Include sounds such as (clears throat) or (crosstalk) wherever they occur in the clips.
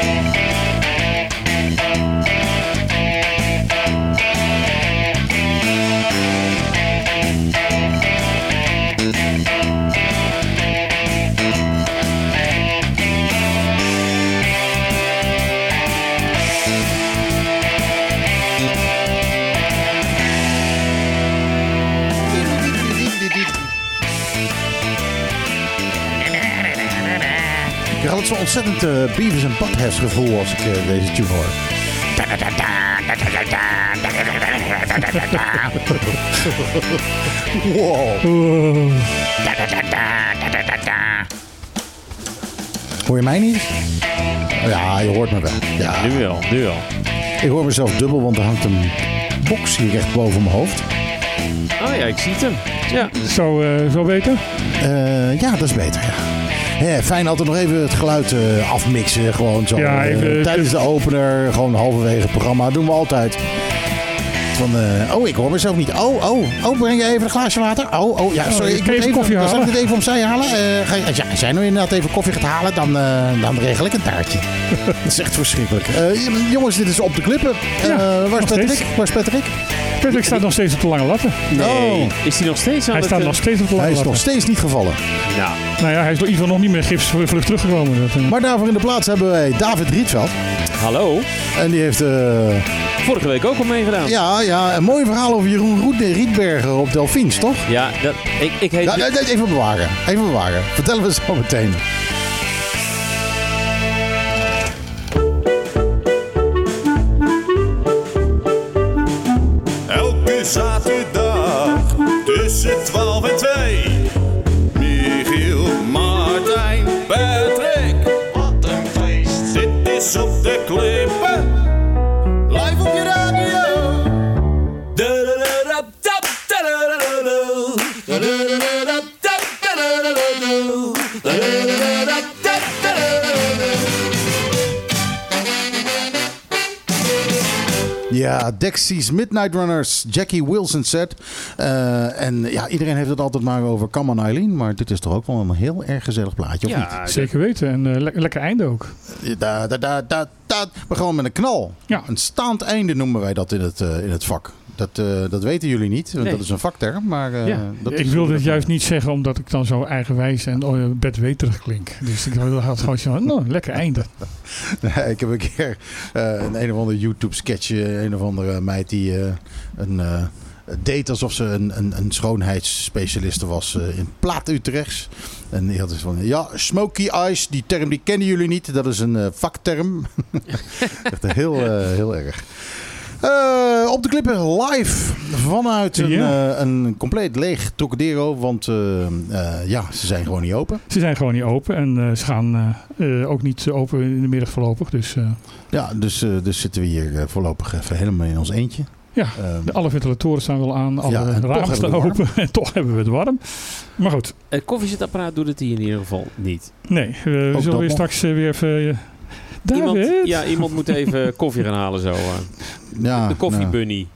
Ik had ontzettend eh Beavis en Buttheads gevoel als ik eh, deze tune hoor. Wow. Oh, Hoor je mij niet? Ja, je hoort me wel. Ja. Nu wel, nu wel. Ik hoor mezelf dubbel, want er hangt een box hier recht boven mijn hoofd. Oh ja, ik zie het hem. Ja. zo, eh, zo beter? Eh, ja, dat is beter, ja. Fijn altijd nog even het geluid eh, afmixen. Gewoon zo. Ja, even- tijdens de opener, gewoon halverwege het programma. doen we altijd. Van, eh, oh, ik hoor mezelf niet. Oh, oh, oh, breng je even een glaasje water? Oh, oh, ja, sorry. ik moet even koffie dan Zal ik halen. het even opzij halen? Eh, ga je, als, jij- nou inderdaad even koffie gaat halen, dan, eh, dan regel ik een taartje. (laughs) dat is echt verschrikkelijk. Eh, jongens, dit is op de klippen. Eh, Ja, waar is Patrick? Waar is Patrick? Patrick staat nog steeds op de lange latten. Nee. Oh. Is hij nog steeds aan Hij het... staat eh, nog steeds op de Hij lange is nog steeds niet gevallen. Nou, Nou ja, hij is in ieder geval nog niet meer gipsvlucht teruggekomen. Dat, eh, Maar daarvoor in de plaats hebben wij David Rietveld. hallo. En die heeft... eh, Vorige week ook al meegedaan. Ja, ja, een mooi verhaal over Jeroen Roet- Rietberger op Delfins, toch? Ja, dat, ik, ik heet... Ja, nee, nee, even bewaren. Even bewaren. Vertellen we zo meteen. Dexys Midnight Runners, Jackie Wilson set. Eh, en ja, iedereen heeft het altijd maar over Come on Eileen. Maar dit is toch ook wel een heel erg gezellig plaatje, of ja, Zeker weten. En eh, le- lekker einde ook. niet? Da, da, da, da, da. Maar gewoon met een knal. Ja. Een staand einde noemen wij dat in het, eh, in het vak. Dat, eh, dat weten jullie niet, want Nee. dat is een vakterm. Maar, eh, Ja. dat ik wilde het juist niet zeggen omdat ik dan zo eigenwijs en oh, bedweterig klink. Dus ik had gewoon zo, nou, lekker einde. (laughs) Nee, ik heb een keer eh, een een of andere YouTube sketch, eh, een of andere meid die eh, een eh, deed alsof ze een, een, een schoonheidsspecialiste was eh, in Plaat Utrechts. En die had dus van, ja, smoky eyes, die term die kennen jullie niet, dat is een eh, vakterm. (laughs) (laughs) Echt heel, heel erg. Eh, op de klippen live vanuit een, Ja. eh, een compleet leeg Trocadero, want eh, eh, ja, ze zijn gewoon niet open. Ze zijn gewoon niet open en eh, ze gaan ook niet open in de middag voorlopig. Dus eh, Ja, dus, eh, dus zitten we hier voorlopig even helemaal in ons eentje. ja, Ehm, de, alle ventilatoren staan wel aan, alle Ja, ramen staan open (laughs) en toch hebben we het warm. Maar goed, Het koffiezetapparaat doet het hier in ieder geval niet. nee, we zullen weer nog. straks weer even... David? Iemand, ja, iemand moet even (laughs) koffie gaan halen zo. eh. ja, de nou, koffiebunny.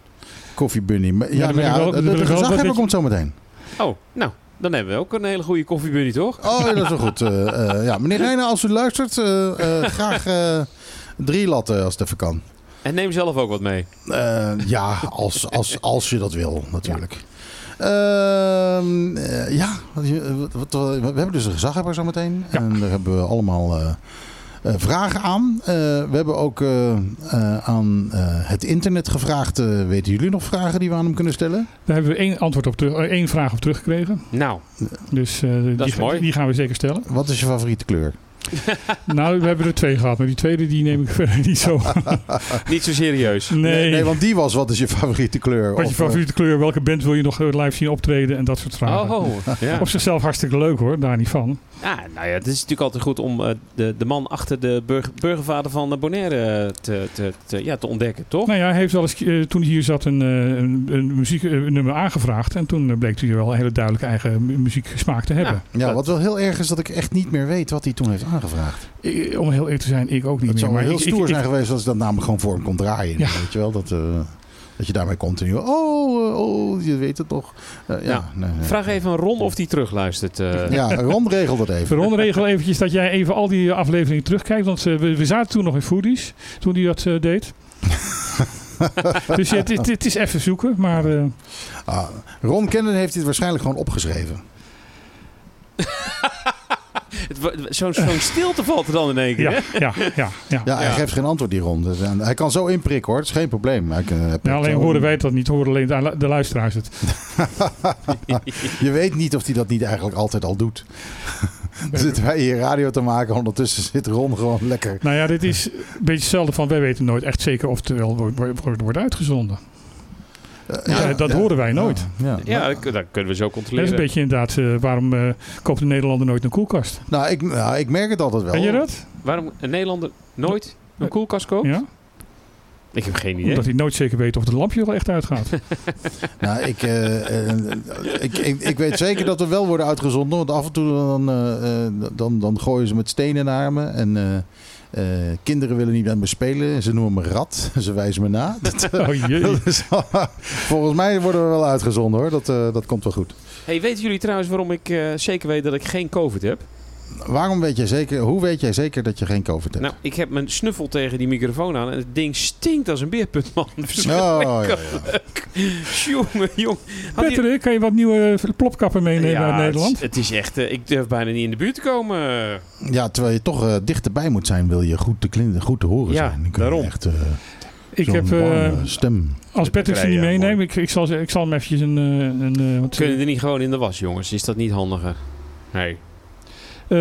Koffiebunny. Ja, Ja, ik ja, de, de gezaghebber komt zo meteen. Oh, nou, dan hebben we ook een hele goede koffiebunny, toch? Oh, ja, dat is wel goed. Eh, eh, ja, meneer Reijnen, als u luistert, eh, eh, graag eh, drie latten als het even kan. En neem zelf ook wat mee. Eh, ja, als, als, als je dat wil, natuurlijk. Ehm, ja, wat, wat- wat- we hebben dus een gezaghebber zo meteen. Ja. En daar hebben we allemaal vragen aan. Eh, we hebben ook eh, eh, aan eh, het internet gevraagd. eh, weten jullie nog vragen die we aan hem kunnen stellen? Daar hebben we één, antwoord op terug, eh, één vraag op teruggekregen. Nou, Dus eh, die, is mooi. die gaan we zeker stellen. Wat is je favoriete kleur? (laughs) nou, we hebben er twee gehad, maar die tweede die neem ik (laughs) verder niet zo. (laughs) niet zo serieus. Nee, nee, want die was wat is je favoriete kleur? Wat je Of, eh, favoriete kleur, welke band wil je nog eh, live zien optreden en dat soort vragen. Oh, ja. Op zichzelf hartstikke leuk hoor, daar niet van. Ja, nou ja, het is natuurlijk altijd goed om eh, de, de man achter de burger, burgervader van Bonaire te, te, te, ja, te ontdekken, toch? Nou ja, hij heeft wel eens, toen hij hier zat, een, eh, een, een muzieknummer aangevraagd. En toen bleek hij wel een hele duidelijke eigen mu- muzieksmaak te hebben. Ja, wat wel heel erg is dat ik echt niet meer weet wat hij toen heeft aangevraagd. Eh, Om heel eerlijk te zijn, ik ook niet Het meer. zou wel Maar heel ik- stoer ik- zijn ik- geweest als dat namelijk gewoon voor hem kon draaien. Ja. Weet je wel, dat... eh, Dat je daarmee continu, oh, eh, oh, je weet het toch. Eh, ja, Ja. nee, nee. Vraag even aan Ron of die terugluistert. eh. (laughs) Ja, Ron regelt het even. Ron, regel eventjes dat jij even al die afleveringen terugkijkt. Want we, we zaten toen nog in Foodies, toen hij dat eh, deed. (laughs) dus ja, het, het, het is even zoeken, maar eh, Ah, Ron Kennen heeft dit waarschijnlijk gewoon opgeschreven. (laughs) Het Zo'n zo'n stilte valt er dan in één keer. ja, ja, ja, ja. Ja, hij Ja. geeft geen antwoord die Ron. En hij kan zo inprikken hoor, dat is geen probleem. Hij kan- hij Nou, alleen zo- horen wij het dat niet, horen alleen de, luisteraars het. (laughs) Je weet niet of hij dat niet eigenlijk altijd al doet. (laughs) Dan zitten wij hier radio te maken, ondertussen zit Ron gewoon lekker. Nou ja, dit is een beetje hetzelfde van wij weten nooit echt zeker of het wel wordt uitgezonden. Eh, Ja, dat horen wij nooit. Ja, Ja, dat, dat kunnen we zo Dat is controleren. een beetje inderdaad, eh, waarom eh, koopt de Nederlander nooit een koelkast? Nou, ik, nou, ik merk het altijd wel. Weet je dat? Waarom een Nederlander nooit een koelkast koopt? Ja? Ik heb geen idee. Omdat hij nooit zeker weet of het lampje wel echt uitgaat. (laughs) Nou, ik, ik, ik, ik weet zeker dat we wel worden uitgezonden. Want af en toe dan, eh, eh, dan, dan gooien ze met stenen naar me. En eh, eh, kinderen willen niet met me spelen. Ze noemen me rat. (laughs) Ze wijzen me na. Dat, (laughs) eh, Oh jee. dat is- (laughs) volgens mij worden we wel uitgezonden hoor. Dat, eh, dat komt wel goed. Hey, weten jullie trouwens waarom ik eh, zeker weet dat ik geen COVID heb? Waarom weet jij zeker, hoe weet jij zeker dat je geen COVID hebt? Nou, ik heb mijn snuffel tegen die microfoon aan en het ding stinkt als een beerput, man. oh, (laughs) ja, ja. Jongen, jong. Patrick, kan je wat nieuwe plopkappen meenemen Ja, uit het Nederland? Het is, echt, eh, ik durf bijna niet in de buurt te komen. ja, terwijl je toch eh, dichterbij moet zijn, wil je goed te, klin- goed te horen Ja, zijn. Dan kun je daarom. Echt, eh, Ik heb, stem. als Patrick ze niet meeneemt, ik, ik, zal, ze- ik zal hem eventjes een... een eh, wat- Kunnen er niet gewoon in de was, jongens? Is dat niet handiger? Nee. Eh,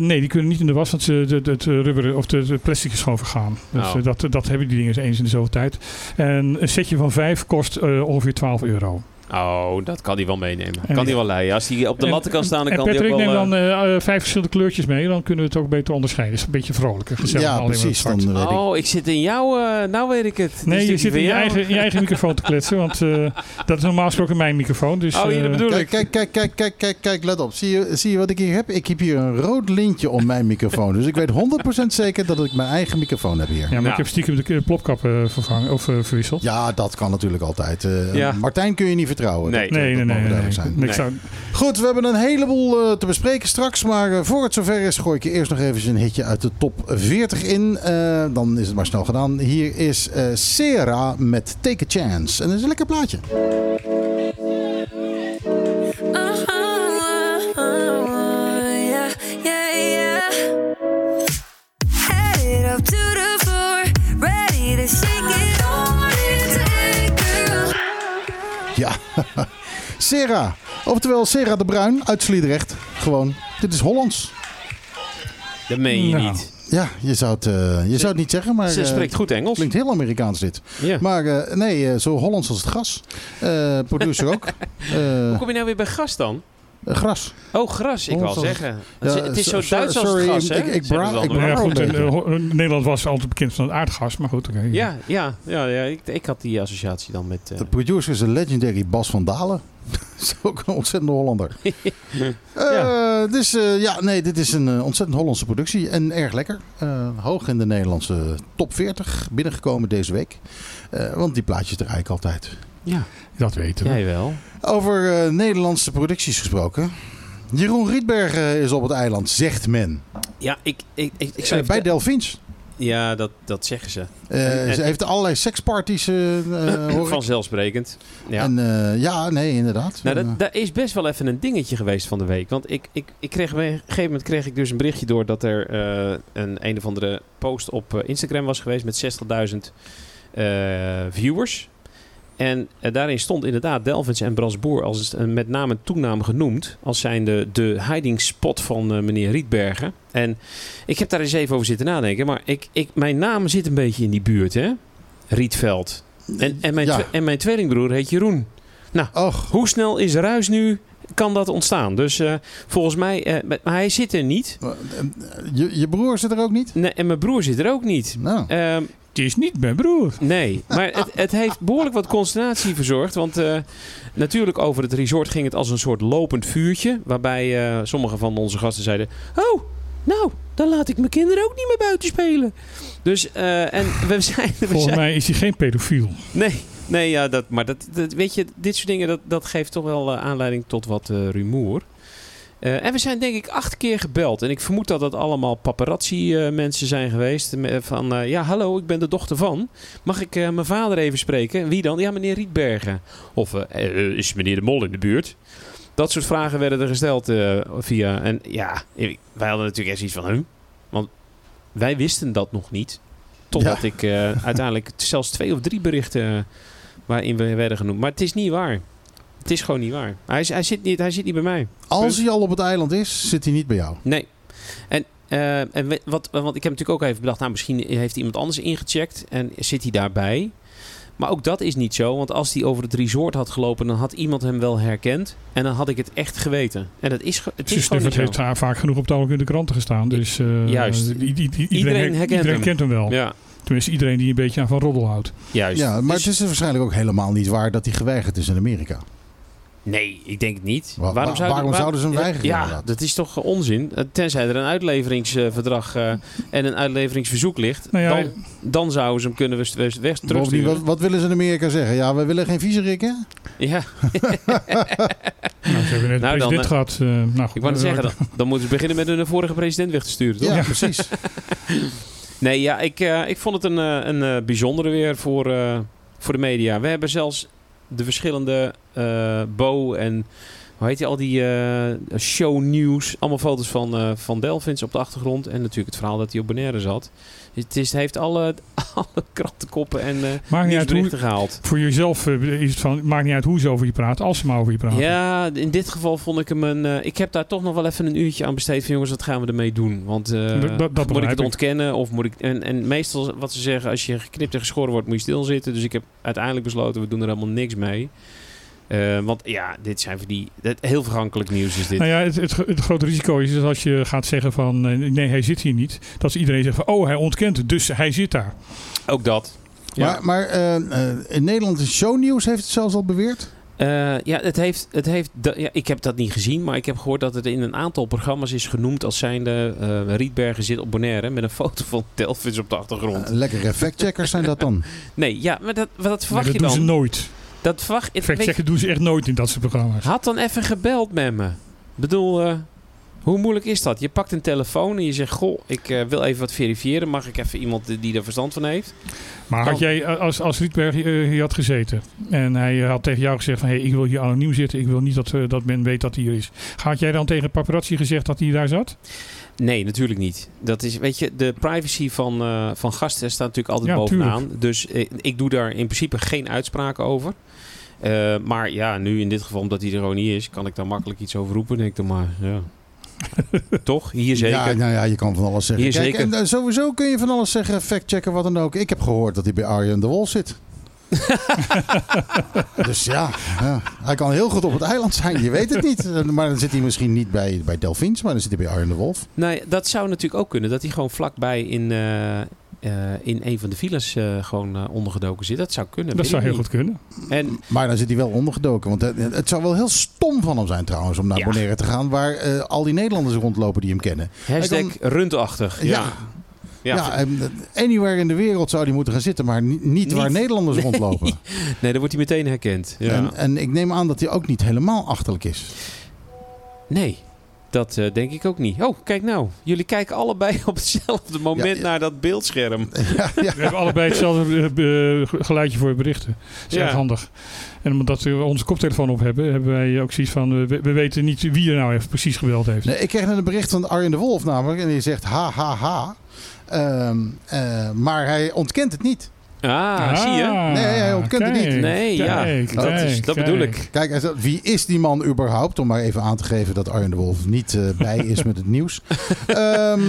nee, die kunnen niet in de was, want ze, de, de, het rubber of de, de plastic is gewoon vergaan. Dus Oh. eh, dat, dat hebben die dingen eens in de zoveel tijd. En een setje van vijf kost eh, ongeveer 12 euro. Oh, dat kan hij wel meenemen. En- kan hij wel leiden. Als hij op de En- latten kan staan, dan en kan hij Patrick, ook wel... neem dan eh, eh, eh, vijf verschillende kleurtjes mee. Dan kunnen we het ook beter onderscheiden. is een beetje vrolijker, gezellig. Ja, precies. Dan weet ik. Oh, ik zit in jouw... eh, nou weet ik het. Nee, je zit in je eigen, in je eigen microfoon te kletsen. Want eh, dat is normaal gesproken mijn microfoon. Dus, Oh, hier, dat eh, bedoel Kijk, ik. kijk, kijk, kijk, kijk, kijk, kijk, let op. Zie je, zie je wat ik hier heb? Ik heb hier een rood lintje om mijn microfoon. Dus ik weet 100% zeker dat ik mijn eigen microfoon heb hier. Ja, maar Nou. ik heb stiekem de plopkap eh, vervangen of verwisseld. Ja, dat kan natuurlijk altijd. Eh, Ja. Martijn kun je niet vertrouwen. Nee. Dat- Nee, nee, dat nee. zijn. Ik Nee. zou- Goed, we hebben een heleboel eh, te bespreken straks. Maar eh, voor het zover is, gooi ik je eerst nog even een hitje uit de top 40 in. Eh, dan is het maar snel gedaan. Hier is eh Sera met Take a Chance. En dat is een lekker plaatje. Ja, Sera. Oftewel Sera de Bruin uit Sliedrecht. Gewoon, dit is Hollands. Dat meen je Nou. niet. Ja, je zou het, eh, je zou het niet zeggen, maar... Ze eh, spreekt goed Engels. Klinkt heel Amerikaans dit. Ja. Maar eh, nee, zo Hollands als het gras. Eh, producer ook. Eh, (laughs) Hoe kom je nou weer bij gas dan? Eh, gras. Oh, gras. Ik als- zeggen. Ja, het is zo Duits als sorry, hè? ik- ik bra- ik ja, goed, eh, Ho- Nederland was altijd bekend van het aardgas, maar goed, oké. Ja, ja, ja, ja ik, ik had die associatie dan met... eh, De producer is een legendary Bas van Dalen. Dat (laughs) is ook een ontzettende Hollander. (laughs) Eh, Dus eh, ja, nee, dit is een eh, ontzettend Hollandse productie. En erg lekker. Eh, hoog in de Nederlandse top 40 binnengekomen deze week. Eh, want die plaatjes er eigenlijk altijd. ja, Dat weten we. jij wel. Over eh, Nederlandse producties gesproken. Jeroen Rietbergen is op het eiland, zegt men. Ja, ik, ik, ik, ik Eh, zou bij even- Delphins. Ja, dat, dat zeggen ze. Eh, En- ze heeft allerlei seksparties, eh eh, (clears throat) ik. Vanzelfsprekend. Ja. En eh, ja, nee, inderdaad. Nou, Eh, dat, daar is best wel even een dingetje geweest van de week. Want ik, ik, ik kreeg, op een gegeven moment kreeg ik dus een berichtje door dat er eh, een een of andere post op eh, Instagram was geweest met 60.000 eh, viewers. En eh, daarin stond inderdaad Delvins en Brasboer als een met naam en toenaam genoemd. Als zijnde de hiding spot van eh, meneer Rietbergen. En ik heb daar eens even over zitten nadenken. Maar ik, ik, mijn naam zit een beetje in die buurt, hè? Rietveld. En, en, mijn, Ja. en mijn tweelingbroer heet Jeroen. Och, Hoe snel is ruis nu? Kan dat ontstaan? Dus volgens mij, maar hij zit er niet. je, je broer zit er ook niet? Nee, en mijn broer zit er ook niet. Nou, Ehm, Het is niet mijn broer. nee, maar het, het heeft behoorlijk wat consternatie verzorgd. Want eh, natuurlijk over het resort ging het als een soort lopend vuurtje. Waarbij eh, sommige van onze gasten zeiden... Oh, nou, dan laat ik mijn kinderen ook niet meer buiten spelen. Dus, eh, en we (laughs) zijn... We Volgens zijn mij is hij geen pedofiel. Nee, Nee, ja, dat, maar dat, dat, weet je, dit soort dingen, dat, dat geeft toch wel aanleiding tot wat rumoer. Eh, en we zijn denk ik acht keer gebeld. En ik vermoed dat dat allemaal paparazzi-mensen zijn geweest. Van, eh, ja, hallo, ik ben de dochter van. Mag ik eh, mijn vader even spreken? Wie dan? Ja, meneer Rietbergen. Of eh, eh, is meneer De Mol in de buurt? Dat soort vragen werden er gesteld eh, via... En ja, wij hadden natuurlijk echt iets van... Huh? Want wij wisten dat nog niet. Totdat Ja. ik eh, uiteindelijk (laughs) zelfs twee of drie berichten... eh, waarin we werden genoemd. Maar het is niet waar. Het is gewoon niet waar. Hij, is- hij, zit, niet, hij zit niet bij mij. Als hij al op het eiland is, zit hij niet bij jou. Nee. En, eh, en we- wat, want ik heb natuurlijk ook even bedacht, nou misschien heeft iemand anders ingecheckt en zit hij daarbij. Maar ook dat is niet zo, want als hij over het resort had gelopen, dan had iemand hem wel herkend. En dan had ik het echt geweten. En dat is, het is gewoon niet Sniffert zo. heeft vaak genoeg op ogenblik in de kranten gestaan. Dus eh, Juist. iedereen, Iedereen her- herkent iedereen hem. kent hem wel. Ja, Tenminste, iedereen die een beetje aan van roddel houdt. juist. Ja, maar Dus- het is waarschijnlijk ook helemaal niet waar dat hij geweigerd is in Amerika. Nee, ik denk het niet. Wa- wa- waarom zouden ze hem weigeren Ja, inderdaad? dat is toch onzin. Eh, Tenzij er een uitleveringsverdrag eh, en een uitleveringsverzoek ligt. Nou ja, dan, dan zouden ze hem kunnen we weg, weg Bovendien, terugsturen. wat, wat willen ze in Amerika zeggen? Ja, we willen geen viezerikken. Ja, (laughs) Nou, ze hebben net Nou, een dan, president eh, gehad. eh, nou, goed, ik wou net zeggen, dan, dan moeten ze beginnen met hun vorige president weg te sturen, toch? Ja, precies. (laughs) Nee, ja, ik, eh, ik vond het een, een eh, bijzondere weer voor, eh, voor de media. We hebben zelfs de verschillende Bo en hoe heet die, al die eh shownieuws. Allemaal foto's van, eh, van Delphins op de achtergrond. En natuurlijk het verhaal dat hij op Bonaire zat. Het, is, het heeft alle, (laughs) alle krantenkoppen en eh Maakt niet uit hoe, gehaald. voor jezelf eh, is het van, maakt niet uit hoe ze over je praten, als ze maar over je praten. Ja, in dit geval vond ik hem een... eh, ik heb daar toch nog wel even een uurtje aan besteed van jongens, wat gaan we ermee doen? Want Dat- dat- dat moet ik het ontkennen of moet ik... En, en meestal wat ze zeggen, als je geknipt en geschoren wordt, moet je stilzitten. Dus ik heb uiteindelijk besloten, we doen er helemaal niks mee. Eh, want ja, dit zijn van die... Dat, heel vergankelijk nieuws is dit. Nou ja, het, het, het grote risico is dat als je gaat zeggen van eh, nee, hij zit hier niet. Dat iedereen zegt van oh, hij ontkent het, dus hij zit daar. Ook dat. Ja. Maar, maar eh, in Nederland is shownieuws heeft het zelfs al beweerd. Eh, ja, het heeft, het heeft, ja, ik heb dat niet gezien, maar ik heb gehoord dat het in een aantal programma's is genoemd als zijnde eh Rietbergen zit op Bonaire met een foto van Delphins op de achtergrond. Lekkere factcheckers zijn dat dan. (laughs) Nee, ja, maar dat, maar dat Nee, verwacht dat je doen dan. ze nooit. Dat verwacht ik. weet- Fact-checken doen ze echt nooit in dat soort programma's. Had dan even gebeld met me. Ik bedoel, eh, hoe moeilijk is dat? Je pakt een telefoon en je zegt: Goh, ik eh, wil even wat verifiëren. Mag ik even iemand die- die er verstand van heeft? Maar had jij, eh, als, als Rietberg hier had gezeten en hij had tegen jou gezegd van hey, ik wil hier anoniem zitten, ik wil niet dat, dat men weet dat hij hier is. Had jij dan tegen paparazzi gezegd dat hij daar zat? Nee, natuurlijk niet. Dat is, weet je, de privacy van, eh, van gasten staat natuurlijk altijd Ja, bovenaan. Dus eh, ik doe daar in principe geen uitspraken over. Eh, maar ja, nu in dit geval, omdat hij er gewoon niet is, kan ik daar makkelijk iets over roepen. Denk ik dan maar, ja. (laughs) Toch? Hier zeker. Ja, nou ja, je kan van alles zeggen. Hier Kijk, zeker. En, sowieso kun je van alles zeggen, factchecken, wat dan ook. Ik heb gehoord dat hij bij Arjen de Wolf zit. (laughs) dus ja, ja, hij kan heel goed op het eiland zijn. Je weet het niet. Eh, Maar dan zit hij misschien niet bij, bij Delphins, maar dan zit hij bij Arjen de Wolf. Nee, dat zou natuurlijk ook kunnen. Dat hij gewoon vlakbij in, eh, eh, in een van de villas eh, gewoon ondergedoken zit. Dat zou kunnen. Dat zou heel niet. goed kunnen. En Maar dan zit hij wel ondergedoken. Want het, het zou wel heel stom van hem zijn trouwens om naar Ja. Bonaire te gaan. Waar eh, al die Nederlanders rondlopen die hem kennen. hashtag kan- rundachtig. Ja. Ja. Ja. Ja, en, eh, anywhere in de wereld zou hij moeten gaan zitten. Maar ni- niet, waar Nederlanders Nee. rondlopen. (laughs) Nee, dan wordt hij meteen herkend. Ja. En, en ik neem aan dat hij ook niet helemaal achterlijk is. Nee, dat eh, denk ik ook niet. Oh, kijk nou. Jullie kijken allebei (laughs) op hetzelfde moment Ja, naar dat beeldscherm. (laughs) ja, ja. We hebben allebei hetzelfde eh, be- geluidje voor berichten. Dat is Ja. erg handig. En omdat we onze koptelefoon op hebben, hebben wij ook zoiets van, eh, we, we weten niet wie er nou even precies gebeld heeft. Nee, ik kreeg net een bericht van Arjen de Wolf namelijk. En die zegt ha ha ha. Ehm, eh, maar hij ontkent het niet. Ah, zie je? Nee, hij ontkent het niet. kijk, Nee, ja. kijk, Dat is- dat bedoel ik. Kijk, wie is die man überhaupt? Om maar even aan te geven dat Arjen de Wolf niet eh, bij (laughs) is met het nieuws. Ehm,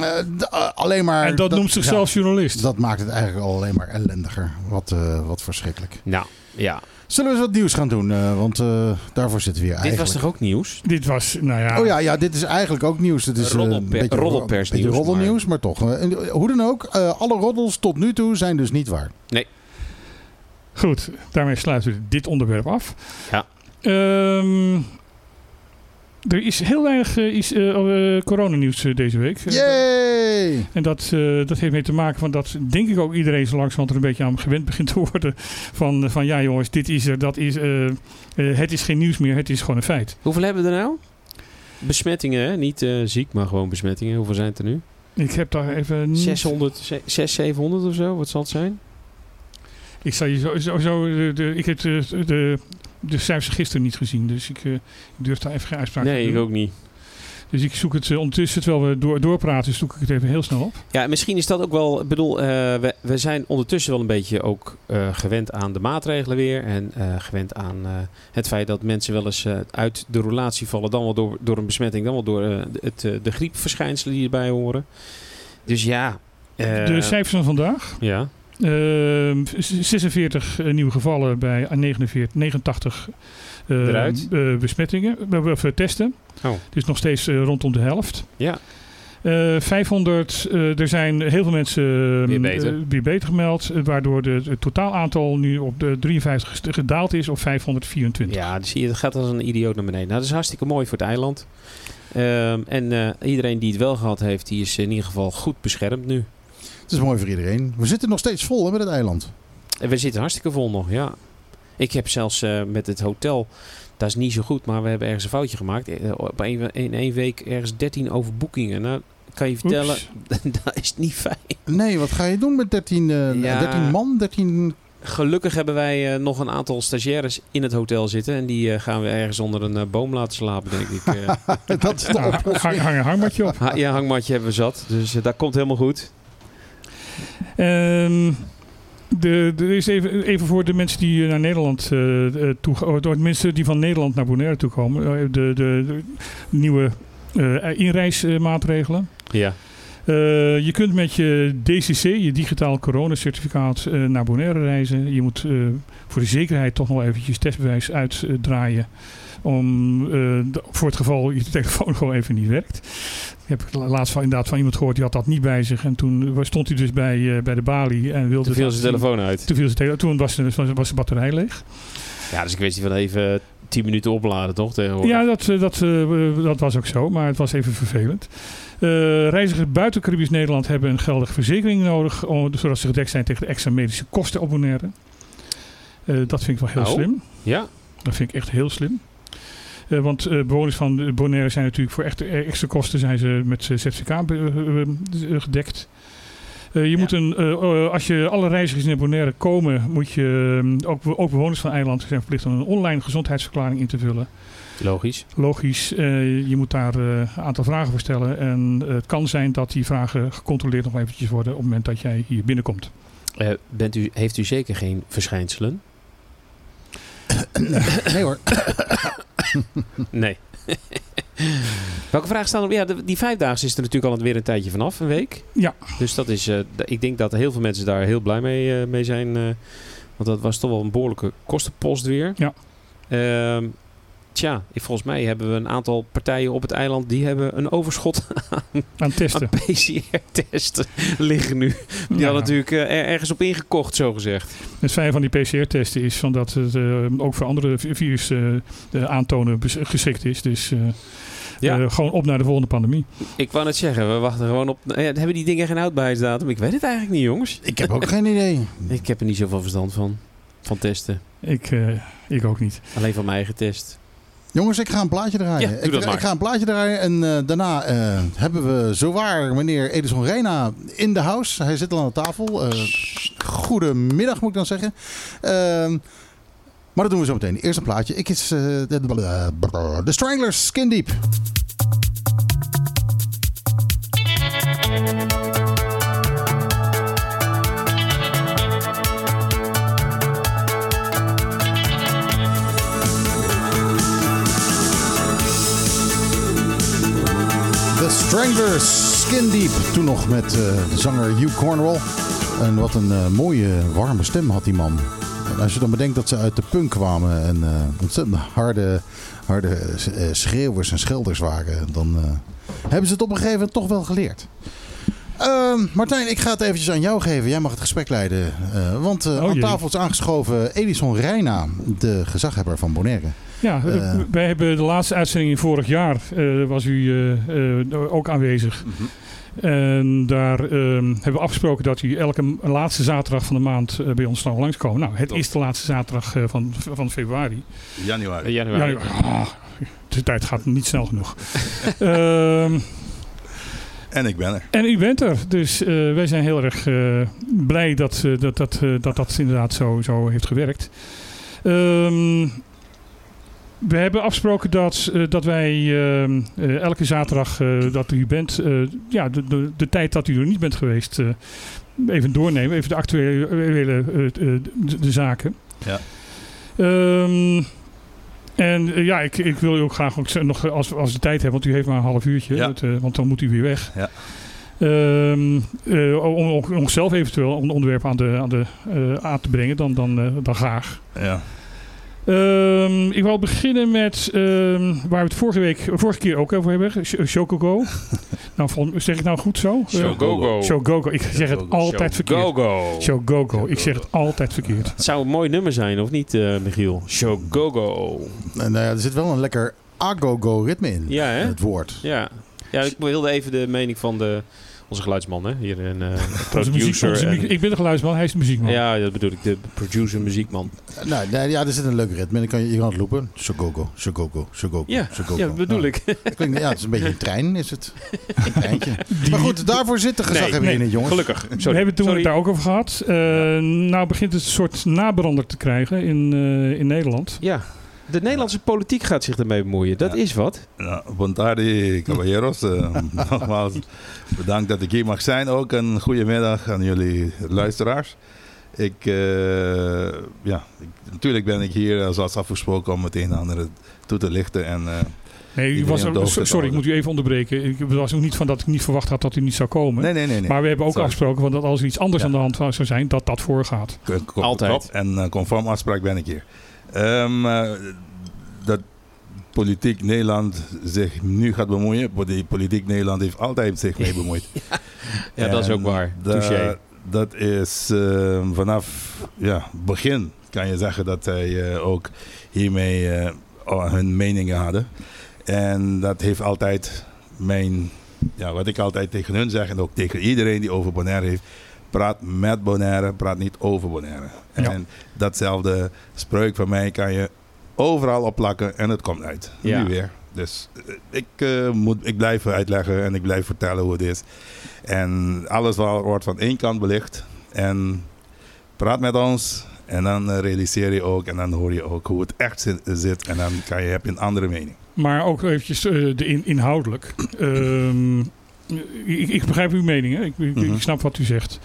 eh, alleen maar... En dat, noemt zichzelf journalist. dat maakt het eigenlijk al alleen maar ellendiger. Wat, eh, wat verschrikkelijk. Nou, ja. Zullen we eens wat nieuws gaan doen? eh, want eh, daarvoor zitten we hier Dit eigenlijk. was toch ook nieuws? Dit was, nou ja, Oh ja, ja, dit is eigenlijk ook nieuws. Het is eh, Roddelper- een beetje, roddelpersnieuws, beetje roddelnieuws, maar, toch. Hoe dan ook, eh, alle roddels tot nu toe zijn dus niet waar. goed. Daarmee sluiten we dit onderwerp af. Ja. Ehm, Er is heel weinig eh, is, eh, eh, coronanieuws deze week. Yay! En dat, eh, dat heeft mee te maken van dat denk ik ook iedereen zo langzamerhand er een beetje aan gewend (laughs) begint te worden. Van, van ja jongens, dit is er, dat is, het is geen nieuws meer, het is gewoon een feit. Hoeveel hebben we er nou? Besmettingen, hè? niet eh, ziek, maar gewoon besmettingen. Hoeveel zijn het er nu? Ik heb daar even... niet- 600, ze- 600, 700 of zo? Wat zal het zijn? Ik zal je zo, zo, zo de, de- ik heb de, de, de cijfers gisteren niet gezien, dus ik, eh, ik durf daar even geen uitspraak Nee, te ik doen. ook niet. Dus ik zoek het eh, ondertussen, terwijl we door, doorpraten, zoek ik het even heel snel op. Ja, misschien is dat ook wel. Ik bedoel, eh, we, we zijn ondertussen wel een beetje ook gewend aan de maatregelen weer. En gewend aan het feit dat mensen wel eens uit de relatie vallen. Dan wel door, door een besmetting, dan wel door het, de griepverschijnselen die erbij horen. Dus ja. de cijfers van vandaag. Ja. Ehm, z- 46 eh, nieuwe gevallen bij 49, 89 eh, Eruit? eh, besmettingen, of testen. Oh. Dus nog steeds eh, rondom de helft. Ja. Eh 500, eh, er zijn heel veel mensen eh, Weer beter. weer beter gemeld, waardoor de, het totaalaantal nu op de 53 gest- gedaald is op 524. Ja, dus zie je, het gaat als een idioot naar beneden. Nou, dat is hartstikke mooi voor het eiland. Ehm, en iedereen die het wel gehad heeft, die is in ieder geval goed beschermd nu. Het is mooi voor iedereen. We zitten nog steeds vol hè, met het eiland. En we zitten hartstikke vol nog, ja. Ik heb zelfs eh, met het hotel, dat is niet zo goed, maar we hebben ergens een foutje gemaakt. Eh, op een, in één week ergens 13 overboekingen. Nou, kan je vertellen, (laughs) dat is niet fijn. Nee, wat ga je doen met 13, eh, Ja. 13 man? 13... Gelukkig hebben wij eh, nog een aantal stagiaires in het hotel zitten. En die eh, gaan we ergens onder een eh, boom laten slapen, denk ik. Eh, (laughs) dat is de oplossing. hang, hang een hangmatje op. ha- ja, hangmatje hebben we zat. Dus eh, dat komt helemaal goed. Ehm, de, de, er is even, even voor de mensen die eh, naar Nederland eh, toe, oh, door de mensen die van Nederland naar Bonaire toe komen, de, de, de nieuwe inreismaatregelen. Ja. Je kunt met je DCC, je digitaal coronacertificaat, eh, naar Bonaire reizen. Je moet voor de zekerheid toch nog eventjes testbewijs uitdraaien. Om, voor het geval je telefoon (laughs) gewoon even niet werkt. Ik heb laatst van, inderdaad van iemand gehoord die had dat niet bij zich. En toen stond hij dus bij, eh, bij de balie en wilde... Toen viel zijn telefoon uit. Toen viel zijn telefoon. Toen was, de, was de batterij leeg. Ja, dat is een kwestie van even 10 minuten opladen, toch? Tegenwoordig. Ja, dat, eh, dat, eh, dat was ook zo, maar het was even vervelend. Eh, reizigers buiten Caribisch Nederland hebben een geldige verzekering nodig, om, zodat ze gedekt zijn tegen de extra medische kosten op Bonaire. Eh, dat vind ik wel heel Oh. slim. Ja? Dat vind ik echt heel slim. Eh, want eh, bewoners van Bonaire zijn natuurlijk voor echt eh, extra kosten zijn ze met eh, gedekt. Eh, je Ja. moet een, als je alle reizigers naar Bonaire komen, moet je eh, ook, ook bewoners van eiland zijn verplicht om een online gezondheidsverklaring in te vullen. Logisch. Logisch, eh, je moet daar een aantal vragen voor stellen. En het kan zijn dat die vragen gecontroleerd nog eventjes worden op het moment dat jij hier binnenkomt. Eh, bent u, heeft u zeker geen verschijnselen? Nee hoor. (laughs) Nee. (laughs) Welke vraag staan er? Ja, de- die vijfdaagse is er natuurlijk al weer een tijdje vanaf, een week. Ja. Dus dat is, eh, ik denk dat heel veel mensen daar heel blij mee, eh, mee zijn. eh, want dat was toch wel een behoorlijke kostenpost weer. Ja. Ehm, tja, volgens mij hebben we een aantal partijen op het eiland die hebben een overschot (laughs) Aan testen. aan PCR-testen liggen nu. Die Ja. hadden natuurlijk eh, er- ergens op ingekocht, zo gezegd. Het fijn van die PCR-testen is van dat het eh, ook voor andere vi- virus eh, aantonen geschikt is. Dus eh, Ja. eh, gewoon op naar de volgende pandemie. Ik wou net zeggen, we wachten gewoon op... hebben die dingen geen houdbaarheidsdatum? Ik weet het eigenlijk niet, jongens. Ik heb ook geen idee. Ik heb er niet zoveel verstand van. Van testen. Ik, eh, ik ook niet. Alleen van mijn eigen test. Jongens, ik ga een plaatje draaien. Ja, ik, dat maar. ik ga een plaatje draaien en eh, daarna eh, hebben we zowaar meneer Edison Reina in de house. Hij zit al aan de tafel. Eh goedemiddag moet ik dan zeggen. Ehm, maar dat doen we zo meteen. Eerst een plaatje. Ik is de, de, de Stranglers Skin Deep. Stranglers Skin Deep. Toen nog met eh, de zanger Hugh Cornwall. En wat een eh, mooie, warme stem had die man. En als je dan bedenkt dat ze uit de punk kwamen en eh, ontzettend harde, harde schreeuwers en schelders waren, dan hebben ze het op een gegeven moment toch wel geleerd. Ehm, Martijn, ik ga het eventjes aan jou geven. Jij mag het gesprek leiden. Want Oh, aan tafel is aangeschoven Edison Reina, de gezaghebber van Bonaire. Ja, Eh. wij hebben de laatste uitzending in vorig jaar, eh, was u eh, eh, ook aanwezig. En daar ehm, hebben we afgesproken dat u elke laatste zaterdag van de maand bij ons zou langskomen. Nou, het is de laatste zaterdag eh, van, van februari. Januari. Januari. Ja, ah, de tijd gaat niet snel genoeg. (laughs) Ehm, En ik ben er. en u bent er, dus eh, wij zijn heel erg eh, blij dat, eh, dat, dat, eh, dat dat inderdaad zo, zo heeft gewerkt. Ehm, we hebben afgesproken dat, eh, dat wij ehm, eh, elke zaterdag eh, dat u bent, ja, de, de, de tijd dat u er niet bent geweest, even doornemen. Even de actuele de, de zaken. Ja. Ehm, en ja, ik, ik wil u ook graag ook nog, als, als de tijd hebben, want u heeft maar een half uurtje, Ja. het, want dan moet u weer weg. Ja. Ehm, eh, om, om, om zelf eventueel een onderwerp aan, de, aan, de, aan te brengen, dan, dan, dan graag. Ja. Ehm, ik wil beginnen met ehm, waar we het vorige, week, vorige keer ook over hebben. Sh- Shokogo. (laughs) nou, zeg ik nou goed zo? Shogogo. Shogogo. Ik zeg het Shogogo. altijd verkeerd. Shogogo. Shogogo. Ik zeg het altijd verkeerd. Het zou een mooi nummer zijn, of niet, eh, Michiel? Shogogo. En, nou ja, er zit wel een lekker agogo ritme in. Ja, hè? Het woord. Ja. ja, ik wilde even de mening van de, onze geluidsman, hè? Hier een eh, (laughs) muziek, producer. en- ik ben de geluidsman, hij is de muziekman. ja, dat bedoel ik, de producer, muziekman. Nou, nee, ja, er zit een leuk ritme in. Dan kan je, je kan het loopen. Shogogo, shogogo, shogogo, Ja, ja dat bedoel Nou, ik. het klinkt- ja, het is een beetje een trein, is het. Een (laughs) treintje. Maar goed, daarvoor zit de gezaghebber nee, in het, jongens. Gelukkig. Sorry. we hebben het toen Sorry. het daar ook over gehad. Eh, Nou begint het een soort nabrander te krijgen in, eh, in Nederland. Ja, de Nederlandse politiek gaat zich ermee bemoeien. Dat Ja. is wat. Nou, Bontardi, caballeros. eh, (laughs) nogmaals bedankt dat ik hier mag zijn. Ook een goede middag aan jullie luisteraars. Ik, eh, ja, ik, natuurlijk ben ik hier zoals afgesproken om het een en ander toe te lichten. En, eh, Nee, u was, sorry, ik moet u even onderbreken. Ik was ook niet van dat ik niet verwacht had dat u niet zou komen. nee, nee, nee. nee. Maar we hebben ook Sorry. afgesproken van dat als er iets anders Ja. aan de hand zou zijn, dat dat voorgaat. Altijd. En conform afspraak ben ik hier. Eh, dat politiek Nederland zich nu gaat bemoeien. Die politiek Nederland heeft altijd zich mee bemoeid. (laughs) Ja, dat is ook waar. da- Touché. Dat is ehm, vanaf ja, begin kan je zeggen dat zij eh, ook hiermee eh, hun meningen hadden. En dat heeft altijd mijn, ja, wat ik altijd tegen hun zeg en ook tegen iedereen die over Bonaire heeft. Praat met Bonaire, praat niet over Bonaire. Ja. En datzelfde spreuk van mij kan je overal opplakken en het komt uit. Ja. Nu weer. Dus eh, ik, eh, moet, ik blijf uitleggen en ik blijf vertellen hoe het is. En alles wordt van één kant belicht. En praat met ons. En dan eh, realiseer je ook en dan hoor je ook hoe het echt zit. en dan kan je, heb je een andere mening. Maar ook eventjes de in, inhoudelijk. Ehm, ik, ik begrijp uw mening, hè? Ik, ik, Mhm. ik snap wat u zegt.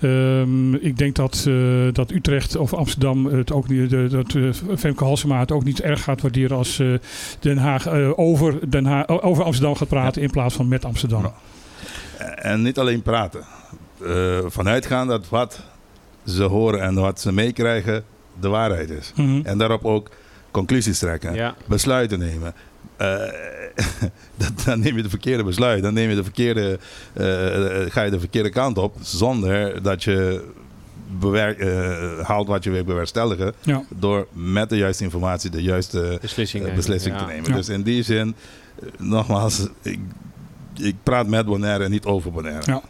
Ehm, ik denk dat, eh, dat Utrecht of Amsterdam het ook niet, de- dat eh, Femke Halsema het ook niet erg gaat waarderen als eh, Den Haag eh, over, Den Haag over Amsterdam gaat praten in plaats van met Amsterdam. Ja. En niet alleen praten. Eh, vanuitgaan dat wat ze horen en wat ze meekrijgen de waarheid is. Mhm. En daarop ook conclusies trekken. Ja. besluiten nemen. (laughs) Dat- dan neem je de verkeerde besluit. Dan neem je de verkeerde, eh, eh, ga je de verkeerde kant op. Zonder dat je bewerk, eh, haalt wat je wil bewerkstelligen. Ja. Door met de juiste informatie de juiste Beslissing, nemen. beslissing Ja. te nemen. Ja. Dus in die zin, nogmaals, ik, ik praat met Bonaire en niet over Bonaire. Ja.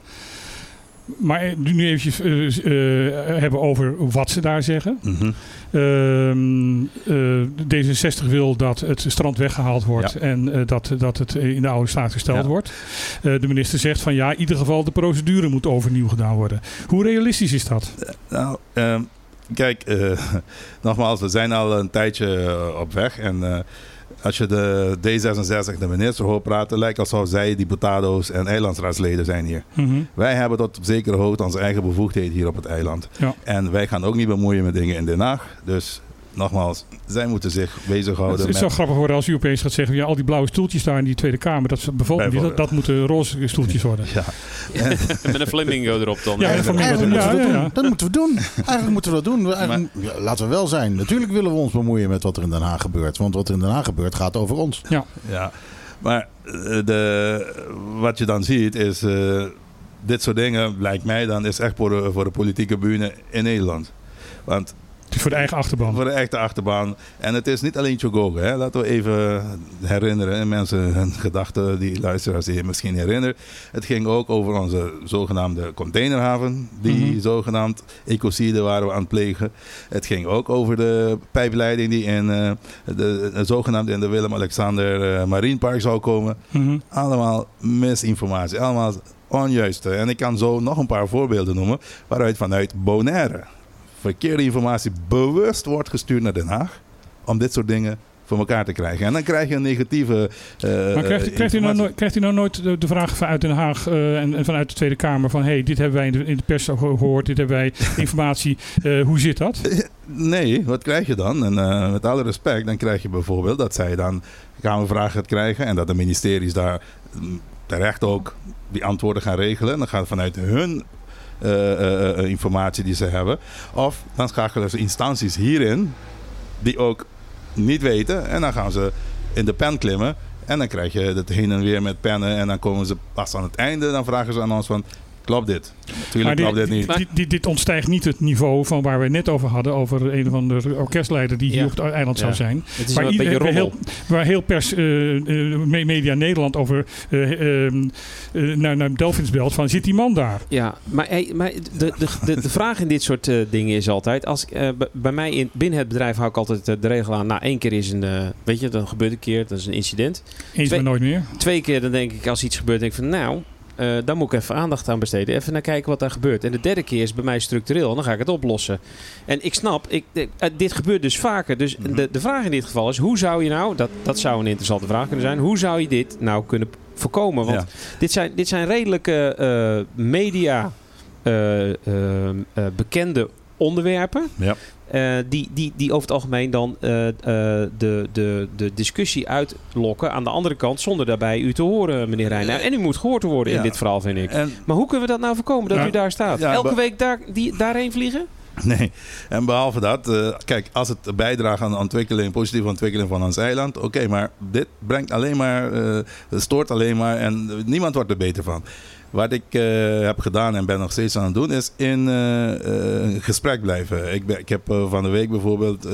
Maar eh, nu eventjes eh, eh, hebben over wat ze daar zeggen. Mhm. Ehm, eh, D66 wil dat het strand weggehaald wordt Ja. en dat, dat het in de oude staat gesteld Ja. wordt. De minister zegt van ja, in ieder geval de procedure moet overnieuw gedaan worden. Hoe realistisch is dat? Nou, ehm, kijk, (laughs) nogmaals, we zijn al een tijdje op weg. En als je de D66, de minister hoort praten, lijkt alsof zij diputado's en eilandsraadsleden zijn hier. Mhm. Wij hebben tot op zekere hoogte onze eigen bevoegdheid hier op het eiland. Ja. En wij gaan ook niet bemoeien met dingen in Den Haag. Dus nogmaals, zij moeten zich bezighouden Het met... zou grappig worden als u opeens gaat zeggen, ja, al die blauwe stoeltjes daar in die Tweede Kamer, dat Bijvoorbeeld. dat moeten roze stoeltjes worden. Ja, (laughs) Met een flamingo erop dan. Ja, Ja, dat ja, ja. Moeten we doen. Eigenlijk moeten we dat doen. Ja, laten we wel zijn. Natuurlijk willen we ons bemoeien met wat er in Den Haag gebeurt. Want wat er in Den Haag gebeurt gaat over ons. ja. Maar eh, de, wat je dan ziet is... eh, dit soort dingen, lijkt mij dan, is echt voor de, voor de politieke bühne in Nederland. Want Voor de eigen achterban. voor de echte achterbaan. En het is niet alleen Chogogo. Hè. Laten we even herinneren. En mensen hun gedachten, die luisteraars die je misschien herinneren. Het ging ook over onze zogenaamde containerhaven. Die Mhm. zogenaamd ecocide waren we aan het plegen. Het ging ook over de pijpleiding die in eh, de, de zogenaamde in de Willem-Alexander eh, Marienpark zou komen. Mhm. Allemaal misinformatie. Allemaal onjuiste. En ik kan zo nog een paar voorbeelden noemen. Waaruit vanuit Bonaire verkeerde informatie bewust wordt gestuurd naar Den Haag. Om dit soort dingen voor elkaar te krijgen. En dan krijg je een negatieve. eh, Maar krijgt, krijgt, u nou nooit, krijgt u nou nooit de, de vraag vanuit Den Haag eh, en, en vanuit de Tweede Kamer van hey, dit hebben wij in de, in de pers gehoord, dit hebben wij (laughs) informatie, eh, hoe zit dat? Nee, wat krijg je dan? En met alle respect, dan krijg je bijvoorbeeld dat zij dan kamervragen gaat krijgen. En dat de ministeries daar mm, terecht ook die antwoorden gaan regelen. Dan gaat vanuit hun informatie die ze hebben. Of dan schakelen ze instanties hierin die ook niet weten. En dan gaan ze in de pen klimmen. En dan krijg je het heen en weer met pennen. En dan komen ze pas aan het einde. Dan vragen ze aan ons van, klopt dit? Natuurlijk klopt dit niet. dit, dit, dit ontstijgt niet het niveau van waar we het net over hadden, over een of andere orkestleider die hier Ja. op het eiland zou zijn. Het is Waar, een beetje rommel. heel, waar heel pers, eh, eh, me- media Nederland over eh, ehm, eh, naar, naar Delphins belt van zit die man daar? Ja, maar, hey, maar de, de, de, de vraag in dit soort eh, dingen is altijd... Als, ik, eh, bij mij in, binnen het bedrijf hou ik altijd eh, de regel aan... Nou, één keer is een... eh, weet je, dan gebeurt een keer, dat is een incident. Eens Twee- maar nooit meer. Twee keer dan denk ik, als iets gebeurt, denk ik van... Nou, eh daar moet ik even aandacht aan besteden. Even naar kijken wat daar gebeurt. En de derde keer is bij mij structureel. En dan ga ik het oplossen. En ik snap, ik, eh, dit gebeurt dus vaker. Dus Mhm. de, de vraag in dit geval is... Hoe zou je nou... Dat, dat zou een interessante vraag kunnen zijn. Hoe zou je dit nou kunnen voorkomen? Want Ja. dit, zijn, dit zijn redelijke eh, media... bekende onderwerpen. Ja. eh, die, die, die over het algemeen dan eh, eh, de, de, de discussie uitlokken aan de andere kant, zonder daarbij u te horen, meneer Reijnen. En u moet gehoord worden in dit verhaal, vind ik. En Maar hoe kunnen we dat nou voorkomen dat Ja. u daar staat? Elke week daar, die, daarheen vliegen? Nee, en behalve dat, kijk, als het bijdraagt aan de ontwikkeling, positieve ontwikkeling van ons eiland, oké, maar dit brengt alleen maar, stoort alleen maar en niemand wordt er beter van. Wat ik eh, heb gedaan en ben nog steeds aan het doen, is in eh, eh, gesprek blijven. Ik, ik heb van de week bijvoorbeeld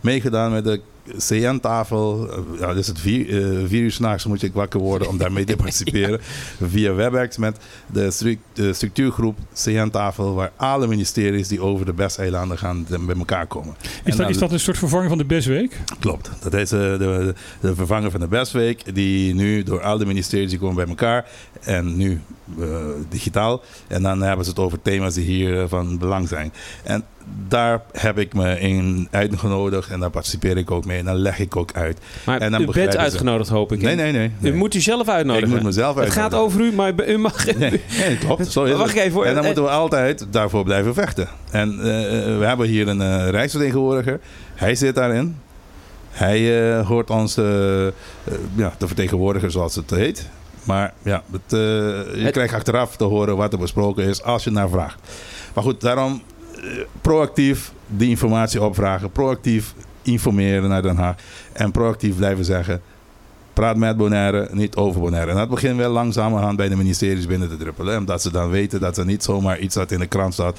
meegedaan met de CN-tafel. Eh, ja, dus het vier, eh, vier uur s'nachts moet ik wakker worden om daarmee te (laughs) participeren. Via WebEx met de, stru- de structuurgroep CN-tafel, waar alle ministeries die over de Besteilanden gaan bij elkaar komen. Is dat, is dat een soort vervanging van de Bestweek? Klopt. Dat is eh, de, vervanger van de Bestweek, die nu door al de ministeries die komen bij elkaar en nu eh, digitaal. En dan hebben ze het over thema's die hier van belang zijn. En daar heb ik me in uitgenodigd en daar participeer ik ook mee en dan leg ik ook uit. Maar En dan u bent uitgenodigd, hoop ik. Nee, nee, nee. nee. U moet u zelf ik uitnodigen. moet mezelf het gaat uitnodigen. over u, maar u mag... (laughs) Nee, nee, klopt. (laughs) Zo is Wacht het. even hoor. En dan Eh, moeten we altijd daarvoor blijven vechten. En eh, we hebben hier een eh rijksvertegenwoordiger. Hij zit daarin. Hij eh, hoort ons eh, eh, ja, te vertegenwoordigen zoals het heet. Maar ja, het, eh, je Het- krijgt achteraf te horen wat er besproken is als je naar vraagt. Maar goed, daarom eh, proactief die informatie opvragen. Proactief informeren naar Den Haag. En proactief blijven zeggen... Praat met Bonaire, niet over Bonaire. En dat begint wel langzamerhand bij de ministeries binnen te druppelen. Omdat ze dan weten dat er niet zomaar iets dat in de krant staat.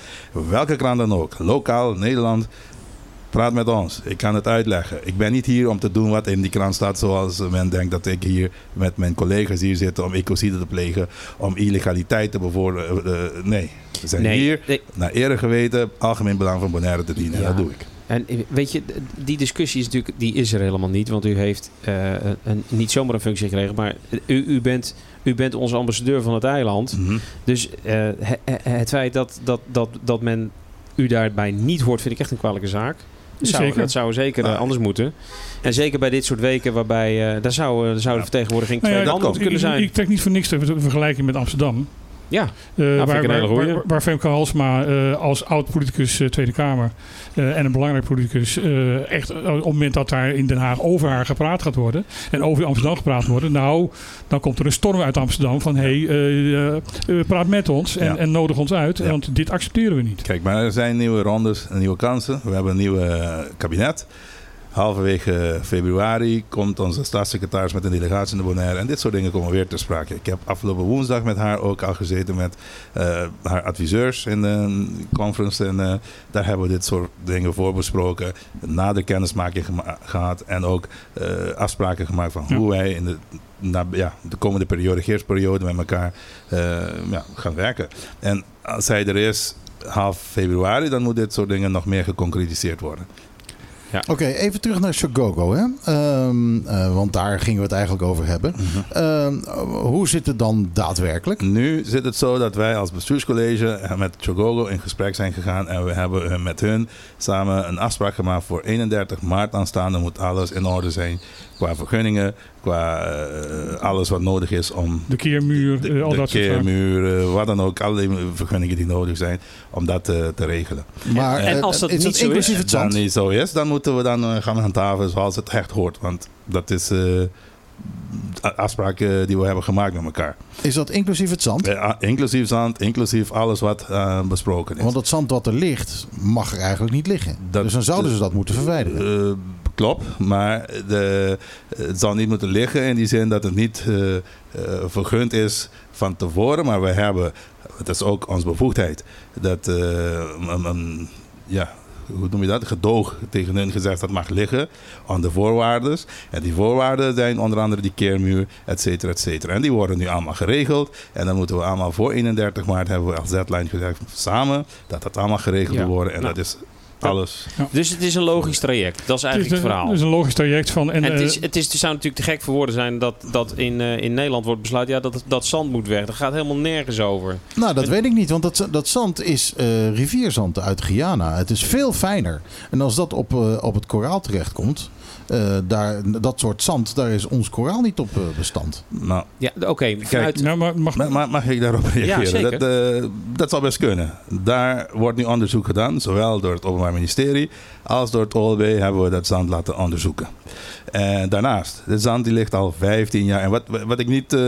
Welke krant dan ook. Lokaal, Nederland. Praat met ons. Ik kan het uitleggen. Ik ben niet hier om te doen wat in die krant staat. Zoals men denkt dat ik hier met mijn collega's hier zit om ecocide te plegen. Om illegaliteit te bevorderen. Eh, nee. We zijn nee, hier nee. naar ere geweten. Algemeen belang van Bonaire te dienen. Ja. dat doe ik. En eh, weet je, die discussie is natuurlijk, die is er helemaal niet. Want u heeft eh, een, niet zomaar een functie gekregen, maar u, u, bent, u bent onze ambassadeur van het eiland. Mhm. Dus eh, he- he- het feit dat, dat, dat, dat men u daarbij niet hoort, vind ik echt een kwalijke zaak. Dat zou, Zeker. dat zou zeker Ah. anders moeten. En zeker bij dit soort weken waarbij eh, daar zou, eh, zou de Ja. vertegenwoordiging Nou ja, twee landen kan. kunnen ik, zijn. ik trek niet voor niks de vergelijking met Amsterdam. Ja, Eh, vind waar, ik waar, goeie. waar, waar Femke Halsma eh, als oud-politicus eh, Tweede Kamer eh, en een belangrijk politicus eh, echt op het moment dat daar in Den Haag over haar gepraat gaat worden en over Amsterdam gepraat worden, nou, dan komt er een storm uit Amsterdam van hé, hey, eh, eh, praat met ons en, Ja. en nodig ons uit, Ja. want dit accepteren we niet. Kijk, maar er zijn nieuwe rondes, nieuwe kansen. We hebben een nieuw kabinet. Halverwege februari komt onze staatssecretaris met een delegatie naar Bonaire. En dit soort dingen komen weer ter sprake. Ik heb afgelopen woensdag met haar ook al gezeten met eh, haar adviseurs in de conference. En eh, daar hebben we dit soort dingen voor besproken. Nader kennismaking gema- gehad. En ook eh, afspraken gemaakt van Ja. hoe wij in de, na, ja, de komende periode, geersperiode, met elkaar ja, gaan werken. En als zij er is half februari, dan moet dit soort dingen nog meer geconcretiseerd worden. Oké, even terug naar Chicago. Hè? Ehm, eh, want daar gingen we het eigenlijk over hebben. Ehm, hoe zit het dan daadwerkelijk? Nu zit het zo dat wij als bestuurscollege met Chogogo in gesprek zijn gegaan. En we hebben eh, met hun samen een afspraak gemaakt voor 31 maart aanstaande. Moet alles in orde zijn qua vergunningen, qua eh, alles wat nodig is om De keermuur, de, eh, al de dat soort zaken. keermuur, eh, wat dan ook, alle vergunningen die nodig zijn om dat te regelen. Maar, en als dat is niet dat zo inclusief is, het Dan zand? niet zo is, dan moeten we dan gaan handhaven zoals het echt hoort. Want dat is eh afspraken die we hebben gemaakt met elkaar. Is dat inclusief het zand? Inclusief zand, inclusief alles wat besproken is. Want het zand wat er ligt, mag er eigenlijk niet liggen. Dat- dus dan zouden ze dat moeten verwijderen. Klopt, maar de, het zal niet moeten liggen in die zin dat het niet eh, eh, vergund is van tevoren. Maar we hebben, het is ook onze bevoegdheid, dat een, een- ja, hoe noem je dat? Gedoog tegen hun gezegd dat mag liggen aan de voorwaarden. En die voorwaarden zijn onder andere die keermuur, et cetera, et cetera. En die worden nu allemaal geregeld. En dan moeten we allemaal voor 31 maart hebben we als deadline gezegd samen dat dat allemaal geregeld Ja. moet worden. En Nou. dat is alles. Dus het is een logisch traject. Dat is Het eigenlijk het verhaal. het is een logisch traject van... En, En het, eh, is, het, is, het zou natuurlijk te gek voor woorden zijn dat, dat in, eh, in Nederland wordt besluiten ja, dat, dat zand moet weg. Dat gaat helemaal nergens over. Nou, dat en- weet ik niet, want dat, dat zand is eh, rivierzand uit Guyana. Het is veel fijner. En als dat op, eh, op het koraal terechtkomt, eh, daar, dat soort zand, daar is ons koraal niet op eh, bestand. Nou, Ja, oké. vanuit- nou, maar mag, Ma- ma- Mag ik daarop reageren? zeker. Dat, eh, dat zal best kunnen. Daar wordt nu onderzoek gedaan, zowel door het Openbaar Ministerie als door het OLB hebben we dat zand laten onderzoeken. En daarnaast, de zand die ligt al 15 jaar. En wat, wat ik niet. eh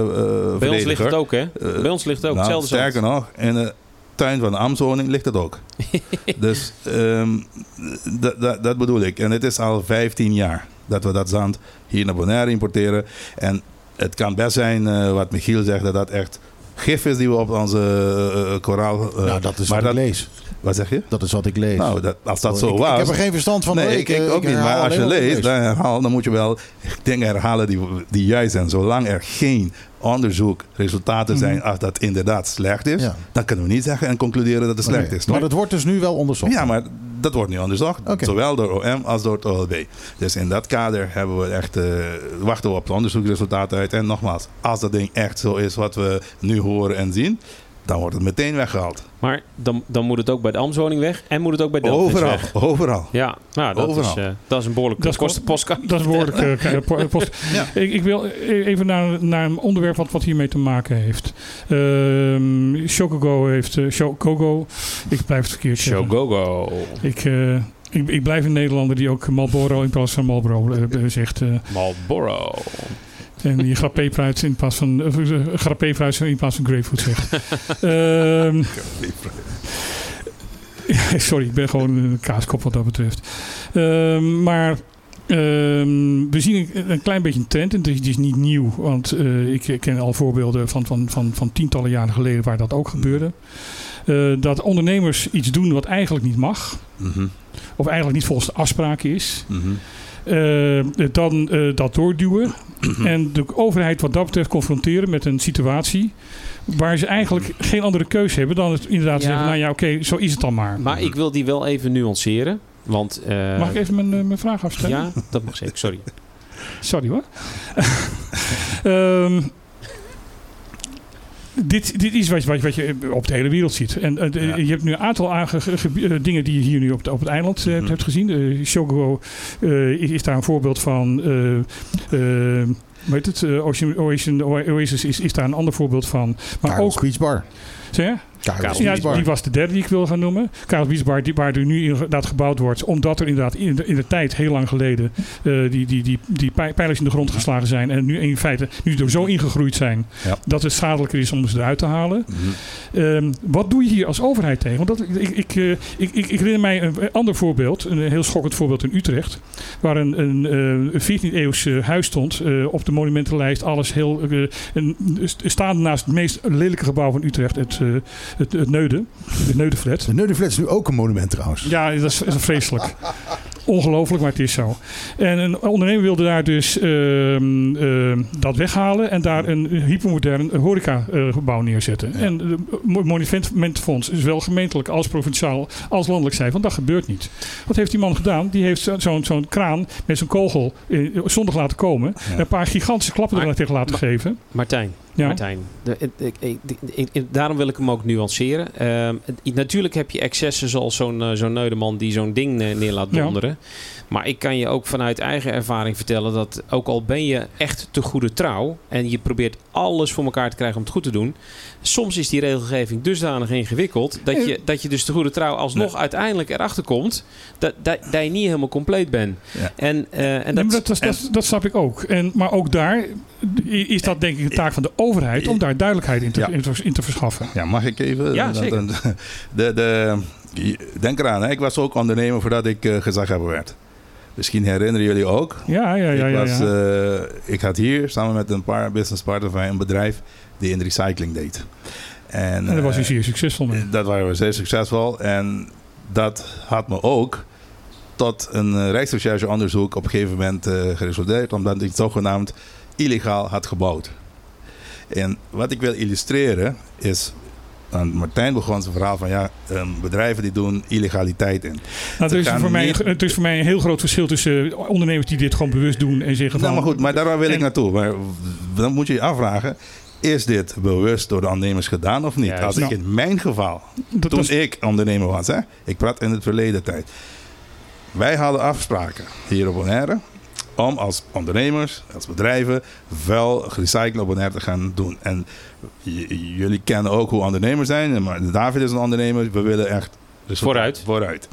eh, bij ons ligt het ook, hè? Bij ons ligt het ook. nou, hetzelfde zand. sterker nog, in de tuin van de Amzoning ligt het ook. (laughs) dus ehm, dat- dat- dat bedoel ik. En het is al 15 jaar dat we dat zand hier naar Bonaire importeren. En het kan best zijn, eh, wat Michiel zegt, dat dat echt gif is die we op onze eh, eh, koraal... eh, nou, dat is maar wat dat, ik lees. Wat zeg je? Dat is wat ik lees. Nou, dat, als dat zo ik, was... ik heb er geen verstand van. nee, ik, ik ook niet. Maar als je leest, dan, herhaal, dan moet je wel dingen herhalen die, die juist zijn. Zolang er geen onderzoek, resultaten zijn als dat inderdaad slecht is, Ja. dan kunnen we niet zeggen en concluderen dat het slecht is. Maar toch? dat wordt dus nu wel onderzocht. Ja, maar dat wordt nu onderzocht. Zowel door OM als door het OLB. Dus in dat kader hebben we echt, eh, wachten we op de onderzoeksresultaten uit. En nogmaals, als dat ding echt zo is wat we nu horen en zien, dan wordt het meteen weggehaald. Maar dan, dan moet het ook bij de Amswoning weg en moet het ook bij Delft Overal, weg. overal. Ja, nou, dat, Overal. is, eh, dat is een behoorlijk Dat. Dat is behoorlijk eh, (laughs) po- post. Ja. ik, ik wil e- even naar, naar een onderwerp wat, wat hiermee te maken heeft. Ehm Chocogo heeft... Chocogo, ik blijf het verkeerd zeggen. Show go go. Ik, eh, ik, ik blijf een Nederlander die ook Marlboro in plaats van Marlboro zegt. eh, Marlboro. En die grappé-fruit in plaats van... Uh, grappé-fruit in plaats van grapefruit zegt. (laughs) Ehm, (laughs) sorry, ik ben gewoon een kaaskop wat dat betreft. Ehm, maar ehm, we zien een, een klein beetje een trend. En het is, niet nieuw. Want eh, ik ken al voorbeelden van, van, van, van tientallen jaren geleden waar dat ook gebeurde. Eh, dat ondernemers iets doen wat eigenlijk niet mag. Mhm, Of eigenlijk niet volgens de afspraken is. Eh, dan eh, dat doorduwen. Mhm. En de overheid wat dat betreft confronteren met een situatie waar ze eigenlijk geen andere keuze hebben dan het inderdaad Ja. zeggen, nou ja, oké, zo is het dan maar. Maar ik wil die wel even nuanceren. Want, eh, Mag ik even mijn, eh, mijn vraag afstellen? Ja, dat mag zeker. Sorry. Sorry hoor. (laughs) Ehm, dit, dit is wat, wat, wat je op de hele wereld ziet. En eh, de- Ja. je hebt nu een aantal eh, dingen die je hier nu op, op het eiland eh, Mhm. hebt gezien. Uh, Shogo is, is daar een voorbeeld van. hoe heet het? Ocean, Ocean Oasis is, is daar een ander voorbeeld van. Maar ook Beach Bar. Zeg? Karel Ja, die was de derde die ik wil gaan noemen. Karel Wiesbar, die, waar er nu inderdaad gebouwd wordt. Omdat er inderdaad in de, in de tijd, heel lang geleden, eh, die, die, die, die pij- pijlers in de grond geslagen zijn. En nu in feite nu er zo ingegroeid zijn Ja. dat het schadelijker is om ze eruit te halen. Mhm. Ehm, wat doe je hier als overheid tegen? Want dat, ik, ik, eh, ik, ik, ik herinner mij een ander voorbeeld, een heel schokkend voorbeeld in Utrecht. Waar een, een, eh, 14e-eeuws eh, huis stond eh, op de monumentenlijst. Alles heel. een, staande naast het meest lelijke gebouw van Utrecht, het, eh, het, het Neude. Het Neudeflat. De Neudeflat is nu ook een monument trouwens. Ja, dat is, dat is vreselijk. Ongelooflijk, maar het is zo. En een ondernemer wilde daar dus ehm, ehm, dat weghalen en daar een hypermodern horecagebouw neerzetten. En het Monumentenfonds is wel gemeentelijk als provinciaal als landelijk zei van dat gebeurt niet. Wat heeft die man gedaan? Die heeft zo- zo'n zo'n kraan met zo'n kogel eh, zondag laten komen. En een paar gigantische klappen er tegen laten geven. Martijn, Ja. Martijn de, daarom wil ik hem ook nuanceren. Ehm, natuurlijk heb je excessen zoals zo'n eh, zo'n Neudeman die zo'n ding eh, neer laat Ja. Maar ik kan je ook vanuit eigen ervaring vertellen dat ook al ben je echt te goede trouw en je probeert alles voor elkaar te krijgen om het goed te doen, soms is die regelgeving dusdanig ingewikkeld dat je, dat je dus te goede trouw alsnog uiteindelijk erachter komt dat, dat, dat je niet helemaal compleet bent. Ja. En, eh, en Nee, dat, dat, dat, dat, dat snap ik ook. En, maar ook daar is dat denk ik een taak van de overheid om daar duidelijkheid in te, Ja. in te, in te verschaffen. Ja, mag ik even? Ja, zeker. De, de, denk eraan, hè, ik was ook ondernemer voordat ik eh, gezaghebber werd. Misschien herinneren jullie ook. Ja, ja, ja. ik, ja, was, ja. eh, ik had hier samen met een paar businesspartners van een bedrijf die in recycling deed. En, en daar was hij eh, zeer succesvol mee. Dat waren we zeer succesvol. En dat had me ook tot een rijksrechercheonderzoek op een gegeven moment eh, geresulteerd. Omdat ik zogenaamd illegaal had gebouwd. En wat ik wil illustreren is... Martijn begon zijn verhaal van ja, eh, bedrijven die doen illegaliteit in. Nou, er, is voor mij, niet- het is voor mij een heel groot verschil tussen eh, ondernemers die dit gewoon bewust doen en zeggen van... Nou, maar goed, maar daar wil ik naartoe. Maar dan moet je je afvragen, is dit bewust door de ondernemers gedaan of niet? Als ik Nou, in mijn geval dat toen ik ondernemer was, hè? ik praat in het verleden tijd. Wij hadden afspraken hier op Bonaire om als ondernemers, als bedrijven, wel gerecycled op Bonaire te gaan doen. En jullie kennen ook hoe ondernemers zijn, maar David is een ondernemer. We willen echt. Vooruit. vooruit.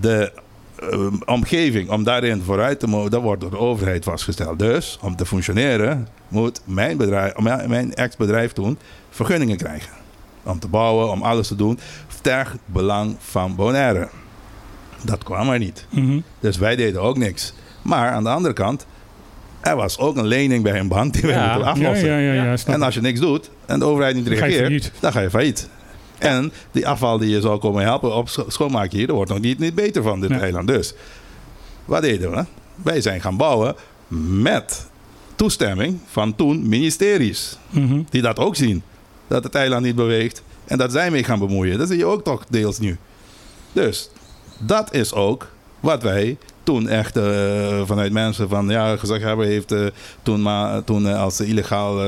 De eh, omgeving om daarin vooruit te mogen, dat wordt door de overheid vastgesteld. Dus om te functioneren moet mijn, bedrijf, mijn, mijn ex-bedrijf toen vergunningen krijgen. Om te bouwen, om alles te doen, ter belang van Bonaire. Dat kwam er niet. Mhm. Dus wij deden ook niks. Maar aan de andere kant, er was ook een lening bij een bank die we Ja. moeten aflossen. ja, ja. En als je niks doet en de overheid niet Dan ga je reageert, failliet. dan ga je failliet. En die afval die je zou komen helpen op scho- schoonmaken hier, daar wordt nog niet, niet beter van dit eiland. Dus wat deden we? Wij zijn gaan bouwen met toestemming van toen ministeries. Mhm. Die dat ook zien. Dat het eiland niet beweegt. En dat zij mee gaan bemoeien. Dat zie je ook toch deels nu. Dus dat is ook wat wij toen echt eh, vanuit mensen van ja, gezegd hebben, heeft eh, toen, maar, toen eh, als illegaal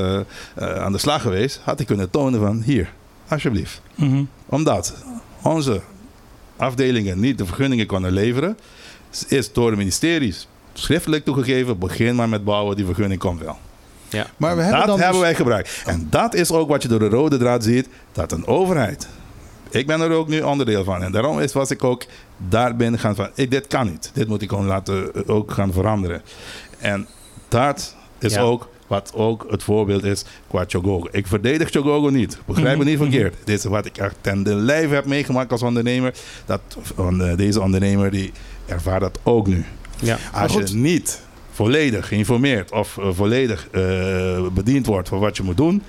aan de slag geweest, had ik kunnen tonen van hier, alsjeblieft. Mhm. Omdat onze afdelingen niet de vergunningen konden leveren, is door de ministeries schriftelijk toegegeven, begin maar met bouwen, die vergunning komt wel. Maar we hebben dat dan hebben dus- wij gebruikt. En dat is ook wat je door de rode draad ziet, dat een overheid. Ik ben er ook nu onderdeel van. En daarom is, was ik ook daar binnen gaan van, ik, dit kan niet. Dit moet ik gewoon laten eh, ook gaan veranderen. En dat is Ja. ook wat ook het voorbeeld is qua Chogogo. Ik verdedig Chogogo niet. Begrijp me niet Mhm, verkeerd. Dit is wat ik echt ten de lijve heb meegemaakt als ondernemer. Dat, van, eh, deze ondernemer die ervaart dat ook nu. Ja. Als je niet volledig geïnformeerd of eh, volledig bediend wordt voor wat je moet doen.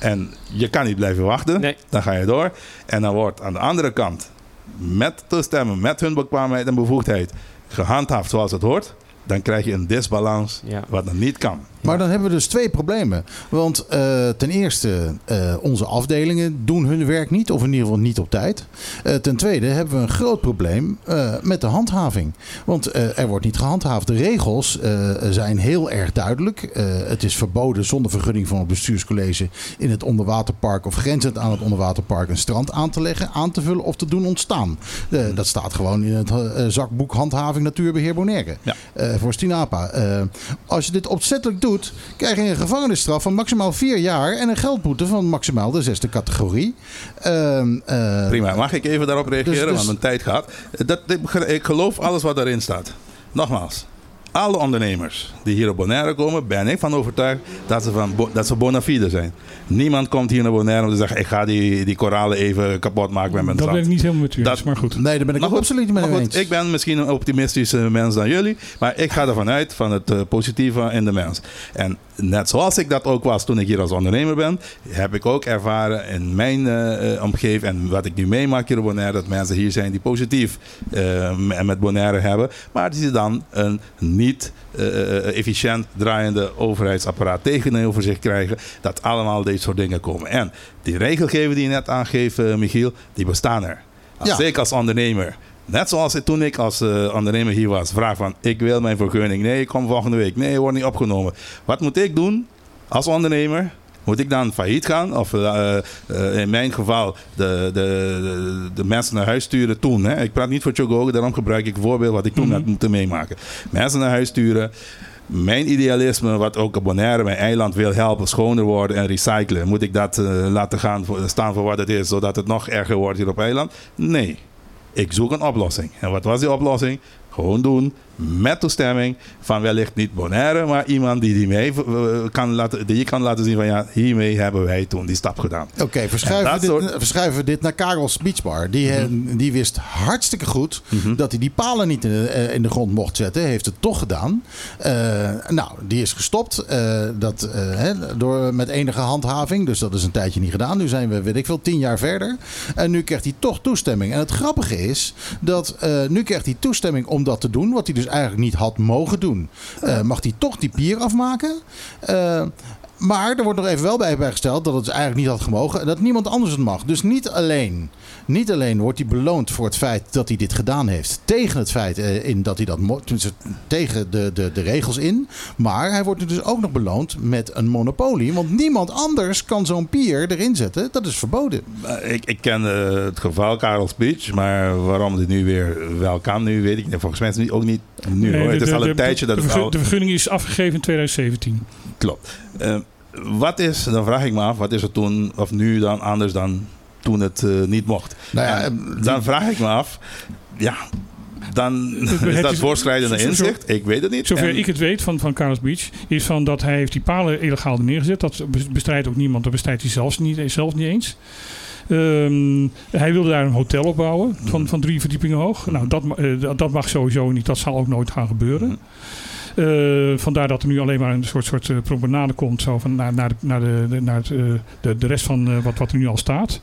En je kan niet blijven wachten. Nee. Dan ga je door. En dan wordt aan de andere kant met te stemmen, met hun bekwaamheid en bevoegdheid gehandhaafd zoals het hoort. Dan krijg je een disbalans Ja. wat dan niet kan. Maar dan hebben we dus twee problemen. Want eh, ten eerste, eh, onze afdelingen doen hun werk niet, of in ieder geval niet op tijd. Eh, ten tweede hebben we een groot probleem eh, met de handhaving. Want eh, er wordt niet gehandhaafd. De regels eh, zijn heel erg duidelijk. Eh, het is verboden zonder vergunning van het bestuurscollege in het onderwaterpark of grenzend aan het onderwaterpark een strand aan te leggen, aan te vullen of te doen ontstaan. Eh, dat staat gewoon in het zakboek handhaving natuurbeheer Bonaire. Ja. Voor Stinapa. Eh, als je dit opzettelijk doet, krijg je een gevangenisstraf van maximaal vier jaar en een geldboete van maximaal de zesde categorie. Ehm, eh, Prima, mag ik even daarop reageren? dus- Want mijn tijd gaat. Dat, ik geloof alles wat daarin staat. Nogmaals, alle ondernemers die hier op Bonaire komen, ben ik van overtuigd dat ze, van, dat ze bona fide zijn. Niemand komt hier naar Bonaire om te zeggen: ik ga die, die koralen even kapot maken met mijn Dat zand. ben ik niet helemaal met u Dat- eens, maar goed. nee, daar ben ik Maar ook goed, absoluut niet mee eens. ik ben misschien een optimistische mens dan jullie, maar ik ga ervan uit van het eh, positieve in de mens. En net zoals ik dat ook was toen ik hier als ondernemer ben, heb ik ook ervaren in mijn eh, eh, omgeving en wat ik nu meemaak hier op Bonaire, dat mensen hier zijn die positief m- met Bonaire hebben, maar die dan een niet efficiënt draaiende overheidsapparaat tegenover zich krijgen, dat allemaal deze soort dingen komen. En die regelgeving die je net aangeeft, Michiel, die bestaan er. Als Ja. ik als ondernemer, net zoals ik- toen ik als eh, ondernemer hier was, vraag van ik wil mijn vergunning. Nee, ik kom volgende week. Nee, wordt niet opgenomen. Wat moet ik doen als ondernemer? Moet ik dan failliet gaan? Of eh, eh, in mijn geval de, de, de, de mensen naar huis sturen toen. Hè? Ik praat niet voor Chogogo, daarom gebruik ik een voorbeeld wat ik toen Mhm. had moeten meemaken. Mensen naar huis sturen. Mijn idealisme, wat ook Bonaire, mijn eiland wil helpen schoner worden en recyclen. Moet ik dat laten gaan voor, staan voor wat het is, zodat het nog erger wordt hier op eiland? Nee. Ik zoek een oplossing. En wat was die oplossing? Gewoon doen met toestemming van wellicht niet Bonaire, maar iemand die, die, mee, eh, kan laten, die je kan laten zien van ja, hiermee hebben wij toen die stap gedaan. Oké, verschuiven, soort- verschuiven we dit naar Karels Beachbar. Die, eh, die wist hartstikke goed dat hij die palen niet in de, eh, in de grond mocht zetten. Heeft het toch gedaan. Nou, die is gestopt dat, door, met enige handhaving. Dus dat is een tijdje niet gedaan. Nu zijn we, weet ik veel, tien jaar verder. En nu krijgt hij toch toestemming. En het grappige is dat nu krijgt hij toestemming om dat te doen. Wat hij dus eigenlijk niet had mogen doen. Eh, mag hij toch die pier afmaken. Maar er wordt nog even wel bij bijgesteld dat het dus eigenlijk niet had gemogen en dat niemand anders het mag. Dus niet alleen, niet alleen wordt hij beloond voor het feit dat hij dit gedaan heeft. Tegen het feit eh, in dat hij dat tegen de, de, de regels in. Maar hij wordt dus ook nog beloond met een monopolie. Want niemand anders kan zo'n pier erin zetten. Dat is verboden. Ik, ik ken eh, het geval Karel Beach, maar waarom dit nu weer wel kan, nu weet ik niet. Volgens mij is het ook niet nu Nee, hoor. de- Het is al een de- tijdje dat de, het al de vergunning is afgegeven in 2017. Klopt. Eh, wat is, dan vraag ik me af, wat is er toen of nu dan anders dan toen het eh, niet mocht? Nou ja, En eh, dan vraag ik me af, ja, dan (laughs) is dat voorschrijdende inzicht. Ik weet het niet. Zover En- ik het weet van, van Carlos Beach, is van dat hij heeft die palen illegaal er neergezet. Dat bestrijdt ook niemand, dat bestrijdt hij zelfs niet, zelf niet eens. Ehm, hij wilde daar een hotel op bouwen van, van drie verdiepingen hoog. Nou, dat, dat, dat mag sowieso niet. Dat zal ook nooit gaan gebeuren. Eh, vandaar dat er nu alleen maar een soort, soort eh, promenade komt zo van naar, naar, de, naar, de, de- naar het, eh, de, de rest van wat, wat er nu al staat.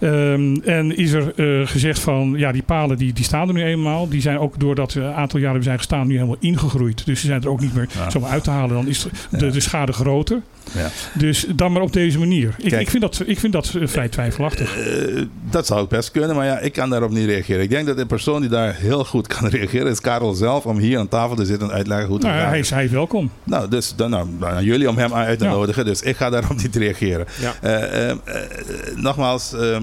Ehm, en is er gezegd van, ja, die palen die, die staan er nu eenmaal. Die zijn ook doordat ze een aantal jaren zijn gestaan nu helemaal ingegroeid. Dus die zijn er ook niet meer Ja. zomaar uit te halen. Dan is de, Ja. de schade groter. Ja. Dus dan maar op deze manier. Ik, Kijk. ik vind dat, ik vind dat eh, vrij twijfelachtig. Eh, dat zou ik best kunnen, maar ja, ik kan daarop niet reageren. Ik denk dat de persoon die daar heel goed kan (laughs) reageren is Karel zelf om hier aan tafel te zitten en uitleggen hoe het Nou, gaat. hij, is, hij is welkom. Nou, dus dan, nou, aan jullie om hem uit te Ja. nodigen, dus ik ga daarop (laughs) niet reageren. Ja. Eh, eh, eh, nogmaals, eh,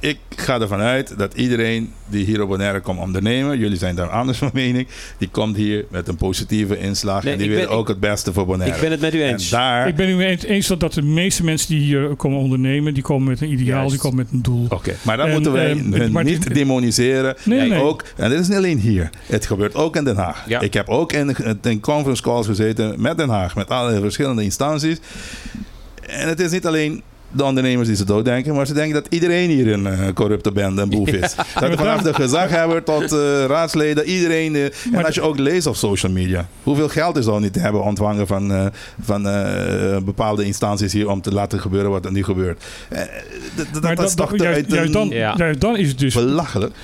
ik ga ervan uit dat iedereen die hier op Bonaire komt ondernemen, jullie zijn daar anders van mening, die komt hier met een positieve inslag Nee, en die wil ook het beste voor Bonaire. Ik ben het met u en eens. daar... Ik ben u eens- eens dat, dat de meeste mensen die hier komen ondernemen, die komen met een ideaal, Juist. die komen met een doel. Oké, maar dan En, moeten wij ehm, hun niet demoniseren. Nee, En nee. Ook, en dit is niet alleen hier. Het gebeurt ook in Den Haag. Ja. Ik heb ook in, in conference calls gezeten met Den Haag, met alle verschillende instanties. En het is niet alleen de ondernemers die ze dooddenken, maar ze denken dat iedereen hier een eh, corrupte bende, een boef is. (laughs) Dat vanaf de gezaghebber tot eh, raadsleden, iedereen. eh, en Maar- als je ook leest op social media, hoeveel geld is al niet te hebben ontvangen van, van eh, bepaalde instanties hier om te laten gebeuren wat er nu gebeurt. Eh, dat, dat, is toch juist, dan, Ja. juist dan is het dus belachelijk.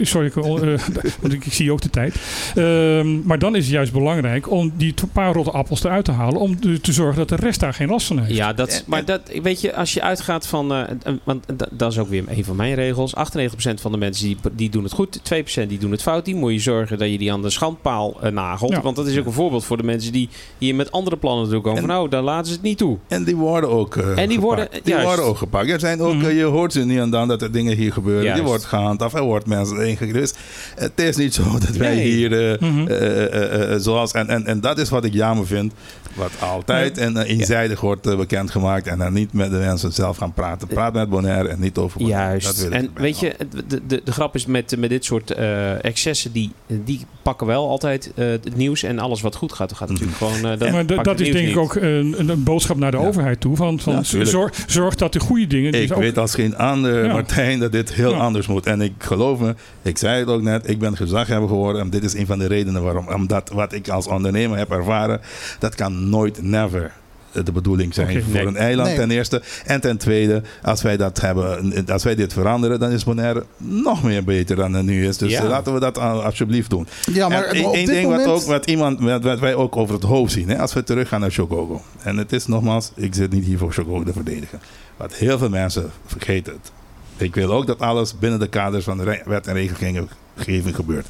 Sorry, ik, (laughs) want ik, ik zie ook de tijd. Ehm, maar dan is het juist belangrijk om die paar rotte appels eruit te halen. Om te, zorgen dat de rest daar geen last van heeft. Ja, dat, En- maar en- dat, weet je, als als je uitgaat van, eh, eh, want da- dat is ook weer een van mijn regels. 98% van de mensen die, die doen het goed, 2% die doen het fout. Die moet je zorgen dat je die aan de schandpaal eh, nagelt. Ja. Want dat is ook een voorbeeld voor de mensen die hier met andere plannen naartoe komen. En- Van, nou, dan laten ze het niet toe. En die worden ook eh, En die worden- gepakt. Die juist. worden ook gepakt. Er zijn ook, Mhm. eh, je hoort ze niet en dan dat er dingen hier gebeuren. Juist. Die wordt gehandhaafd. Er wordt mensen ingegrepen. Dus het is niet zo dat wij Nee. hier eh, Mhm. eh, eh, eh, zoals... En, en, en dat is wat ik jammer vind. Wat altijd en eh, eenzijdig wordt eh, bekendgemaakt. En dan niet met de mensen zelf gaan praten. Praat met Bonaire en niet over Bonaire. Juist. En weet je, de, de, de grap is met, met dit soort eh, excessen, die, die pakken wel altijd eh, het nieuws. En alles wat goed gaat, gaat natuurlijk gewoon... eh, dat maar dat is denk ik ook een, een boodschap naar de Ja. overheid toe. Van, van Ja, zorg, zorg dat de goede dingen... dus Ik ook- weet als geen ander, Ja. Martijn, dat dit heel Ja. anders moet. En ik geloof me, ik zei het ook net, ik ben gezaghebber geworden. En dit is een van de redenen waarom. Omdat wat ik als ondernemer heb ervaren, dat kan nooit, never de bedoeling zijn voor nee. een eiland Nee. ten eerste. En ten tweede, als wij dat hebben, als wij dit veranderen, dan is Bonaire nog meer beter dan het nu is. Dus Ja. eh, laten we dat al- alsjeblieft doen. Ja, maar en één ding moment... wat, ook, wat, iemand, wat, wat wij ook over het hoofd zien, hè, als we teruggaan naar Chogogo. En het is nogmaals, ik zit niet hier voor Chogogo te verdedigen. Wat heel veel mensen vergeten het. Ik wil ook dat alles binnen de kaders van de wet en regelgeving gebeurt.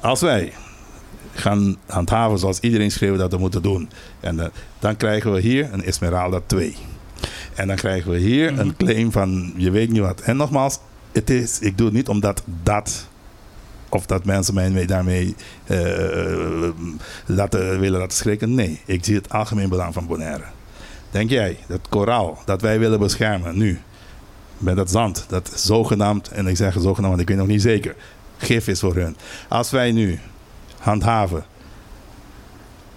Als wij gaan handhaven zoals iedereen schreeuwt dat we moeten doen. En eh, dan krijgen we hier een Esmeralda 2. En dan krijgen we hier een claim van je weet niet wat. En nogmaals, het is, ik doe het niet omdat dat of dat mensen mij mee- daarmee eh, laten, willen laten schrikken. Nee, ik zie het algemeen belang van Bonaire. Denk jij dat koraal dat wij willen beschermen nu, met dat zand, dat zogenaamd, en ik zeg zogenaamd, want ik weet nog niet zeker, gif is voor hun. Als wij nu handhaven,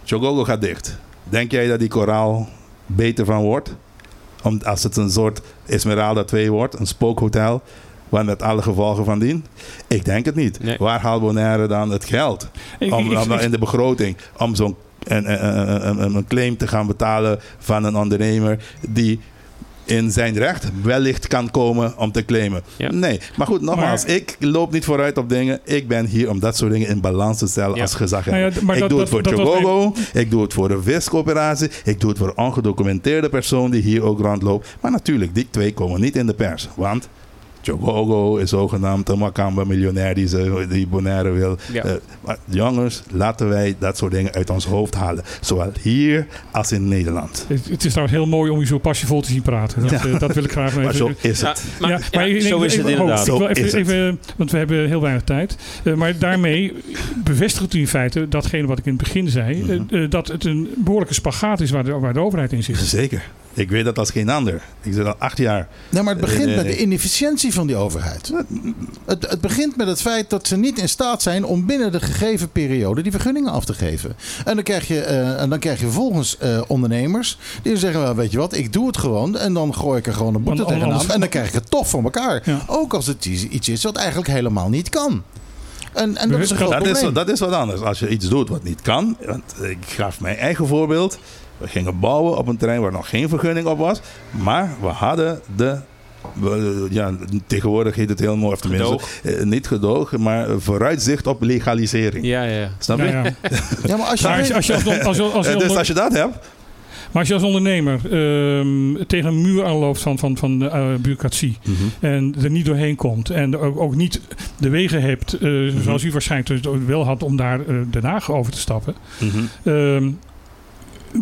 Chogogo gaat dicht. Denk jij dat die koraal beter van wordt? Om, als het een soort Esmeralda 2 wordt, een spookhotel, waar met alle gevolgen van dien? Ik denk het niet. Nee. Waar haalt Bonaire dan het geld? Om, in de begroting om zo'n een claim te gaan betalen van een ondernemer die in zijn recht wellicht kan komen om te claimen. Ja. Nee, maar goed, nogmaals, Maar- ik loop niet vooruit op dingen. Ik ben hier om dat soort dingen in balans te stellen Ja. als gezag. Nou ja, ik dat- doe dat- het voor Chogogo, ik doe het voor de viscoöperatie, ik doe het voor een ongedocumenteerde persoon die hier ook rondloopt. Maar natuurlijk, die twee komen niet in de pers, want Chogogo is zogenaamd een Makamba miljonair die, ze, die Bonaire wil. Ja. Eh, maar jongens, laten wij dat soort dingen uit ons hoofd halen. Zowel hier als in Nederland. Het, het is trouwens heel mooi om je zo passievol te zien praten. Dat, Ja. eh, dat wil ik graag (laughs) Maar even... zo is Ja, het. maar, ja, ja, ik- zo is het oh, inderdaad. even, even- want we hebben heel weinig tijd. Eh, maar daarmee bevestigt u in feite datgene wat ik in het begin zei. Mhm. dat het een behoorlijke spagaat is waar de, waar de overheid in zit. Zeker. Ik weet dat als geen ander. Ik zit al acht jaar. Nee, maar het begint nee, met de inefficiëntie van die overheid. Het, het begint met het feit dat ze niet in staat zijn om binnen de gegeven periode die vergunningen af te geven. En dan krijg je, eh, en dan krijg je vervolgens eh, ondernemers die zeggen: well, Weet je wat, ik doe het gewoon. En dan gooi ik er gewoon een boete Want anders- tegenaan. En dan krijg ik het toch voor elkaar. Ja. Ook als het iets iets is wat eigenlijk helemaal niet kan. En, en dat is een groot Dat is, probleem. dat is wat anders. Als je iets doet wat niet kan. Want ik gaf mijn eigen voorbeeld. We gingen bouwen op een terrein waar nog geen vergunning op was. Maar we hadden de. we- Ja, tegenwoordig heet het heel mooi, of tenminste, eh, niet gedoog, maar vooruitzicht op legalisering. Ja, ja. Snap je? Ja, ja. (laughs) Ja, maar als je, als, je- als je als, als, als, als, dus als je dat hebt, maar als je als ondernemer ehm, tegen een muur aanloopt van, van, van de eh, bureaucratie en er niet doorheen komt en ook, ook niet de wegen hebt, eh, Mhm. zoals u waarschijnlijk dus ook wel had om daar eh Den Haag over te stappen, Mhm. ehm,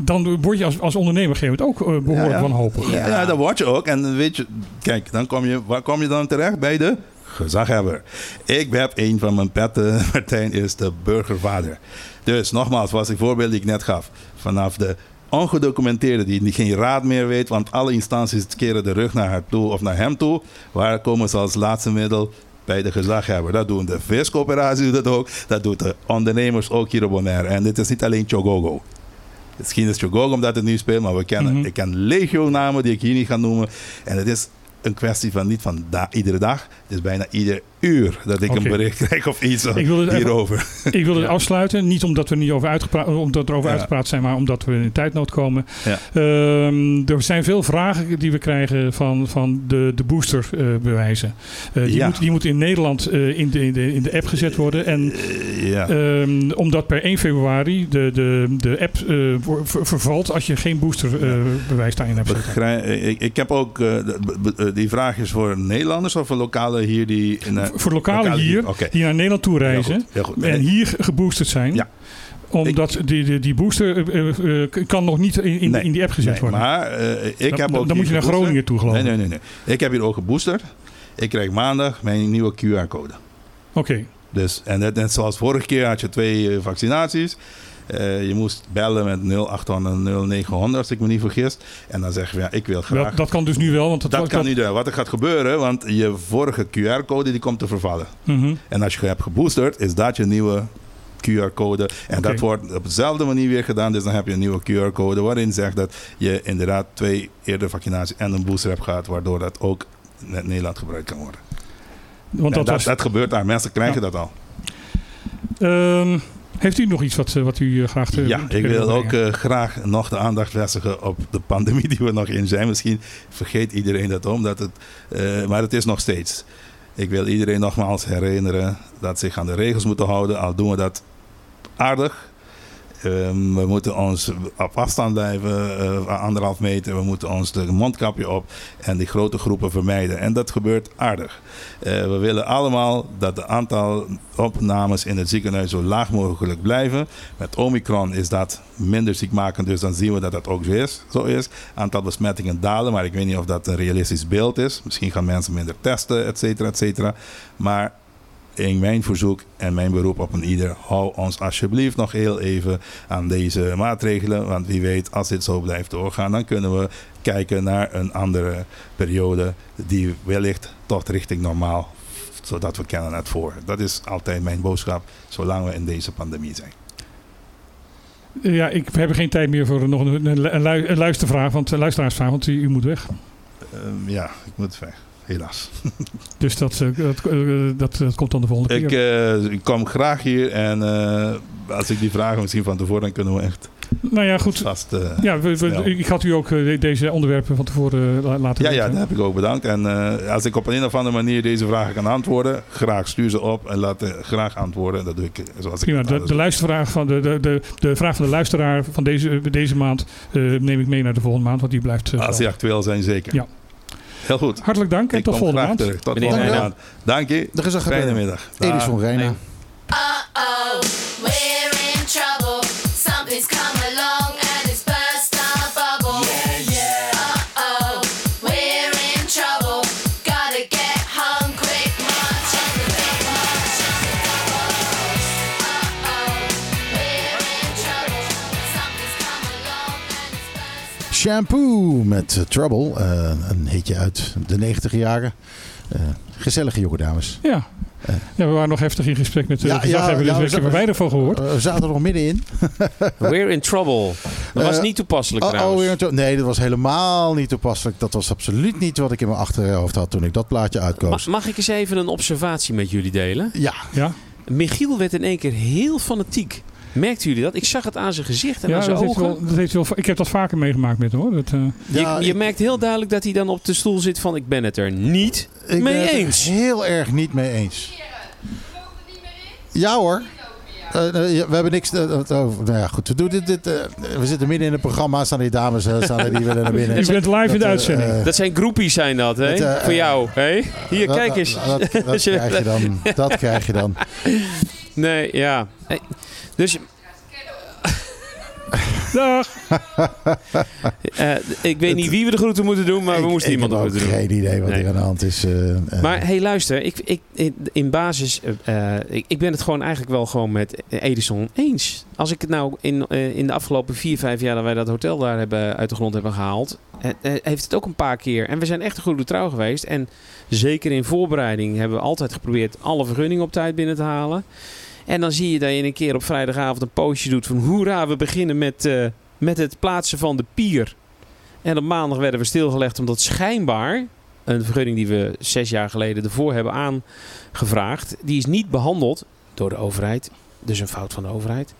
dan word je als, als ondernemer gegeven ook eh, behoorlijk Ja, ja. wanhopig. Ja, ja, dat word je ook. En weet je, kijk, dan kom je, waar kom je dan terecht? Bij de gezaghebber. Ik heb een van mijn petten, (laughs) Martijn, is de burgervader. Dus nogmaals, was die voorbeeld die ik net gaf. Vanaf de ongedocumenteerde die geen raad meer weet, want alle instanties keren de rug naar haar toe of naar hem toe. Waar komen ze als laatste middel? Bij de gezaghebber. Dat doen de viscoöperatie doet dat ook. Dat doet de ondernemers ook hier op Bonaire. En dit is niet alleen Chogogo. Misschien is Chogogo omdat het nu speelt, maar we kennen, Mhm. ik ken legio namen die ik hier niet ga noemen. En het is een kwestie van niet van da- iedere dag. Het is bijna ieder uur dat ik een bericht krijg of iets Ik wil het even- hierover. Ik wil het afsluiten. Niet omdat we, niet over uitgepra- omdat er over Ja. uitgepraat zijn, maar omdat we in tijdnood komen. Ja. Ehm, er zijn veel vragen die we krijgen van, van de, de boosterbewijzen. Eh die, Ja. moet, die moeten in Nederland eh, in, de, in, de, in de app gezet worden. En Eh, ja. Ehm, omdat per 1 februari de, de, de app eh, ver- vervalt als je geen boosterbewijs daarin hebt ik, ik heb ook, eh, die vraag is voor Nederlanders of voor lokale hier die... In, eh, Voor lokale lokale hier, die naar Nederland toe Heel reizen goed, heel goed. en hier geboosterd zijn. Ja. Omdat die, die, die booster eh, eh, k- kan nog niet in, in, Nee, in die app gezet Nee, worden. maar eh, ik dan, heb dan- ook dan moet je naar. Groningen toe geloof Nee, ik. nee, nee, nee. Ik heb hier ook geboosterd. Ik krijg maandag mijn nieuwe QR-code. Oké, Dus, en net, net zoals vorige keer had je twee eh, vaccinaties. Eh, je moest bellen met 0800 0900 als ik me niet vergis. En dan zeg je, ja, ik wil graag. dat, dat kan dus nu wel. Want dat, Dat kan niet. Wat er gaat gebeuren, want je vorige QR-code die komt te vervallen. Mhm. En als je hebt geboosterd, is dat je nieuwe QR-code. En dat wordt op dezelfde manier weer gedaan. Dus dan heb je een nieuwe QR-code waarin zegt dat je inderdaad twee eerder vaccinaties en een booster hebt gehad. Waardoor dat ook in Nederland gebruikt kan worden. Want dat dat, was, dat gebeurt daar. Mensen krijgen Ja. dat al. Ehm, heeft u nog iets wat, eh, wat u eh, graag te Ja, te ik wil ook eh, graag nog de aandacht vestigen op de pandemie die we nog in zijn. Misschien vergeet iedereen dat om, dat het, eh, maar het is nog steeds. Ik wil iedereen nogmaals herinneren dat zich aan de regels moeten houden, al doen we dat aardig. Ehm, we moeten ons op afstand blijven, eh, anderhalf meter. We moeten ons de mondkapje op en die grote groepen vermijden. En dat gebeurt aardig. Eh, we willen allemaal dat de aantal opnames in het ziekenhuis zo laag mogelijk blijven. Met Omicron is dat minder ziekmakend, dus dan zien we dat dat ook. Zo is. Aantal besmettingen dalen, maar ik weet niet of dat een realistisch beeld is. Misschien gaan mensen minder testen, et cetera, et cetera. Maar in mijn verzoek en mijn beroep op een ieder, hou ons alsjeblieft nog heel even aan deze maatregelen. Want wie weet, als dit zo blijft doorgaan, dan kunnen we kijken naar een andere periode die wellicht toch richting normaal, zodat we kennen het voor. Dat is altijd mijn boodschap, zolang we in deze pandemie zijn. Ja, ik heb geen tijd meer voor nog een, een, lu- een luistervraag, want, een luisteraarsvraag, want u, u moet weg. Ehm, ja, ik moet weg, helaas. (laughs) Dus dat, eh, dat, eh, dat, dat komt dan de volgende Ik, keer. eh, ik kom graag hier en eh, als ik die vragen misschien van tevoren, dan kunnen we echt nou ja, goed. vast... eh, Ja, we, we- snel. ik had u ook eh, de- deze onderwerpen van tevoren eh, la- laten Ja, ja, weten. dat heb ik ook bedankt. En eh, als ik op een of andere manier deze vragen kan antwoorden, graag stuur ze op en laat eh, graag antwoorden. Dat doe ik eh, zoals ik Prima, de, de, luistervraag van de, de, de, de vraag van de luisteraar van deze, deze maand eh, neem ik mee naar de volgende maand, want die blijft. eh, Als die actueel zijn, zeker. Ja. Heel goed. Hartelijk dank en ik tot kom volgende graag maand. terug. Tot Meneer volgende Reina. maand. Dank je. Er is een Fijne middag. Edison Dag. Reina. Uh-oh, Shampoo met Trouble. Eh, een hitje uit de 90 jaren. Eh, gezellige jonge dames. Ja. Eh. ja, we waren nog heftig in gesprek met de Ja, ja, verslaggever, ja, dus we ik heb er zaten- weinig van gehoord. Eh, we zaten er nog middenin. (laughs) We're in trouble. Dat was niet toepasselijk Oh, oh, trouwens. nee, dat was helemaal niet toepasselijk. Dat was absoluut niet wat ik in mijn achterhoofd had toen ik dat plaatje Ma- uitkoos. mag ik eens even een observatie met jullie delen? Ja, Ja, Michiel werd in één keer heel fanatiek. Merkten jullie dat? Ik zag het aan zijn gezicht en ja aan zijn dat heeft ogen. wel, dat heeft wel, ik heb dat vaker meegemaakt met hem hoor. Dat, eh, Ja, je je ik- merkt heel duidelijk dat hij dan op de stoel zit van ik ben het er niet ik mee ben het er eens. heel erg niet mee eens. Ja hoor. Eh, eh, ja, we hebben niks. oh, nou ja, goed. We, doen dit, dit, eh, we zitten midden in het programma. Staan die dames staan er, die willen naar binnen. (laughs) u bent live in de Dat, uitzending. Dat zijn groepies zijn dat, hè? Voor jou, hè? Hier, kijk eens. Dat, dat, (laughs) dat krijg je dan. Dat krijg je dan. Nee, ja. Hey, Dus (laughs) Dag! (laughs) eh, ik weet niet wie we de groeten moeten doen, maar we Ik- moesten ik iemand de heb groeten ook doen. geen idee wat Nee. hier aan de hand is. eh, eh. Maar hey, luister, ik, ik, in- in basis, ik, ik ben het gewoon eigenlijk wel gewoon met Edison eens. Als ik het nou in, eh, in de afgelopen vier, vijf jaar dat wij dat hotel daar hebben, uit de grond hebben gehaald, eh, eh, heeft het ook een paar keer. En we zijn echt een goede trouw geweest. En zeker in voorbereiding hebben we altijd geprobeerd alle vergunningen op tijd binnen te halen. En dan zie je dat je een keer op vrijdagavond een postje doet van hoera, we beginnen met, eh, met het plaatsen van de pier. En op maandag werden we stilgelegd omdat schijnbaar een vergunning die we zes jaar geleden ervoor hebben aangevraagd. Die is niet behandeld door de overheid. Dus een fout van de overheid.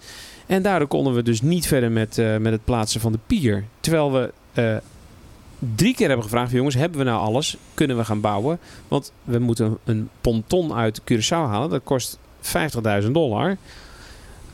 En daardoor konden we dus niet verder met, eh, met het plaatsen van de pier. Terwijl we eh, drie keer hebben gevraagd, jongens, hebben we nou alles? Kunnen we gaan bouwen? Want we moeten een ponton uit Curaçao halen. Dat kost 50.000 dollar.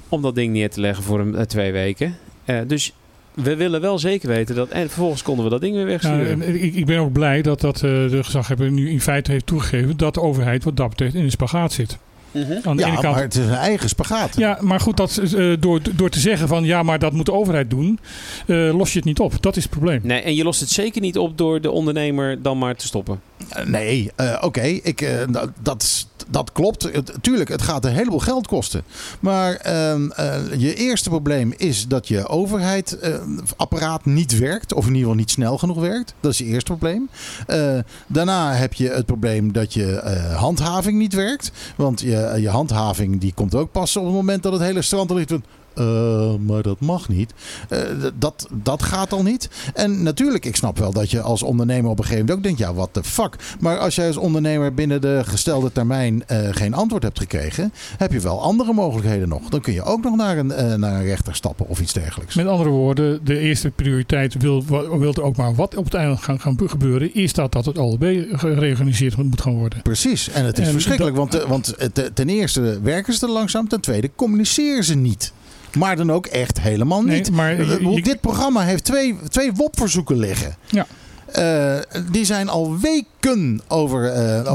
Om dat ding neer te leggen voor een, eh, twee weken. Eh, dus we willen wel zeker weten dat... En vervolgens konden we dat ding weer Ja, wegsturen. en ik, ik ben ook blij dat, dat eh, de gezaghebber nu in feite heeft toegegeven dat de overheid wat dat betreft in een spagaat zit. Mhm. Aan de Ja, ene kant maar het is een eigen spagaat. Ja, maar goed, dat, eh, door, door te zeggen van ja, maar dat moet de overheid doen, eh, los je het niet op. Dat is het probleem. Nee, en je lost het zeker niet op door de ondernemer dan maar te stoppen. Nee, eh, oké, ik, eh, dat- dat, is- dat klopt. Tuurlijk, het gaat een heleboel geld kosten. Maar ehm, eh, je eerste probleem is dat je overheidsapparaat niet werkt. Of in ieder geval niet snel genoeg werkt. Dat is je eerste probleem. Eh, daarna heb je het probleem dat je eh, handhaving niet werkt. Want je, je handhaving die komt ook pas op het moment dat het hele strand ligt. Eh, maar dat mag niet. Eh, dat, dat gaat al niet. En natuurlijk, ik snap wel dat je als ondernemer op een gegeven moment ook denkt: ja, what the fuck. Maar als jij als ondernemer binnen de gestelde termijn eh, geen antwoord hebt gekregen, heb je wel andere mogelijkheden nog. Dan kun je ook nog naar een, naar een rechter stappen of iets dergelijks. Met andere woorden, de eerste prioriteit wil, wil er ook maar wat op het eiland gaan, gaan gebeuren, is dat, dat het OLB gereorganiseerd moet gaan worden. Precies, en het is En verschrikkelijk, want, want te- ten eerste werken ze er langzaam, ten tweede communiceren ze niet. Maar dan ook echt helemaal Nee, niet. maar Eh, je- je- dit programma heeft twee, twee WOP-verzoeken liggen. Ja. Eh, die zijn al weken over, eh,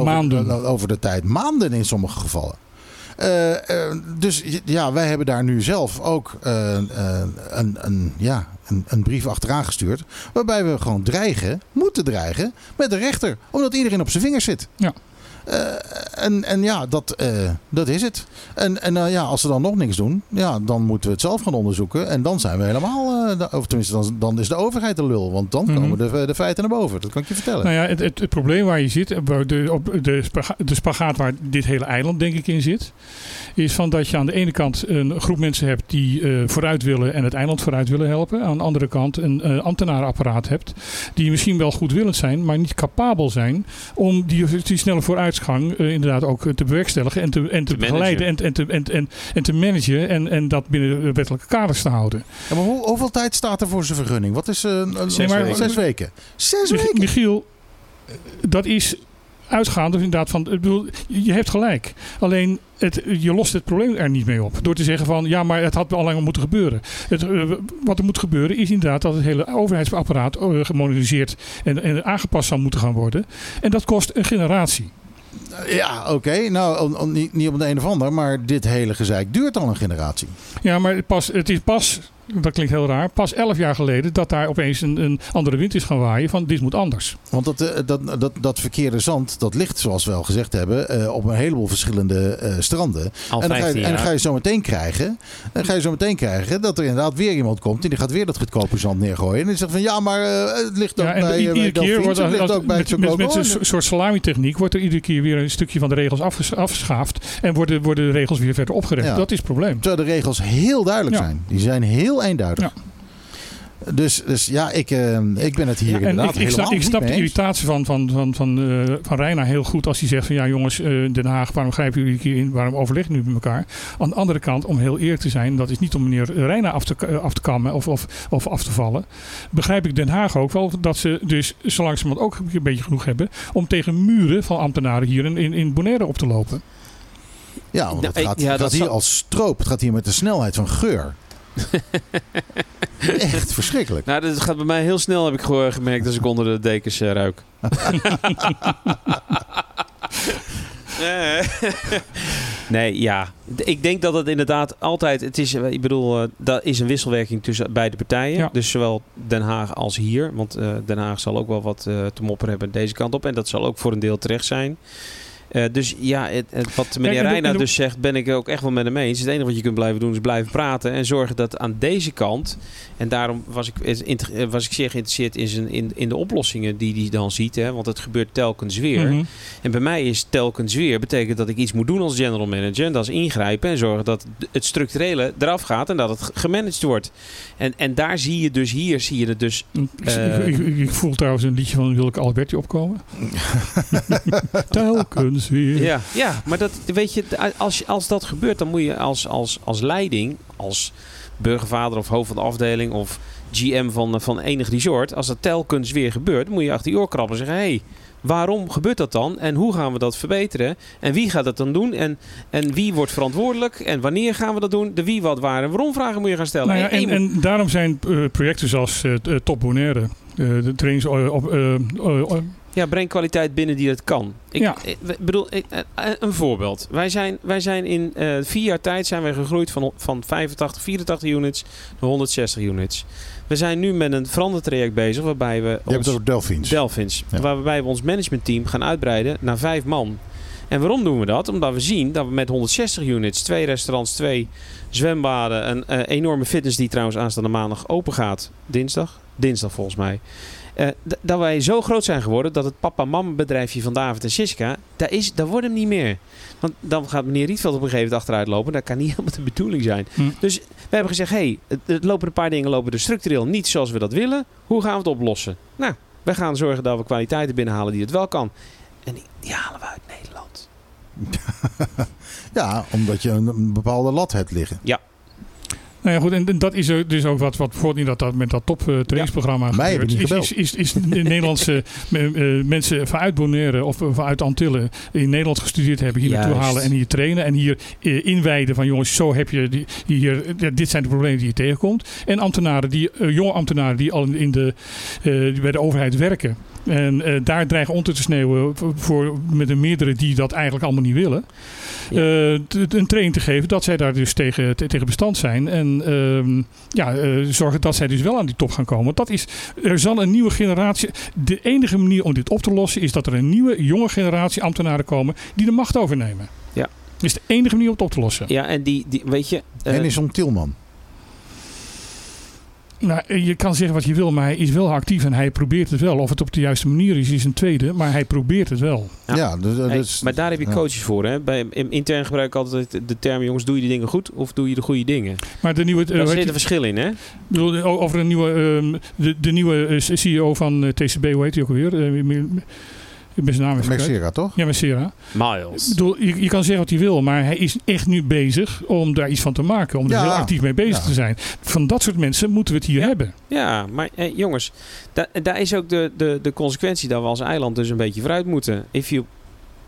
over, de tijd. Maanden in sommige gevallen. Dus ja, wij hebben daar nu zelf ook een, een, ja, een, een brief achteraan gestuurd. Waarbij we gewoon dreigen, moeten dreigen, met de rechter. Omdat iedereen op zijn vingers zit. Ja. Eh, en, en ja, dat, eh, dat is het. En, en eh, ja, als ze dan nog niks doen, ja, dan moeten we het zelf gaan onderzoeken. En dan zijn we helemaal, of tenminste, dan, dan is de overheid de lul. Want dan Mhm. komen de, de feiten naar boven. Dat kan ik je vertellen. Nou ja, het, het, het probleem waar je zit, de, op de, spaga- de spagaat waar dit hele eiland denk ik in zit, is van dat je aan de ene kant een groep mensen hebt die vooruit willen en het eiland vooruit willen helpen. Aan de andere kant een eh, ambtenarenapparaat hebt die misschien wel goedwillend zijn, maar niet capabel zijn om die, die snelle vooruitgang eh, inderdaad ook te bewerkstelligen en te, en te, Te begeleiden en, en, te, en, en, en te managen en, en dat binnen de wettelijke kaders te houden. Ja, maar hoe, hoeveel tijd staat er voor zijn vergunning? Wat is eh, een, Zes een- weken. Zes weken. Zes Mich- weken? Michiel, dat is uitgaande inderdaad van. Ik bedoel, je hebt gelijk. Alleen het, je lost het probleem er niet mee op. Door te zeggen van ja, maar het had al langer moeten gebeuren. Het, eh, wat er moet gebeuren is inderdaad dat het hele overheidsapparaat eh, gemoderniseerd en, en aangepast zou moeten gaan worden. En dat kost een generatie. Ja, oké. Nou, niet, niet op de een of ander, maar dit hele gezeik duurt al een generatie. Ja, maar pas, het is pas, dat klinkt heel raar, pas elf jaar geleden dat daar opeens een, een andere wind is gaan waaien van dit moet anders. Want dat, eh, dat, dat, dat verkeerde zand, dat ligt, zoals we al gezegd hebben, eh, op een heleboel verschillende eh, stranden. Al en, dan ga 15 je, en dan jaar. ga je zo meteen krijgen, dan ga je zo meteen krijgen dat er inderdaad weer iemand komt en die gaat weer dat goedkope zand neergooien. En die zegt van ja, maar eh, het ligt ook Ja, en bij, iedere keer wordt het er- ligt als- ook bij met, met, een soort salami-techniek wordt er iedere keer weer een stukje van de regels afges- afgeschaafd en worden, worden de regels weer verder opgerekt. Ja. Dat is het probleem. Terwijl de regels heel duidelijk Ja. zijn. Die zijn heel eenduidig. Dus, dus ja, ik, eh, ik ben het hier Ja, en inderdaad ik, ik, snap, helemaal ik snap de irritatie van, van, van, van, eh, van Reina heel goed als hij zegt van ja jongens, eh, Den Haag, waarom grijpen jullie hier in? Waarom overleggen jullie met elkaar? Aan de andere kant, om heel eerlijk te zijn, dat is niet om meneer Reina af te, af te kammen of, of, of af te vallen. Begrijp ik Den Haag ook wel dat ze dus zo langzamerhand ook een beetje genoeg hebben om tegen muren van ambtenaren hier in, in, in Bonaire op te lopen. Ja, want het ik- gaat, ja, dat gaat hier zal- als stroop. Het gaat hier met de snelheid van geur. (laughs) Echt verschrikkelijk. Nou, dat gaat bij mij heel snel, heb ik gewoon gemerkt, als ik onder de dekens eh, ruik. (laughs) nee, ja. Ik denk dat het inderdaad altijd... Het is, ik bedoel, eh, dat is een wisselwerking tussen beide partijen. Ja. Dus zowel Den Haag als hier. Want eh, Den Haag zal ook wel wat eh, te mopperen hebben deze kant op. En dat zal ook voor een deel terecht zijn. Eh, dus ja, het, het- wat meneer Kijk, Reina dus zegt, ben ik ook echt wel met hem eens. Het enige wat je kunt blijven doen is blijven praten en zorgen dat aan deze kant, en daarom was ik, eh, was ik zeer geïnteresseerd in, zijn, in, in de oplossingen die hij dan ziet, hè, want het gebeurt telkens weer. Mhm. En bij mij is telkens weer, betekent dat ik iets moet doen als general manager. En dat is ingrijpen en zorgen dat het structurele eraf gaat en dat het gemanaged wordt. En, en daar zie je dus, hier zie je het dus Ik, Eh, ik, ik, ik voel trouwens een liedje van Wilke Alberti opkomen. (laughs) Telkens weer. Ja, ja maar dat, weet je, als, als dat gebeurt, dan moet je als, als, als leiding, als burgervader of hoofd van de afdeling of GM van, van enig resort, als dat telkens weer gebeurt, moet je achter je oor krabben en zeggen: hé, hey, waarom gebeurt dat dan? En hoe gaan we dat verbeteren? En wie gaat dat dan doen? En, en wie wordt verantwoordelijk? En wanneer gaan we dat doen? De wie, wat, waar en waarom vragen moet je gaan stellen. Nou ja, En- en, daarom zijn eh, projecten zoals eh, eh, Top Bonaire, eh, de trainings eh, op, eh, eh, eh, Ja, breng kwaliteit binnen die het kan. Ik, Ja. ik bedoel, ik, eh, eh, een voorbeeld. Wij zijn, wij zijn in eh, vier jaar tijd zijn wij gegroeid van, van 85, 84 units naar 160 units. We zijn nu met een verandertraject bezig waarbij we Je hebt ons het over Delphins. Delphins, Ja. waarbij we ons managementteam gaan uitbreiden naar vijf man. En waarom doen we dat? Omdat we zien dat we met 160 units, twee restaurants, twee zwembaden, een eh, enorme fitness die trouwens aanstaande maandag open gaat. Dinsdag? Dinsdag volgens mij. Eh, dat wij zo groot zijn geworden dat het papa-mama bedrijfje van David en Siska, daar, is, daar wordt hem niet meer. Want dan gaat meneer Rietveld op een gegeven moment achteruit lopen. Dat kan niet (laughs) helemaal de bedoeling zijn. Hm. Dus we hebben gezegd, hé, hey, het, het lopen een paar dingen lopen er structureel niet zoals we dat willen. Hoe gaan we het oplossen? Nou, wij gaan zorgen dat we kwaliteiten binnenhalen die het wel kan. En die, die halen we uit Nederland. (laughs) Ja, omdat je een, een bepaalde lat hebt liggen. Nou ja, goed, en en dat is dus ook wat, wat bijvoorbeeld dat, dat, met dat top eh, Mij hebben gebeurt. is, is, is, is de Nederlandse (laughs) eh, mensen vanuit Bonaire of vanuit Antillen in Nederland gestudeerd hebben, hier naartoe halen en hier trainen. En hier eh, inwijden van jongens, zo heb je die, hier, ja, dit zijn de problemen die je tegenkomt. En ambtenaren, die, jonge ambtenaren die al in, de, bij de overheid werken. En eh, daar dreigen onder te sneeuwen voor, voor- met een meerdere die dat eigenlijk allemaal niet willen. Ja. eh, t- een training te geven dat zij daar dus tegen, te- tegen bestand zijn. En ehm, ja, eh, zorgen dat zij dus wel aan die top gaan komen. Want dat is, er zal een nieuwe generatie. De enige manier om dit op te lossen is dat er een nieuwe, jonge generatie ambtenaren komen die de macht overnemen. Ja. Dat is de enige manier om het op te lossen. Ja, en die, die weet je... en is om Tilman. Nou, je kan zeggen wat je wil, maar hij is wel actief en hij probeert het wel. Of het op de juiste manier is, is een tweede. Maar hij probeert het wel. Ja. Ja, dus, hey, dus- maar daar heb je ja. coaches voor. Hè? Bij, in- intern gebruik ik altijd de term, jongens, doe je die dingen goed of doe je de goede dingen? Maar de nieuwe, eh, Daar zit een verschil in, hè? Ik bedoel, o- over een nieuwe, ehm, de, de nieuwe eh, CEO van eh, TCB, hoe heet hij ook alweer? Ik ben zijn naam. Mexera, toch? Ja, Messera. Ik Miles. bedoel, je, je kan zeggen wat hij wil, maar hij is echt nu bezig om daar iets van te maken. Om er heel actief mee bezig Ja. te zijn. Van dat soort mensen moeten we het hier Ja. hebben. Ja, maar eh, jongens, da- daar is ook de, de, de consequentie dat we als eiland dus een beetje vooruit moeten. If you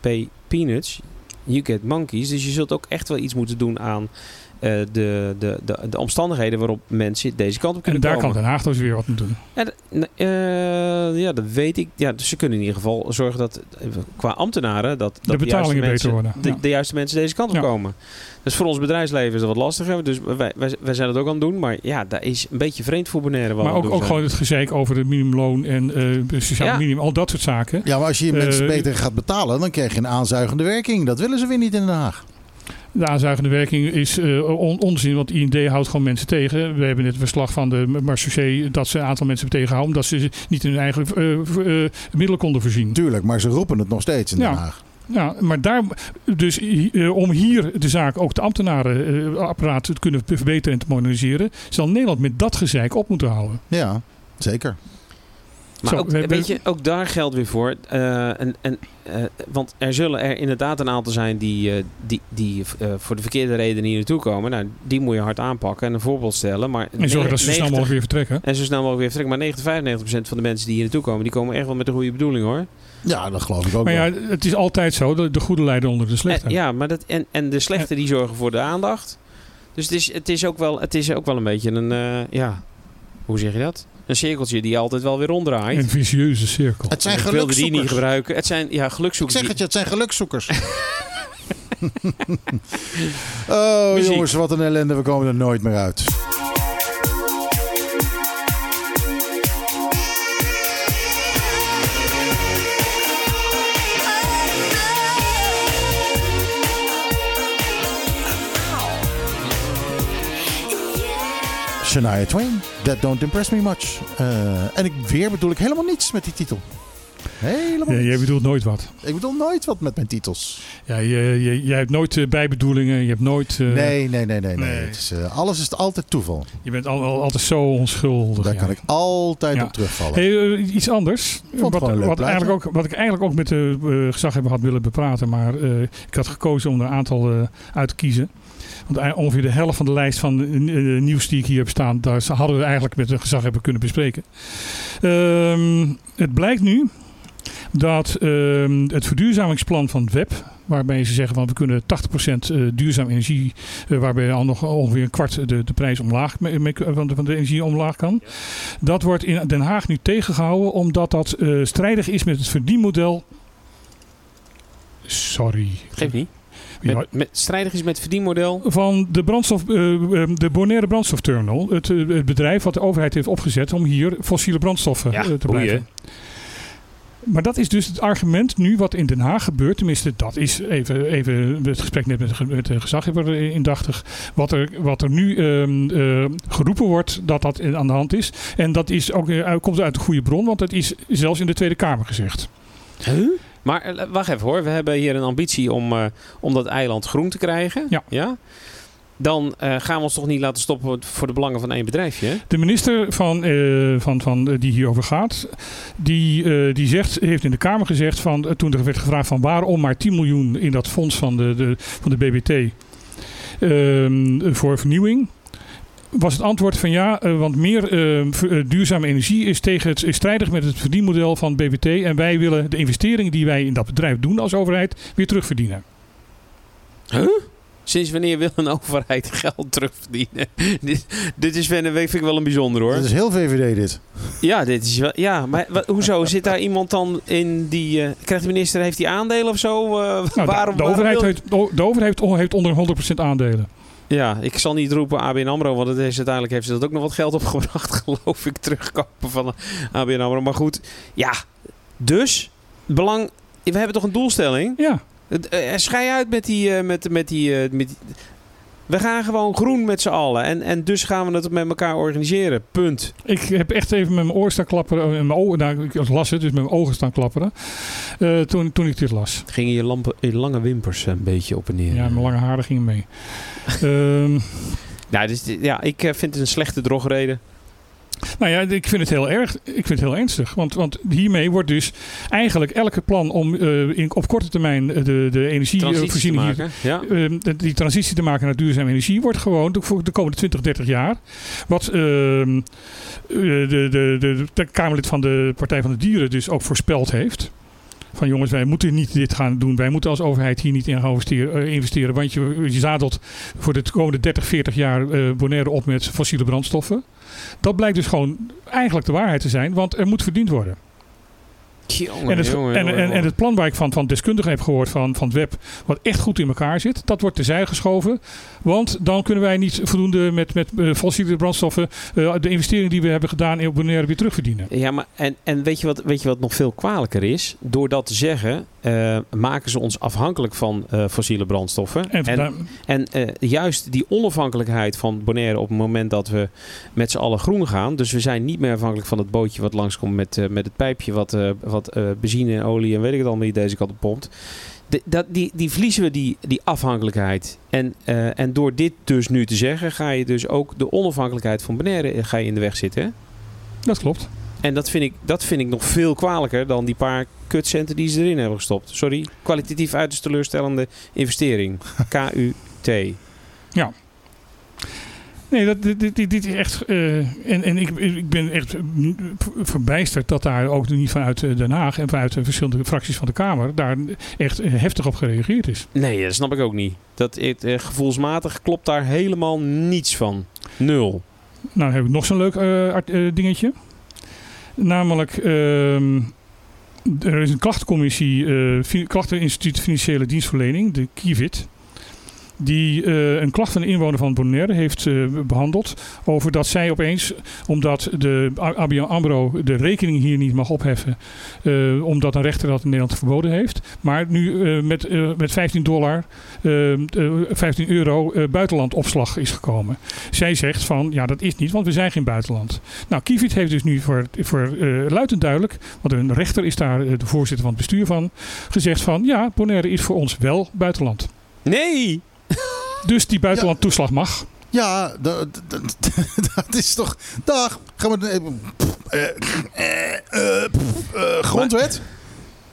pay peanuts, you get monkeys. Dus je zult ook echt wel iets moeten doen aan de, de, de, de omstandigheden waarop mensen deze kant op En kunnen daar komen. kan Den Haag dus weer wat mee doen. Ja, d- n- eh, ja, dat weet ik. Ja, dus ze kunnen in ieder geval zorgen dat eh, qua ambtenaren dat, dat De betalingen juiste beter mensen, worden. De, Ja. de juiste mensen deze kant op Ja. komen. Dus voor ons bedrijfsleven is dat wat lastiger. Dus wij, wij, wij zijn het ook aan het doen. Maar ja, dat is een beetje vreemd voor Bonaire. wat Maar ook, ook gewoon het gezeik over het minimumloon en eh sociaal Ja. minimum. Al dat soort zaken. Ja, maar als je je mensen Eh, beter gaat betalen, dan krijg je een aanzuigende werking. Dat willen ze weer niet in Den Haag. De aanzuigende werking is eh, on- onzin, want IND houdt gewoon mensen tegen. We hebben net een verslag van de Marseillais dat ze een aantal mensen hebben tegengehouden omdat ze niet in hun eigen eh, eh, middelen konden voorzien. Tuurlijk, maar ze roepen het nog steeds in Den. Haag. Ja, maar daar, dus om hier de zaak, ook de ambtenarenapparaat te kunnen verbeteren en te moderniseren, zal Nederland met dat gezeik op moeten houden. Ja, zeker. Maar Zo, ook, we- we- weet je, ook daar geldt weer voor. eh, en, en, eh, want er zullen er inderdaad een aantal zijn die, eh, die, die eh, voor de verkeerde redenen hier naartoe komen. Nou, die moet je hard aanpakken en een voorbeeld stellen. Maar En zorgen dat ze snel 90 mogelijk weer vertrekken. En zo snel mogelijk weer vertrekken. Maar 90, 95% van de mensen die hier naartoe komen, die komen echt wel met de goede bedoeling hoor. Ja, dat geloof ik ook Maar wel. ja, het is altijd zo, de, de goede lijden onder de slechte. En, ja, maar dat, en, en de slechte die zorgen voor de aandacht. Dus het is, het is, ook, wel, het is ook wel een beetje een, eh, ja, hoe zeg je dat? Een cirkeltje die altijd wel weer ronddraait. Een vicieuze cirkel. het zijn Ik wilde die niet gebruiken. Het zijn ja, Ik gelukzoekers. zeg het je, het zijn gelukzoekers. (laughs) oh Muziek. jongens, wat een ellende. We komen er nooit meer uit. Shania Twain, That Don't Impress Me Much. Eh, en ik, weer bedoel ik helemaal niets met die titel. Helemaal Ja, jij bedoelt nooit wat. Ik bedoel nooit wat met mijn titels. Ja, je, je, jij hebt nooit eh, bijbedoelingen. Je hebt nooit... eh, nee, nee, nee, nee. nee. nee. Het is, eh, alles is altijd toeval. Je bent al, al- altijd zo onschuldig. Daar ja. kan ik altijd Ja. op terugvallen. Hey, iets anders. Wat, wat, eigenlijk ook, wat ik eigenlijk ook met de eh, gezaghebber had willen bepraten. Maar ik had gekozen om er een aantal uit te kiezen. Want ei- ongeveer de helft van de lijst van eh, eh, nieuws die ik hier heb staan, daar hadden we eigenlijk met de gezaghebber kunnen bespreken. Ehm, het blijkt nu dat ehm, het verduurzamingsplan van het web, waarbij ze zeggen van we kunnen 80% eh, duurzaam energie, eh, waarbij al nog ongeveer een kwart de, de prijs omlaag van, de, van de energie omlaag kan. Dat wordt in Den Haag nu tegengehouden omdat dat eh, strijdig is met het verdienmodel. Sorry. Geeft niet. Met, met, strijdig is met het verdienmodel. van de, brandstof, eh, eh, de Bonaire Brandstofterminal, het, eh, het bedrijf wat de overheid heeft opgezet om hier fossiele brandstoffen Ja, te boeien. blijven. Maar dat is dus het argument nu wat in Den Haag gebeurt. Tenminste, dat is even, even het gesprek net met met de gezaghebber indachtig. Wat er, wat er nu ehm, eh, geroepen wordt dat dat aan de hand is. En dat is ook, komt uit de goede bron, want het is zelfs in de Tweede Kamer gezegd. Maar eh, wacht even hoor. We hebben hier een ambitie om, eh, om dat eiland groen te krijgen. Ja. Dan eh, gaan we ons toch niet laten stoppen voor de belangen van één bedrijfje. hè? De minister van, van, van, die hierover gaat, die, die zegt, heeft in de Kamer gezegd, van, toen er werd gevraagd van waarom maar 10 miljoen in dat fonds van de, de, van de BBT ehm, voor vernieuwing. Was het antwoord van ja, eh, want meer eh, eh, duurzame energie is, tegen het, is strijdig met het verdienmodel van BBT. En wij willen de investeringen die wij in dat bedrijf doen als overheid weer terugverdienen. Sinds wanneer wil een overheid (laughs) geld terugverdienen? (laughs) dit, dit is vind ik wel een bijzonder hoor. Dat is heel VVD dit. Ja, dit is wel, ja maar hoezo? Zit daar iemand dan in die... eh, krijgt de minister, heeft hij aandelen of zo? Eh, Nou, de- waarom, de, waarom overheid wil- heeft, de overheid heeft onder 100% aandelen. Ja, ik zal niet roepen ABN AMRO, want het is, uiteindelijk heeft ze dat ook nog wat geld opgebracht, (laughs) geloof ik, terugkopen van ABN AMRO. Maar goed, ja, dus, belang, we hebben toch een doelstelling? Ja, eh, schei uit met die, eh, met, met die, eh, met die- we gaan gewoon groen met z'n allen en, en dus gaan we het met elkaar organiseren, punt. Ik heb echt even met mijn oor staan klapperen. eh, Mijn ogen, nou, ik las het, dus met mijn ogen staan klapperen. eh, toen, toen ik dit las. Gingen je, lampen, je lange wimpers een beetje op en neer? Ja, mijn lange haren gingen mee. (laughs) Ehm, Ja, dus, ja, ik eh, vind het een slechte drogreden. Nou ja, ik vind het heel erg. Ik vind het heel ernstig. Want, want hiermee wordt dus eigenlijk elke plan om eh, in, op korte termijn eh, de, de energievoorziening hier maken. Ja. Ehm, die transitie te maken naar duurzame energie wordt gewoon de- voor de komende 20, 30 jaar. Wat ehm, eh, de, de, de, de Kamerlid van de Partij van de Dieren dus ook voorspeld heeft. Van jongens, wij moeten niet dit gaan doen. Wij moeten als overheid hier niet in gaan investeren. eh, investeren want je, je zadelt voor de komende 30, 40 jaar eh Bonaire op met fossiele brandstoffen. Dat blijkt dus gewoon eigenlijk de waarheid te zijn. Want er moet verdiend worden. Jongen, En het, jongen, en, jongen, en, en jongen. het plan waar ik van, van deskundigen heb gehoord van, van het web, wat echt goed in elkaar zit, dat wordt terzijde geschoven. Want dan kunnen wij niet voldoende met, met eh, fossiele brandstoffen eh, de investering die we hebben gedaan in Bonaire weer terugverdienen. Ja, maar en, en weet, je wat, weet je wat nog veel kwalijker is? Door dat te zeggen, eh, maken ze ons afhankelijk van fossiele brandstoffen. En, En, juist die onafhankelijkheid van Bonaire op het moment dat we met z'n allen groen gaan. Dus we zijn niet meer afhankelijk van het bootje wat langskomt met, met het pijpje wat, wat eh, benzine en olie en weet ik het allemaal die deze kant op pompt. De- dat, die, die verliezen we die, die afhankelijkheid. En, eh, en door dit dus nu te zeggen, ga je dus ook de onafhankelijkheid van Bonaire eh, ga je in de weg zitten. Hè? dat klopt. En dat vind, ik, dat vind ik nog veel kwalijker dan die paar kutcenten die ze erin hebben gestopt. Sorry, kwalitatief uiterst teleurstellende investering. (laughs) KUT. Nee, dat, dit, dit, is echt. eh, en en ik, ik ben echt verbijsterd dat daar ook niet vanuit eh, Den Haag en vanuit de verschillende fracties van de Kamer daar echt eh, heftig op gereageerd is. Nee, dat snap ik ook niet. Dat, het, eh, gevoelsmatig klopt daar helemaal niets van. Nul. Nou, dan heb ik nog zo'n leuk eh, art- eh, dingetje. Namelijk, ehm, er is een klachtencommissie, eh, Klachteninstituut Financiële Dienstverlening, de KIVIT. Die eh, een klacht van een inwoner van Bonaire heeft eh, behandeld. Over dat zij opeens, omdat de ABN AMRO de rekening hier niet mag opheffen. eh, omdat een rechter dat in Nederland verboden heeft. Maar nu met, met 15 dollar, eh, eh, 15 euro buitenlandopslag is gekomen. Zij zegt van, ja dat is niet, want we zijn geen buitenland. Nou, Kiefiet heeft dus nu voor, voor luid en duidelijk, want een rechter is daar de voorzitter van het bestuur van, gezegd van, ja, Bonaire is voor ons wel buitenland. Nee! Dus die buitenlandtoeslag mag. Ja, dat, dat, (laughs) dat is toch... Dag, gaan we... eh, eh, eh, eh, grondwet?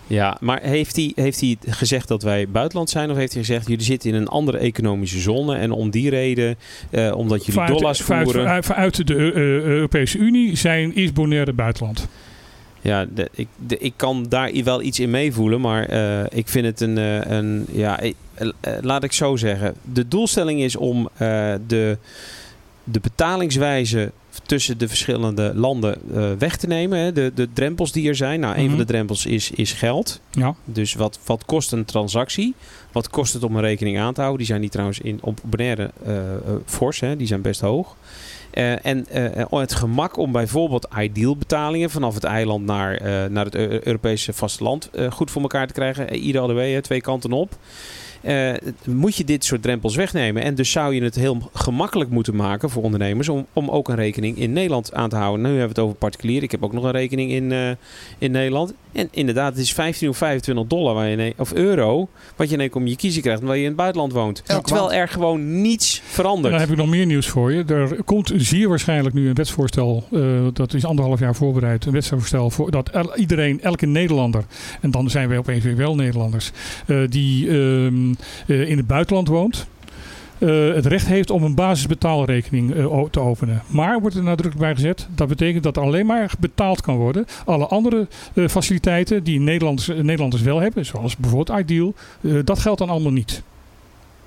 Ja, maar heeft hij, heeft hij gezegd dat wij buitenland zijn? Of heeft hij gezegd, jullie zitten in een andere economische zone... en om die reden, eh, omdat jullie Vanuit, dollars voeren... vanuit, vanuit de eh, Europese Unie zijn, is Bonaire buitenland. Ja, de, ik, de, ik kan daar wel iets in meevoelen, maar eh, ik vind het een, eh, een ja, eh, laat ik zo zeggen. De doelstelling is om de, de betalingswijze tussen de verschillende landen weg te nemen. Hè. De, de drempels die er zijn. Nou, een Mhm. van de drempels is, is geld. Ja. Dus wat, wat kost een transactie? Wat kost het om een rekening aan te houden? Die zijn die trouwens in, op Bonaire eh, fors, hè? die zijn best hoog. Eh, en eh, het gemak om bijvoorbeeld ideal betalingen vanaf het eiland naar, eh, naar het Eu- Europese vasteland eh, goed voor elkaar te krijgen. Eh, Ieder hè, twee kanten op. Eh, moet je dit soort drempels wegnemen. En dus zou je het heel gemakkelijk moeten maken voor ondernemers om, om ook een rekening in Nederland aan te houden. Nu hebben we het over particulier. Ik heb ook nog een rekening in, eh, in Nederland. En inderdaad, het is 15 of 25 dollar waar je in- of euro wat je in één keer om je kiezen krijgt omdat je in het buitenland woont. Terwijl er gewoon niets verandert. Dan heb ik nog meer nieuws voor je. Er komt zeer waarschijnlijk nu een wetsvoorstel. eh, dat is anderhalf jaar voorbereid. Een wetsvoorstel voor dat el- iedereen, elke Nederlander. En dan zijn wij opeens weer wel Nederlanders. eh, die ehm, eh, in het buitenland woont. Eh, het recht heeft om een basisbetaalrekening eh, te openen. Maar wordt er nadrukkelijk bij gezet. Dat betekent dat alleen maar betaald kan worden. Alle andere eh, faciliteiten die Nederlanders, Nederlanders wel hebben. Zoals bijvoorbeeld Ideal. dat geldt dan allemaal niet.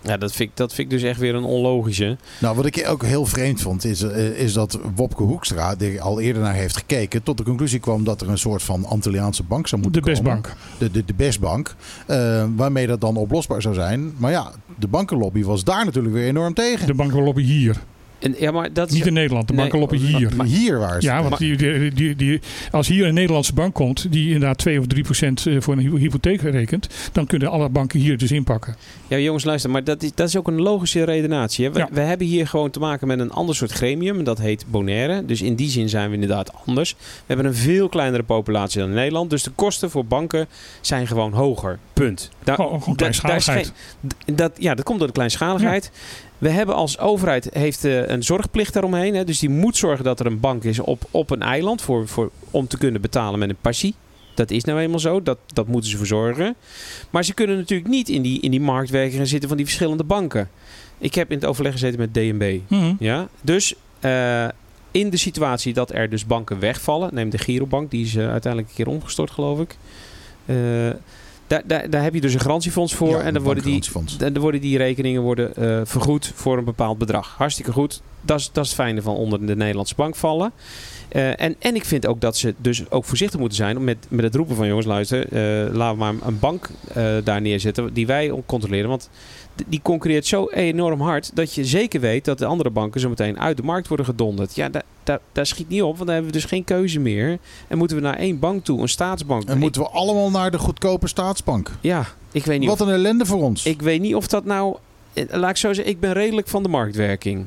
Ja, dat vind, ik, dat vind ik dus echt weer een onlogische. Nou, wat ik ook heel vreemd vond, is, eh, is dat Wopke Hoekstra, die al eerder naar heeft gekeken, tot de conclusie kwam dat er een soort van Antilliaanse bank zou De moeten komen. Bestbank. De, de, de Bestbank. eh, waarmee dat dan oplosbaar zou zijn. Maar ja, de bankenlobby was daar natuurlijk weer enorm tegen. De bankenlobby hier. En, ja, maar dat is, Niet in Nederland, de Nee, bankenlobby hier. Maar hier waar ze. Ja, want die, die, die, die- als hier een Nederlandse bank komt, die inderdaad 2 of 3 procent eh, voor een hy- hypotheek rekent, dan kunnen alle banken hier dus inpakken. Ja, jongens, luister, maar dat is, dat is ook een logische redenatie. Hè? We, Ja. we hebben hier gewoon te maken met een ander soort gremium. Dat heet Bonaire. Dus in die zin zijn we inderdaad anders. We hebben een veel kleinere populatie dan in Nederland. Dus de kosten voor banken zijn gewoon hoger. Punt. Daar- gewoon daar is kleinschaligheid. geen- d- dat, ja, dat komt door de kleinschaligheid. We hebben als overheid heeft, eh, een zorgplicht daaromheen. Hè? Dus die moet zorgen dat er een bank is op, op een eiland voor, voor, om te kunnen betalen met een passie. Dat is nou eenmaal zo. Dat, dat moeten ze voor zorgen. Maar ze kunnen natuurlijk niet in die, in die marktwerking gaan zitten van die verschillende banken. Ik heb in het overleg gezeten met DNB. Mhm. Ja? Dus eh, in de situatie dat er dus banken wegvallen, neem de Girobank, die is eh, uiteindelijk een keer omgestort, geloof ik. Daar, daar, daar heb je dus een garantiefonds voor. Ja, en dan worden, die, dan worden die rekeningen worden, eh, vergoed voor een bepaald bedrag. Hartstikke goed. Dat is, dat is het fijne van onder de Nederlandse bank vallen. Eh, en, en ik vind ook dat ze dus ook voorzichtig moeten zijn met, met het roepen van jongens, luister, eh, laten we maar een bank daar neerzetten die wij controleren. Want die concurreert zo enorm hard dat je zeker weet dat de andere banken zo meteen uit de markt worden gedonderd. Ja, daar daar daar schiet niet op, want dan hebben we dus geen keuze meer. En moeten we naar één bank toe, een staatsbank. En moeten we allemaal naar de goedkope staatsbank. Ja, ik weet niet Wat een ellende voor ons. ik weet niet of dat nou. eh, Laat ik zo zeggen, ik ben redelijk van de marktwerking.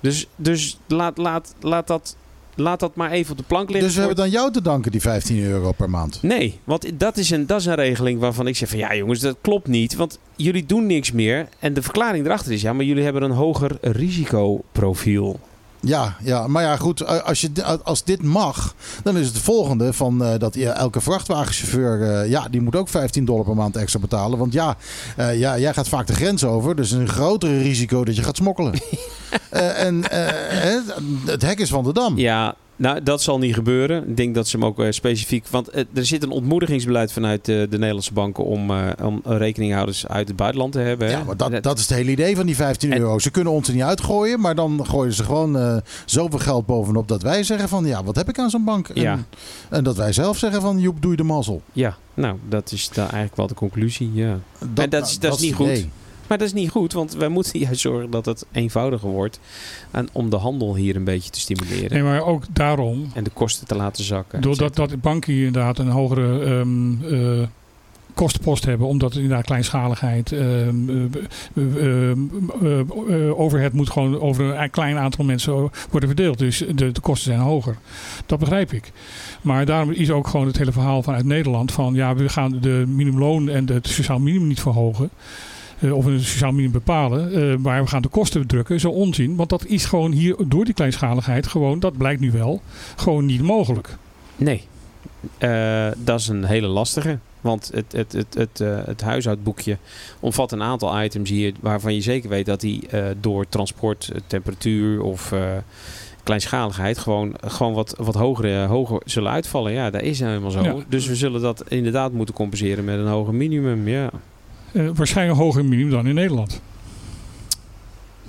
Dus, dus laat, laat, laat, dat, laat dat maar even op de plank liggen. dus we hebben dan jou te danken, die 15 euro per maand. Nee, want dat is, een, dat is een regeling waarvan ik zeg van ja jongens, dat klopt niet. Want jullie doen niks meer. En de verklaring erachter is ja, maar jullie hebben een hoger risicoprofiel. Ja, ja, maar ja, goed. Als, je, als dit mag, dan is het de volgende van eh, dat elke vrachtwagenchauffeur, eh, ja, die moet ook 15 dollar per maand extra betalen. Want ja, eh, ja, jij gaat vaak de grens over, dus een grotere risico dat je gaat smokkelen. (laughs) En het hek is van de dam. Ja, nou dat zal niet gebeuren. Ik denk dat ze hem ook eh, specifiek... Want eh, er zit een ontmoedigingsbeleid vanuit eh, de Nederlandse banken om, om rekeninghouders uit het buitenland te hebben. hè. Ja, maar dat, dat is het hele idee van die 15 En- euro. Ze kunnen ons er niet uitgooien, maar dan gooien ze gewoon eh, zoveel geld bovenop dat wij zeggen van ja, wat heb ik aan zo'n bank? En, Ja. en dat wij zelf zeggen van joep, doe je de mazzel. Ja, nou dat is daar eigenlijk wel de conclusie, ja. Dat, En dat is- dat is niet goed. idee. Maar dat is niet goed, want wij moeten juist zorgen dat het eenvoudiger wordt. En om de handel hier een beetje te stimuleren. Nee, maar ook daarom, En de kosten te laten zakken. doordat dat de banken hier inderdaad een hogere ehm, eh, kostenpost hebben, omdat inderdaad kleinschaligheid, ehm, eh, eh, ehm, eh, eh, overhead moet gewoon over een klein aantal mensen worden verdeeld. Dus de, de kosten zijn hoger. Dat begrijp ik. Maar daarom is ook gewoon het hele verhaal vanuit Nederland van ja, we gaan de minimumloon en het sociaal minimum niet verhogen. Eh, of een sociaal minimum bepalen, eh, maar we gaan de kosten drukken, zo onzin. Want dat is gewoon hier door die kleinschaligheid gewoon, dat blijkt nu wel, gewoon niet mogelijk. Nee, Eh, dat is een hele lastige. Want het, het, het, het, eh, het huishoudboekje omvat een aantal items hier waarvan je zeker weet dat die eh, door transport, eh, temperatuur of eh, kleinschaligheid gewoon, gewoon wat, wat hoger, eh, hoger zullen uitvallen. Ja, dat is nou helemaal zo. Ja. Dus we zullen dat inderdaad moeten compenseren met een hoger minimum. Ja. Eh, waarschijnlijk een hoger minimum dan in Nederland.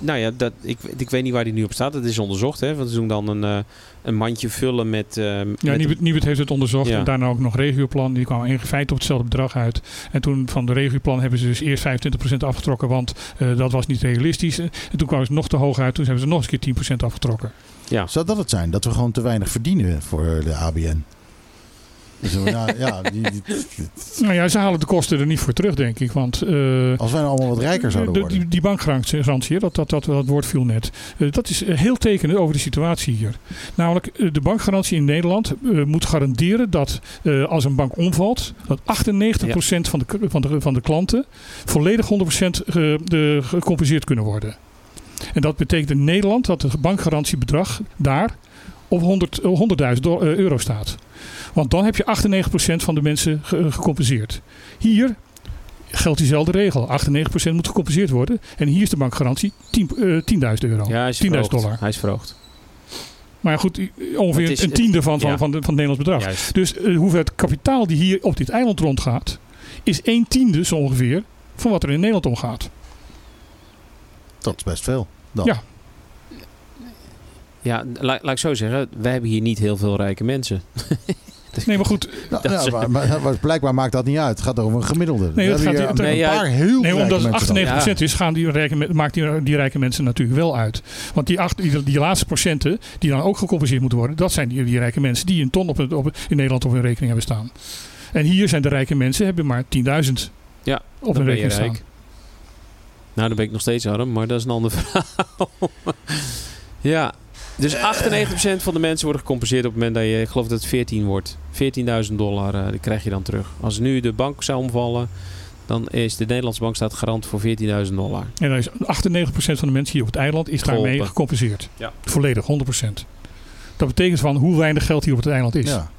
Nou ja, dat, ik, ik weet niet waar die nu op staat. Dat is onderzocht. Hè? Want ze doen dan een, eh, een mandje vullen met... eh, Ja, met- heeft het onderzocht Ja. en daarna ook nog regioplan. Die kwamen in feite op hetzelfde bedrag uit. En toen van de regioplan hebben ze dus eerst 25% afgetrokken, want eh, dat was niet realistisch. En toen kwamen ze nog te hoog uit, toen hebben ze nog eens een keer 10% afgetrokken. ja. Zou dat het zijn? Dat we gewoon te weinig verdienen voor de ABN? Dus, ja, ja, die, die- Nou ja, ze halen de kosten er niet voor terug, denk ik. Want eh, als wij nou allemaal wat rijker zouden de- worden. Die, die bankgarantie, dat, dat, dat, dat woord viel net. Eh, dat is eh, heel tekenend over de situatie hier. Namelijk, eh, de bankgarantie in Nederland eh, moet garanderen dat eh, als een bank omvalt, dat 98% van, de, van, de, van de klanten volledig 100% ge- de, gecompenseerd kunnen worden. En dat betekent in Nederland dat het bankgarantiebedrag daar op 100 eh, 100.000 do- eh, euro staat. Want dan heb je 98% van de mensen ge- gecompenseerd. Hier geldt diezelfde regel. 98% moet gecompenseerd worden. En hier is de bankgarantie 10 eh, 10.000 euro. Ja, hij is 10.000 verhoogd. dollar. Hij is verhoogd. Maar ja, goed, ongeveer is- een tiende van, van, ja. van, de- van het Nederlands bedrag. Juist. Dus eh, hoeveelheid kapitaal die hier op dit eiland rondgaat, is een tiende zo ongeveer van wat er in Nederland omgaat. Dat is best veel. Dan. Ja. Ja, la- laat ik zo zeggen. Wij hebben hier niet heel veel rijke mensen. (laughs) Nee, maar goed, Nou, Dat maar, maar- maar blijkbaar maakt dat niet uit. Het gaat over een gemiddelde. Het hebben gaat- hier een nee, paar heel nee, omdat het mensen dan. 98% is, gaan die rijke, maakt die, die rijke mensen natuurlijk wel uit. Want die, acht, die, die laatste procenten, die dan ook gecompenseerd moeten worden, dat zijn die, die rijke mensen die een ton op, het, op, in Nederland op hun rekening hebben staan. En hier zijn de rijke mensen, hebben maar 10.000 Ja, op hun dan ben je rekening staan. rijk. Nou, dan ben ik nog steeds arm, maar dat is een ander verhaal. (laughs) ja, dus 98% van de mensen worden gecompenseerd op het moment dat je, ik geloof dat het 14 wordt. 14.000 dollar eh, die krijg je dan terug. Als nu de bank zou omvallen, dan is de Nederlandse bank staat garant voor 14.000 dollar. En dan is 98% van de mensen hier op het eiland is daarmee gecompenseerd. Ja. Volledig, 100%. Dat betekent van hoe weinig geld hier op het eiland is. Ja.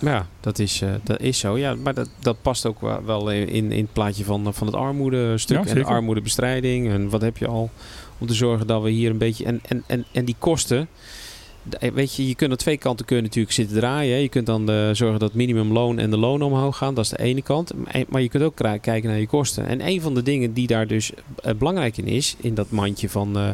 Ja, dat is, eh, dat is zo. Ja, maar dat, dat past ook wel- wel in, in het plaatje van, van het armoedestuk Ja, en de armoedebestrijding. En wat heb je al om te zorgen dat we hier een beetje... En, en, en, en die kosten... de- Weet je, je kunt aan twee kanten kun je natuurlijk zitten draaien. hè. Je kunt dan eh, zorgen dat minimumloon en de loon omhoog gaan. Dat is de ene kant. Maar- Maar je kunt ook kijken naar je kosten. En een van de dingen die daar dus eh, belangrijk in is, in dat mandje van, eh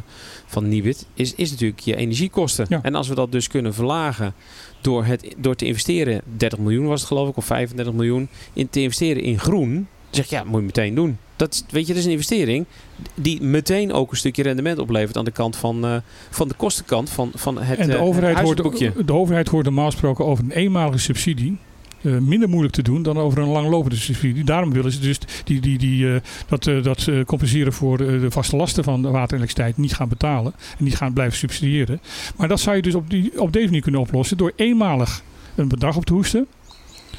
van Nibud, is, is natuurlijk je energiekosten. Ja. En als we dat dus kunnen verlagen door, het, door te investeren, 30 miljoen was het geloof ik, of 35 miljoen, in te investeren in groen, dan zeg je ja, moet je meteen doen. Dat, weet je, dat is een investering die meteen ook een stukje rendement oplevert aan de kant van, eh, van de kostenkant van, van het en de eh, overheid, hoort, de overheid hoort normaal gesproken over een eenmalige subsidie. eh, minder moeilijk te doen dan over een langlopende subsidie. Daarom willen ze dus die, die, die, dat, dat compenseren voor de vaste lasten van de water en elektriciteit niet gaan betalen. En niet gaan blijven subsidiëren. Maar dat zou je dus op, die, op deze manier kunnen oplossen door eenmalig een bedrag op te hoesten.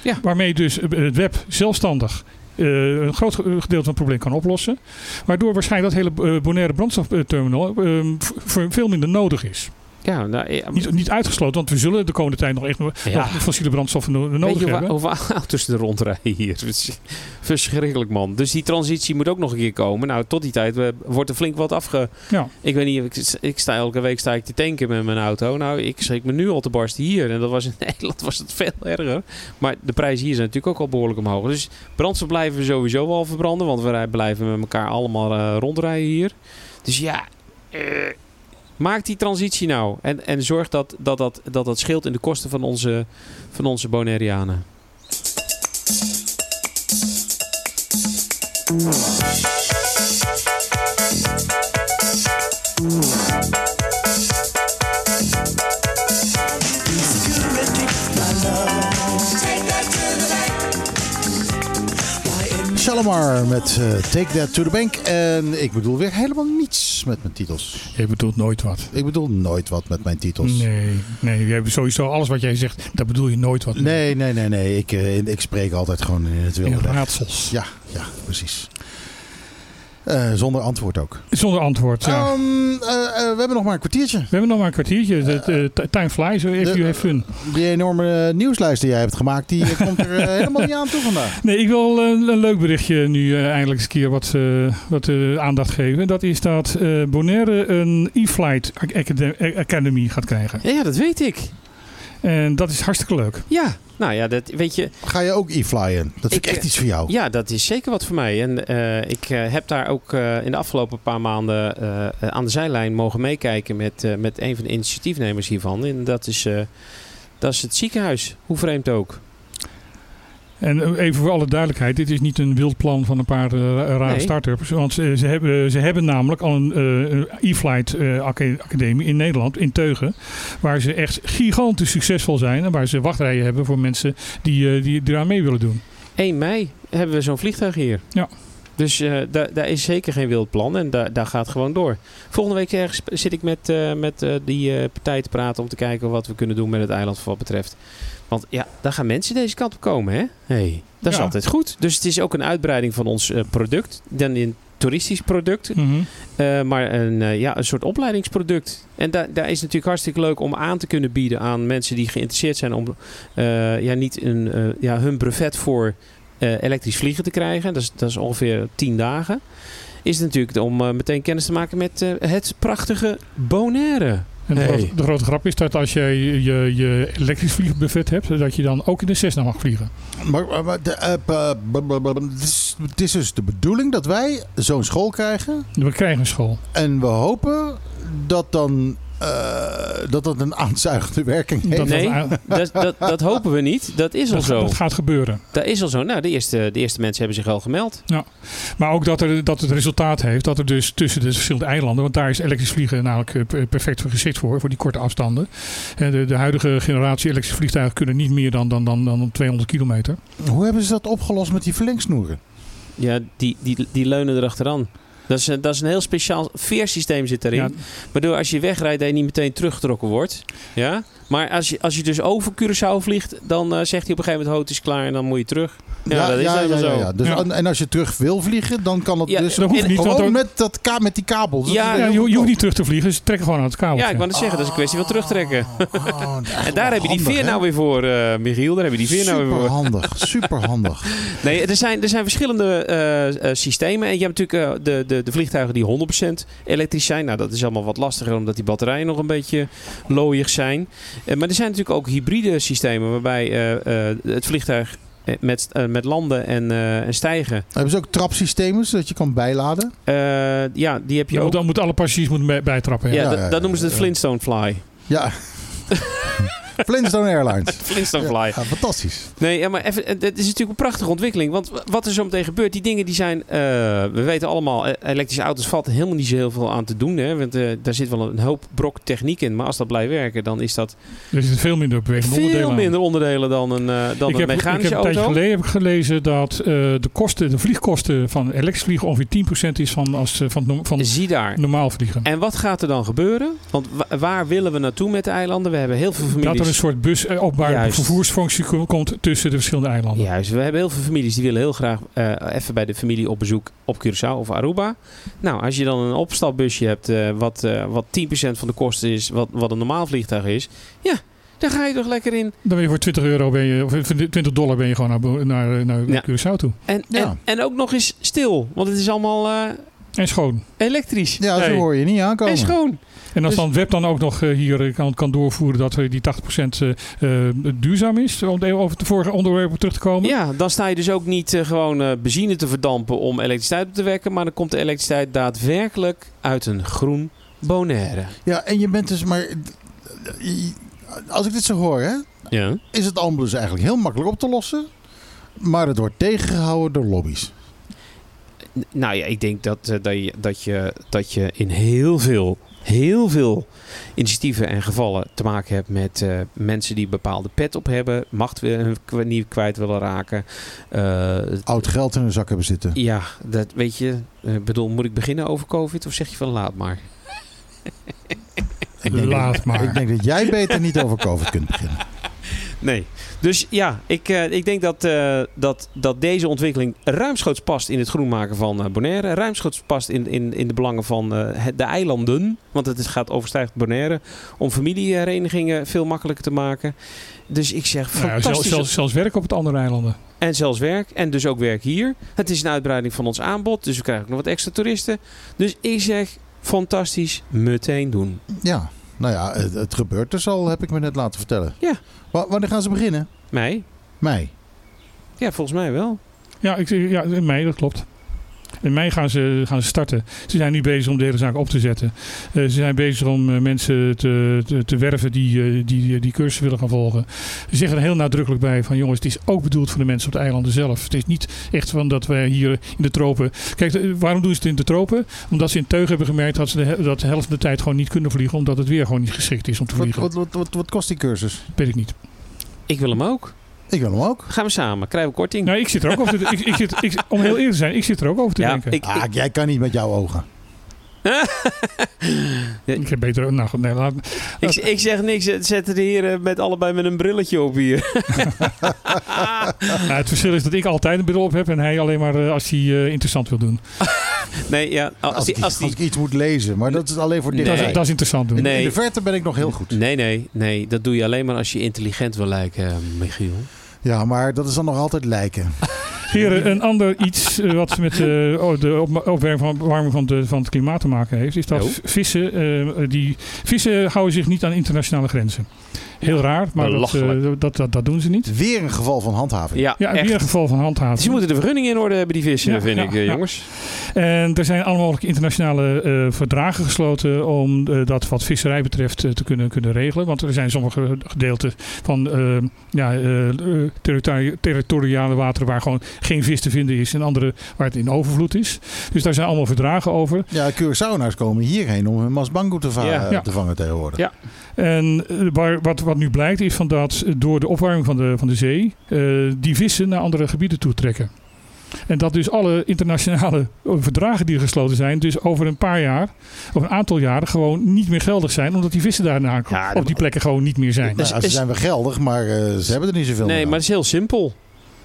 Ja. Waarmee dus het web zelfstandig een groot ge- gedeelte van het probleem kan oplossen. Waardoor waarschijnlijk dat hele eh, Bonaire brandstofterminal eh, veel minder nodig is. Ja, nou, ja, Niet, niet uitgesloten, want we zullen de komende tijd nog echt nog Ja. nog fossiele brandstoffen no- Weet nodig je hebben. hoeveel auto's er rondrijden hier? (laughs) Verschrikkelijk man. Dus die transitie moet ook nog een keer komen. Nou, tot die tijd eh, wordt er flink wat afge... Ja. Ik weet niet, ik, ik sta elke week sta ik te tanken met mijn auto. Nou, ik schrik me nu al te barsten hier. En dat was in (laughs) Nederland was het veel erger. Maar de prijzen hier zijn natuurlijk ook al behoorlijk omhoog. Dus brandstof blijven we sowieso wel verbranden. Want we blijven met elkaar allemaal eh, rondrijden hier. Dus ja, eh, maak die transitie nou. En, en zorg dat dat, dat, dat dat scheelt in de kosten van onze, van onze Bonaireanen. Shalimar met eh, Take That to the Bank. En ik bedoel weer helemaal niets met mijn titels. Je bedoelt nooit wat. Ik bedoel nooit wat met mijn titels. Nee, nee. Je hebt sowieso alles wat jij zegt, daar bedoel je nooit wat. mee. Nee, nee, nee, nee. Ik, eh, ik spreek altijd gewoon in het wilde In raadsels. Ja, ja, precies. Eh, zonder antwoord ook. Zonder antwoord, ja. Ehm, eh, eh, we hebben nog maar een kwartiertje. We hebben nog maar een kwartiertje. De, time flies, if de- you have fun. Die enorme nieuwslijst die jij hebt gemaakt, die (laughs) komt er helemaal niet aan toe vandaag. Nee, ik wil een leuk berichtje nu eindelijk eens een keer wat, eh, wat aandacht geven. Dat is dat eh, Bonaire een e-flight acad- academy gaat krijgen. Ja, dat weet ik. En dat is hartstikke leuk. Ja, nou ja, dat, weet je, Ga je ook e-flyen? Dat vind ik Ik, echt iets voor jou. ja, dat is zeker wat voor mij. En eh, ik eh, heb daar ook eh, in de afgelopen paar maanden aan de zijlijn mogen meekijken met, eh, met een van de initiatiefnemers hiervan. En dat is, eh, dat is het ziekenhuis. Hoe vreemd ook. En even voor alle duidelijkheid, dit is niet een wild plan van een paar eh, rare Nee. start-ups. Want ze hebben, ze hebben namelijk al een eh, e-flight eh, aca- academie in Nederland, in Teugen. Waar ze echt gigantisch succesvol zijn. En waar ze wachtrijen hebben voor mensen die, die eraan mee willen doen. 1 mei hebben we zo'n vliegtuig hier. Ja. Dus eh, daar, daar is zeker geen wild plan en daar, daar gaat gewoon door. Volgende week ergens zit ik met, eh, met eh, die partij te praten om te kijken wat we kunnen doen met het eiland voor wat betreft. Want ja, daar gaan mensen deze kant op komen, hè? Hey, dat is Ja. altijd goed. Dus het is ook een uitbreiding van ons product. Dan een toeristisch product, Mhm. maar een, ja, een soort opleidingsproduct. En daar daar is natuurlijk hartstikke leuk om aan te kunnen bieden aan mensen die geïnteresseerd zijn om ja, niet een, ja, hun brevet voor eh, elektrisch vliegen te krijgen. Dat is, dat is ongeveer 10 dagen. Is het natuurlijk om eh, meteen kennis te maken met eh, het prachtige Bonaire. En de, Hey. grote, de grote grap is dat als jij je, je elektrisch vliegbuffet hebt, dat je dan ook in de Cessna mag vliegen. Maar, maar- maar de, eh, b- b- b- b- het, is, het is dus de bedoeling dat wij zo'n school krijgen. We krijgen een school. En we hopen dat dan dat dat een aanzuigende werking heeft. Dat, Nee. (laughs) dat, Dat, dat, hopen we niet. Dat is al dat, zo. dat gaat gebeuren. Dat is al zo. Nou, de eerste, de eerste mensen hebben zich al gemeld. Maar ook dat, er, dat het resultaat heeft dat er dus tussen de verschillende eilanden, want daar is elektrisch vliegen namelijk eh, per- perfect voor geschikt voor, voor die korte afstanden. En de, de huidige generatie elektrische vliegtuigen kunnen niet meer dan, dan, dan, dan 200 kilometer. Hoe hebben ze dat opgelost met die verlengsnoeren? Ja, die, die, die leunen erachteraan. Dat is, een- dat is een heel speciaal veersysteem zit. Ja, Waardoor als je wegrijdt, dat je niet meteen teruggetrokken wordt. Ja? Maar als je, als je dus over Curaçao vliegt, dan eh, zegt hij op een gegeven moment, ho, het is klaar en dan moet je terug. Ja, dat is helemaal zo. Dus, Ja. en- En als je terug wil vliegen, dan kan dat Ja, dus dat hoeft niet, want gewoon ook- met, dat ka met die kabel. Dat Ja, ja, je, je hoeft niet terug te vliegen, ze trekken gewoon aan het kabeltje. Ja, ik wou net zeggen, dat is een kwestie van terugtrekken. Oh, (laughs) En daar heb je die veer nou weer voor, eh Michiel. Daar heb je die veer nou weer voor. handig, (laughs) super handig. Nee, er zijn, er zijn verschillende eh, systemen. En je hebt natuurlijk de, de, de vliegtuigen die 100% elektrisch zijn. Nou, dat is allemaal wat lastiger omdat die batterijen nog een beetje looiig zijn. Eh, maar er zijn natuurlijk ook hybride systemen waarbij eh, eh, het vliegtuig met, met landen en, eh, en stijgen. Hebben ze ook trapsystemen, zodat je kan bijladen? eh, ja, die heb je ook. moet, dan moeten alle passagiers moeten bij- bijtrappen. Ja. Ja, Ja, dat, ja, dat noemen ze de. Flintstone Fly. Ja. (laughs) Flintstone Airlines. (laughs) Flintstone Fly. Ja, fantastisch. Nee, ja, maar even, het is natuurlijk een prachtige ontwikkeling. Want wat er zo meteen gebeurt, die dingen die zijn... eh, we weten allemaal, eh, elektrische auto's valt helemaal niet zo heel veel aan te doen. Hè, want eh, daar zit wel een hoop brok techniek in. Maar als dat blijft werken, dan is dat Er zitten veel minder bewegende onderdelen veel minder onderdelen dan een, eh, dan ik een heb, ik mechanische heb een tijdje geleden heb ik gelezen dat eh, de, kosten, de vliegkosten van elektrisch vliegen ongeveer 10% is van, als, van, van Zie daar. normaal vliegen. En wat gaat er dan gebeuren? Want wa- waar willen we naartoe met de eilanden? We hebben heel veel families... Er een soort bus, eh, Juist. vervoersfunctie ko- komt tussen de verschillende eilanden. Juist, we hebben heel veel families die willen heel graag eh, even bij de familie op bezoek op Curaçao of Aruba. Nou, als je dan een opstapbusje hebt eh, wat, wat 10% van de kosten is wat, wat een normaal vliegtuig is. Ja, daar ga je toch lekker in. Dan ben je voor 20 euro ben je, of 20 dollar ben je gewoon naar, naar, naar Ja. Curaçao toe. En, Ja. en, en ook nog eens stil, want het is allemaal En schoon. elektrisch. Ja, zo hoor je niet aankomen. En schoon. En als Dus- dan web dan ook nog eh, hier eh, kan, kan doorvoeren dat eh, die 80% eh, eh, duurzaam is, om even over het vorige onderwerp op terug te komen. Ja, dan sta je dus ook niet gewoon eh, benzine te verdampen om elektriciteit op te wekken. Maar dan komt de elektriciteit daadwerkelijk uit een groen Bonaire. Ja, en je bent dus maar... Als ik dit zo hoor, hè, Ja. is het allemaal dus eigenlijk heel makkelijk op te lossen. Maar het wordt tegengehouden door lobby's. Nou ja, ik denk dat, eh, dat, je, dat, je, dat je in heel veel, heel veel initiatieven en gevallen te maken hebt met eh, mensen die een bepaalde pet op hebben, macht willen, k- niet kwijt willen raken. Eh, Oud geld in hun zak hebben zitten. ja, dat weet je. Ik bedoel, moet ik beginnen over COVID of zeg je van laat maar? (laughs) Ik denk, Laat maar. ik denk dat jij beter niet over COVID kunt beginnen. Nee. Dus ja, ik, eh, ik denk dat, eh, dat, dat deze ontwikkeling ruimschoots past in het groen maken van eh, Bonaire. Ruimschoots past in, in, in de belangen van eh, de eilanden. Want het is- gaat overstijgt Bonaire. Om familieherenigingen veel makkelijker te maken. Dus ik zeg Nou ja, zelfs, fantastisch. zelfs, zelfs werk op het andere eilanden. En zelfs werk. En dus ook werk hier. Het is een uitbreiding van ons aanbod. Dus we krijgen ook nog wat extra toeristen. Dus ik zeg fantastisch. Meteen doen. Ja, nou ja, het, het gebeurt dus al, heb ik me net laten vertellen. Ja. Wa- wanneer gaan ze beginnen? Mei? Mei. Ja, volgens mij wel. Ja, ik, ja, in mei, dat klopt. In mei gaan ze, gaan ze starten. Ze zijn nu bezig om de hele zaak op te zetten. Eh, ze zijn bezig om eh, mensen te, te, te werven die, eh, die die cursus willen gaan volgen. Ze zeggen er heel nadrukkelijk bij van jongens, het is ook bedoeld voor de mensen op de eilanden zelf. Het is niet echt van dat wij hier in de tropen... Kijk, waarom doen ze het in de tropen? Omdat ze in Teug hebben gemerkt dat ze de, dat de helft van de tijd gewoon niet kunnen vliegen. Omdat het weer gewoon niet geschikt is om te vliegen. wat, wat, wat, wat kost die cursus? Weet ik niet. Ik wil hem ook. Ik wil hem ook. Gaan we samen. Krijgen we korting. Nou, ik zit er ook over te, ik, ik zit, ik, Om heel eerlijk te zijn, ik zit er ook over te ja, denken. ik, Ah, jij kan niet met jouw ogen. Ik heb beter... Nou goed, nee, laat, Ik, ik zeg niks. Zet de heren met allebei met een brilletje op hier. (laughs) Nou, het verschil is dat ik altijd een bril op heb en hij alleen maar eh, als hij eh, interessant wil doen. (laughs) Nee, ja. Als, Als, die, als als die, ik iets moet lezen. Maar dat is alleen voor Nee. dit. Dat, is, dat is interessant doen. In, Nee. in de verte ben ik nog heel goed. nee, nee, nee. Dat doe je alleen maar als je intelligent wil lijken, Michiel. Ja, maar dat is dan nog altijd lijken. (laughs) Heren, een ander iets eh, wat met eh, oh, de op- opwarming van, de, van het klimaat te maken heeft, is dat vissen, eh, die, vissen houden zich niet aan internationale grenzen. Heel raar, maar dat, eh, dat, dat, dat doen ze niet. Weer een geval van handhaving. Ja, weer een geval van handhaving. Ze moeten de vergunning in orde hebben, die vissen, Ja, vind ja, ik, eh, ja. jongens. En er zijn allemaal mogelijke internationale eh, verdragen gesloten om eh, dat wat visserij betreft te kunnen, kunnen regelen. Want er zijn sommige gedeelten van ja, territori- territoriale wateren waar gewoon geen vis te vinden is en andere waar het in overvloed is. Dus daar zijn allemaal verdragen over. Ja, Curaçaonaars komen hierheen om hun masbango te, va- Ja. Ja. te vangen tegenwoordig. Ja. En eh, waar, wat, wat nu blijkt is van dat eh, door de opwarming van de, van de zee eh, die vissen naar andere gebieden toe trekken. En dat dus alle internationale verdragen die gesloten zijn, dus over een paar jaar, of een aantal jaren, gewoon niet meer geldig zijn, omdat die vissen daarna Ja, op die plekken gewoon niet meer zijn. Nou, ze is- zijn wel geldig, maar eh, ze hebben er niet zoveel Nee, meer maar het is heel simpel.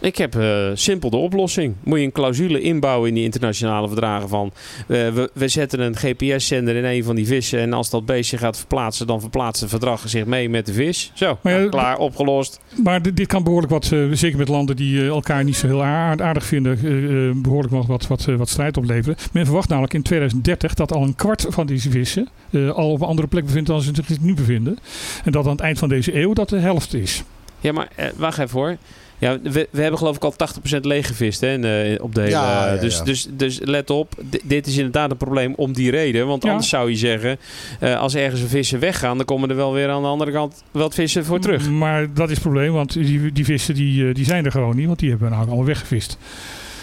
Ik heb eh, simpel de oplossing. Moet je een clausule inbouwen in die internationale verdragen van... eh, we, we zetten een GPS-zender in een van die vissen... en als dat beestje gaat verplaatsen... dan verplaatst het verdrag zich mee met de vis. Zo, Maar nou, klaar, opgelost. Maar dit, dit kan behoorlijk wat, eh, zeker met landen die elkaar niet zo heel aard- aardig vinden, eh, eh, behoorlijk wat, wat, wat, wat strijd opleveren. Men verwacht namelijk in 2030 dat al een kwart van deze vissen al op een andere plek bevindt dan ze zich nu bevinden. En dat aan het eind van deze eeuw dat de helft is. Ja, maar wacht even hoor. Ja, we, we hebben geloof ik al 80% leeggevist hè, eh, op de hele... Ja, ja, dus, ja. Dus, dus let op, D- dit is inderdaad een probleem om die reden. Want Ja. anders zou je zeggen, eh, als ergens een vissen weggaan... dan komen er wel weer aan de andere kant wat vissen voor terug. Maar dat is het probleem, want die, die vissen die, eh, die zijn er gewoon niet, want die hebben we nou allemaal weggevist.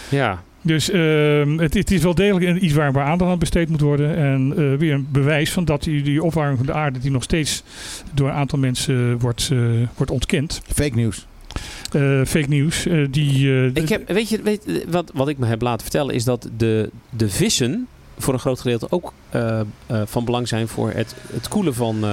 Ja, Dus ehm, het, het is wel degelijk een- iets waar, waar aandacht aan besteed moet worden. En eh, weer een bewijs van dat die, die opwarming van de aarde, die nog steeds door een aantal mensen wordt, eh, wordt ontkend. Fake nieuws. Eh, fake nieuws. eh, die, eh, Ik heb, weet je, weet, wat, wat ik me heb laten vertellen is dat de, de vissen voor een groot gedeelte ook van belang zijn voor het, het koelen van,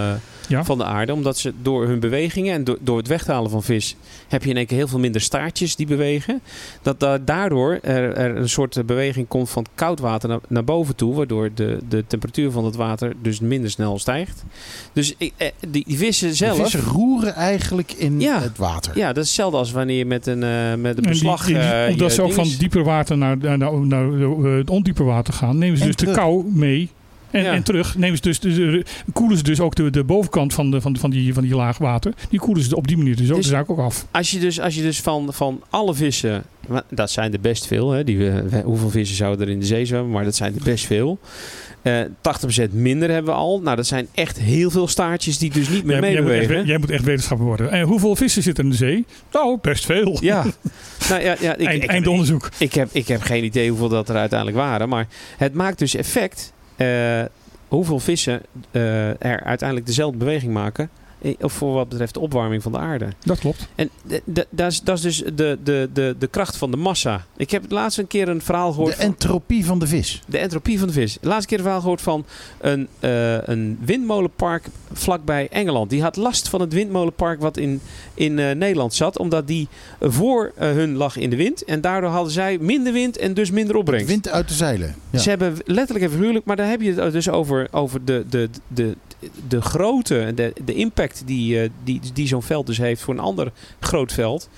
Ja. van de aarde. Omdat ze door hun bewegingen en door, door het weghalen van vis heb je in één keer heel veel minder staartjes die bewegen. Dat da- daardoor er, er een soort beweging komt van koud water naar, naar boven toe. Waardoor de, de temperatuur van het water dus minder snel stijgt. Dus ik- eh, die, die vissen zelf... De vissen roeren eigenlijk in Ja. het water. Ja, dat is hetzelfde als wanneer je met een, eh, met een en die- beslag... die- eh, omdat ze ook van dieper water naar, naar, naar, naar, het ondieper water gaan, nemen ze En dus de kou mee. En, Ja. en terug nemen ze dus, de, koelen ze dus ook de, de bovenkant van, de, van, van, die, van die laag water. Die koelen ze op die manier dus ook, Dus- de zaak ook af. Als je dus, als je dus van, van alle vissen, dat zijn er best veel, hè, die, we- hoeveel vissen zouden er in de zee zwemmen, maar dat zijn er best veel. Eh 80% minder hebben we al. Nou, dat zijn echt heel veel staartjes die dus niet meer Jij, jij, moet echt, meebewegen. we- jij moet echt wetenschapper worden. En hoeveel vissen zitten in de zee? Nou, best veel. Ja, nou ja, ja ik, Eind, ik, eind onderzoek. ik, heb, ik heb geen idee hoeveel dat er uiteindelijk waren. Maar het maakt dus effect hoeveel vissen eh, er uiteindelijk dezelfde beweging maken. Eh, Of voor wat betreft de opwarming van de aarde. Dat klopt. En dat is- dat is dus de, de, de, de kracht van de massa. Ik heb laatst een keer een verhaal gehoord. De entropie van de vis. de entropie van de vis. Laatste keer een verhaal gehoord van een, eh, een windmolenpark vlakbij Engeland. Die had last van het windmolenpark wat in, in eh, Nederland zat. Omdat die eh, voor eh, hun lag in de wind. En daardoor hadden zij minder wind en dus minder opbrengst. Wind uit de zeilen. Ja. Ze hebben letterlijk en figuurlijk, maar daar heb je het dus over, over de, de, de, de grootte, en de, de impact die, eh, die, die zo'n veld dus heeft voor een ander groot veld.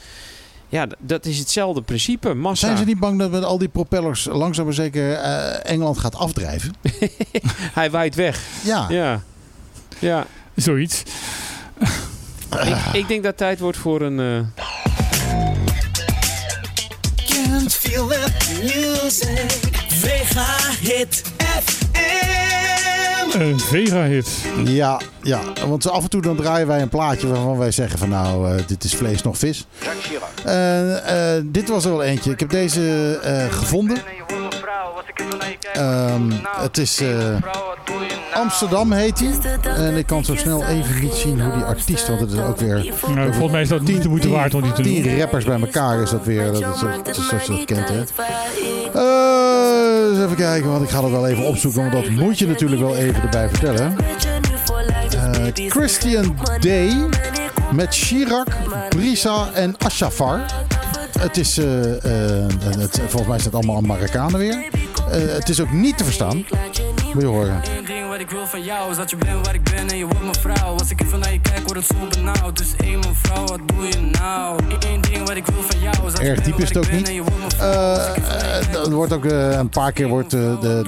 Ja, dat is hetzelfde principe, massa. Zijn ze niet bang dat met al die propellers langzaam maar zeker eh, Engeland gaat afdrijven? (laughs) Hij waait weg. Ja. Ja, ja. Zoiets. Ik, ik denk dat het tijd wordt voor een... eh, Can't feel the music. Vega Hit FM. Een Vega-hit. Ja, ja, want af en toe dan draaien wij een plaatje waarvan wij zeggen van nou, eh, dit is vlees nog vis. Eh, eh, dit was er wel eentje. Ik heb deze eh, gevonden. Ehm, het is eh, Amsterdam heet hij. En ik kan zo snel even niet zien hoe die artiest, want het is ook weer Nou, volgens mij is dat niet de moeite waard om die te doen. tien rappers bij elkaar is dat weer. Dat is, dat is zoals je dat kent hè. Eh, eens even kijken, want ik ga dat wel even opzoeken, want dat moet je natuurlijk wel even erbij vertellen. Eh, Christian Day met Chirac, Brisa en Ashafar. Het is, eh, het, volgens mij is het allemaal Marokkanen weer. Eh, het is ook niet te verstaan. Moet je horen. Eén ding wat ik wil van jou is dat je bent waar ik ben en je wordt mijn vrouw. Als ik even naar je kijk, word het zo benauwd. Dus hé mijn vrouw, wat doe je nou? Eén ding wat ik wil van jou is dat Erg diep is het ook ben niet. en je wordt mijn vrouw. Eh, eh, er wordt ook eh, een paar keer wordt, de, de,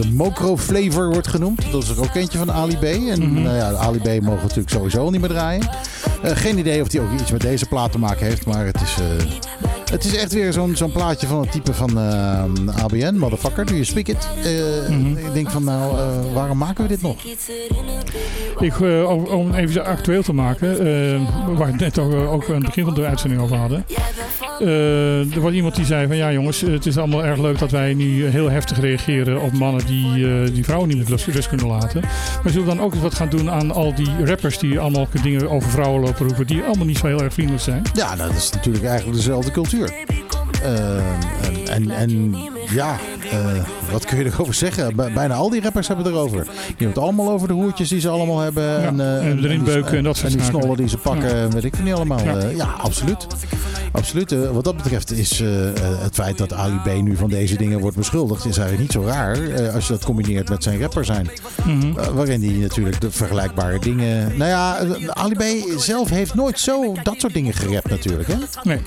de Mokro flavor wordt genoemd. Dat is er ook eentje van Ali B. En nou ja, de Ali B mogen natuurlijk sowieso niet meer draaien. Eh, geen idee of die ook iets met deze plaat te maken heeft. Maar het is, eh, het is echt weer zo'n zo'n plaatje van het type van eh, ABN. Motherfucker, do you speak it? Eh, Ik denk van nou, eh, waarom maken we dit nog? Ik, om, even actueel te maken, waar we het net ook, ook aan het begin van de uitzending over hadden. Er was iemand die zei van ja jongens, het is allemaal erg leuk dat wij nu heel heftig reageren op mannen die, die vrouwen niet met rust, rust kunnen laten. Maar zullen we dan ook eens wat gaan doen aan al die rappers die allemaal dingen over vrouwen lopen roepen, die allemaal niet zo heel erg vriendelijk zijn. Ja, dat is natuurlijk eigenlijk dezelfde cultuur. Eh, en, en, en ja, eh, wat kun je erover zeggen? Bij- Bijna al die rappers hebben het erover. Die hebben het allemaal over de hoertjes die ze allemaal hebben. en, eh, en erin die- beuken en dat soort En die snollen die ze pakken, en weet ik veel niet allemaal. Ja. Ja, ja absoluut. Absoluut. Eh, wat dat betreft is eh, eh, het feit dat Ali B nu van deze dingen wordt beschuldigd, is eigenlijk niet zo raar. als je dat combineert met zijn rapper zijn. Mhm. Waarin hij natuurlijk de vergelijkbare dingen. Nou ja, Ali B zelf heeft nooit zo dat soort dingen gerapt, natuurlijk. Hè? Nee.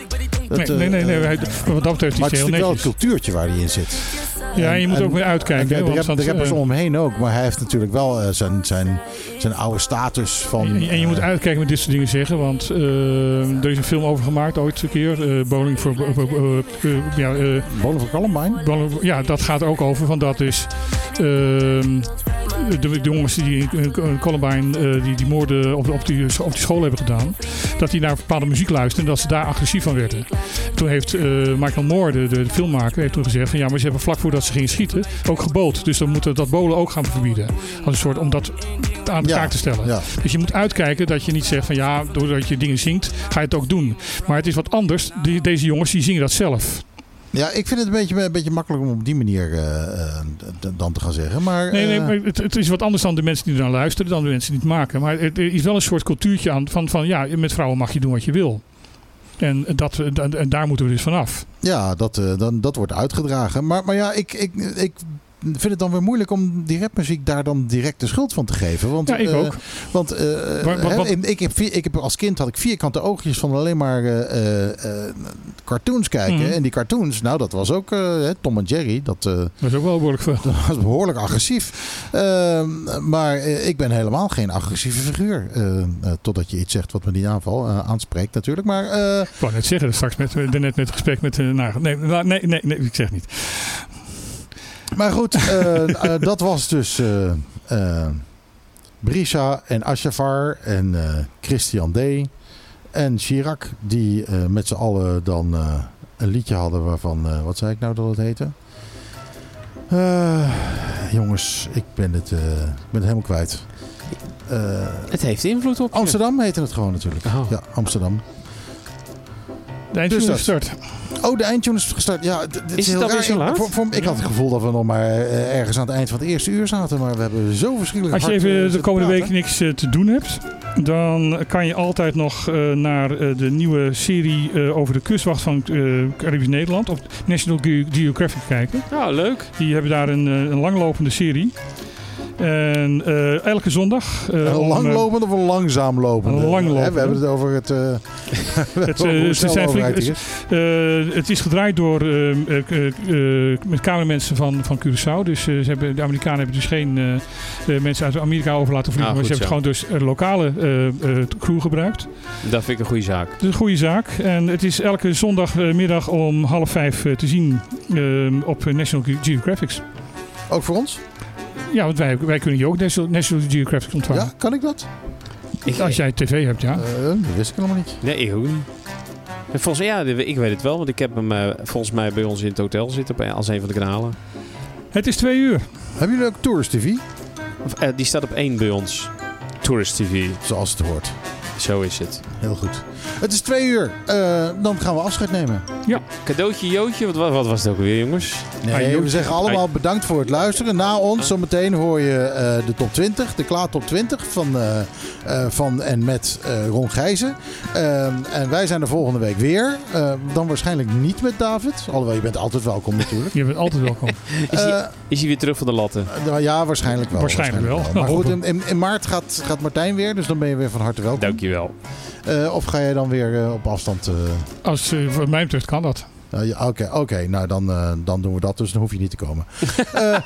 Dat, nee, nee, nee, nee, hij- wat dat betreft maar is het hij is heel wel het cultuurtje waar hij in zit. Ja, en je moet En- ook weer uitkijken. En de, rap- de rappers eh, om hem heen ook. Maar hij heeft natuurlijk wel zijn, zijn, zijn oude status van... En, je moet uitkijken met dit soort dingen zeggen, want er is een film over gemaakt ooit keer, eh Bowling for... eh, eh, ja, Columbine? Ja, dat gaat ook over van dat is... ehm, de, de jongens die in in Columbine die, die moorden op, op, die, op die school hebben gedaan, dat die naar bepaalde muziek luisterden en dat ze daar agressief van werden. Toen heeft Michael Moore, de, de filmmaker, heeft toen gezegd van ja, maar ze hebben vlak voordat ze gingen schieten ook gebood. Dus dan moeten dat bolen ook gaan verbieden. Als een soort om dat aan de Ja, kaak te stellen. ja. Dus je moet uitkijken dat je niet zegt van ja, doordat je dingen zingt, ga je het ook doen. Maar het is wat anders. Die, deze jongens die zingen dat zelf. Ja, ik vind het een beetje, een beetje makkelijk om op die manier eh, eh, dan te gaan zeggen. Maar, Nee, nee, eh, maar het, het is wat anders dan de mensen die ernaar luisteren, dan de mensen die het maken. Maar het, er is wel een soort cultuurtje aan van, van ja, met vrouwen mag je doen wat je wil. En, dat, en daar moeten we dus vanaf. Ja, dat, dan, dat wordt uitgedragen. Maar, maar ja, ik, ik, ik vind het dan weer moeilijk om die rapmuziek daar dan direct de schuld van te geven. Want, Ja, ik eh, ook. Want eh, wat- wat- ik, heb, ik heb als kind had ik vierkante oogjes van alleen maar eh, eh, eh, cartoons kijken. Mhm. En die cartoons, nou dat was ook eh, Tom en Jerry. Dat, eh, Dat is ook wel behoorlijk veel. (laughs) dat was behoorlijk agressief. Ehm, maar eh, ik ben helemaal geen agressieve figuur. Eh, eh, totdat je iets zegt wat me die aanval eh, aanspreekt natuurlijk. Maar eh, Ik wou net zeggen, straks met, eh, net met het gesprek met... eh, nou, nee, nee, nee, nee, nee, ik zeg niet. Maar goed, eh, (laughs) eh, dat was dus eh Brisa en Ashafar en eh, Christian D. En Chirac, die eh, met z'n allen dan eh, een liedje hadden waarvan, eh, wat zei ik nou dat het heette? Eh, jongens, ik ben het, eh, ik ben het helemaal kwijt. Eh, Het heeft invloed op je. Amsterdam heette het gewoon natuurlijk. Oh. Ja, Amsterdam. De eindtune Dus is gestart. Oh, de eindtune is gestart. Ja, dit Is het heel alweer raar. zo laat? Voor, voor- ik had het gevoel dat we nog maar eh, ergens aan het eind van het eerste uur zaten. Maar we hebben zo verschillend Als je hard, eh, even de komende week niks eh, te doen hebt, dan kan je altijd nog eh, naar de nieuwe serie eh, over de kustwacht van eh Caribisch Nederland op National Ge- Geographic kijken. Ja, leuk. Die hebben daar een, een langlopende serie. En eh, elke zondag. eh, Een om, eh, langlopende of een langzaam. Hè, We hebben het over het... eh (laughs) Het, zijn flink- is. Eh, het is gedraaid door eh, eh, eh, eh, met cameramensen van, van Curaçao. Dus ze hebben, de Amerikanen hebben dus geen mensen uit Amerika over laten vliegen. Ah, maar ze hebben zo. gewoon dus een lokale crew gebruikt. Dat vind ik een goede zaak. Dat is een goede zaak. En het is elke zondagmiddag om half vijf te zien eh, op National Ge- Geographic. Ook voor ons? Ja, want wij, wij kunnen hier ook National, National Geographic ontvangen. Ja, kan ik dat? Ik, Als jij tv hebt, ja. Eh, dat wist ik helemaal niet. Nee, ik ook niet. En Volgens, ja, ik weet het wel, want ik heb hem eh, volgens mij bij ons in het hotel zitten op- als een van de kanalen. Het is twee uur. Hebben jullie ook Tourist TV? Of, eh, die staat op één bij ons. Tourist TV, Zoals het hoort. zo is het. Heel goed. Het is twee uur. Eh, dan gaan we afscheid nemen. Cadeautje Jootje, wat, wat was het ook weer jongens? Nee, we zeggen allemaal bedankt voor het luisteren. Na ons, zometeen hoor je eh, de top 20, de Klaar top 20 van, eh, eh, van en met eh, Ron Gijzen. En wij zijn er volgende week weer. Eh, dan waarschijnlijk niet met David. Alhoewel, je bent altijd welkom natuurlijk. (laughs) Je bent altijd welkom. (laughs) Is hij, is hij weer terug van de latten? nou ja, waarschijnlijk wel. Waarschijnlijk wel. Maar (laughs) goed, in, in, in maart gaat, gaat Martijn weer, dus dan ben je weer van harte welkom. Dankjewel. Eh, of ga jij dan weer eh, op afstand... eh, Als, eh, voor mij betreft kan dat. Nou, ja, Oké, oké. nou dan, eh, dan doen we dat, dus dan hoef je niet te komen. (laughs) Eh,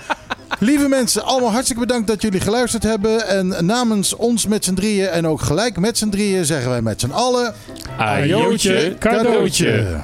lieve mensen, allemaal hartstikke bedankt dat jullie geluisterd hebben. En namens ons met z'n drieën en ook gelijk met z'n drieën zeggen wij met z'n allen... Ajootje, cadeautje.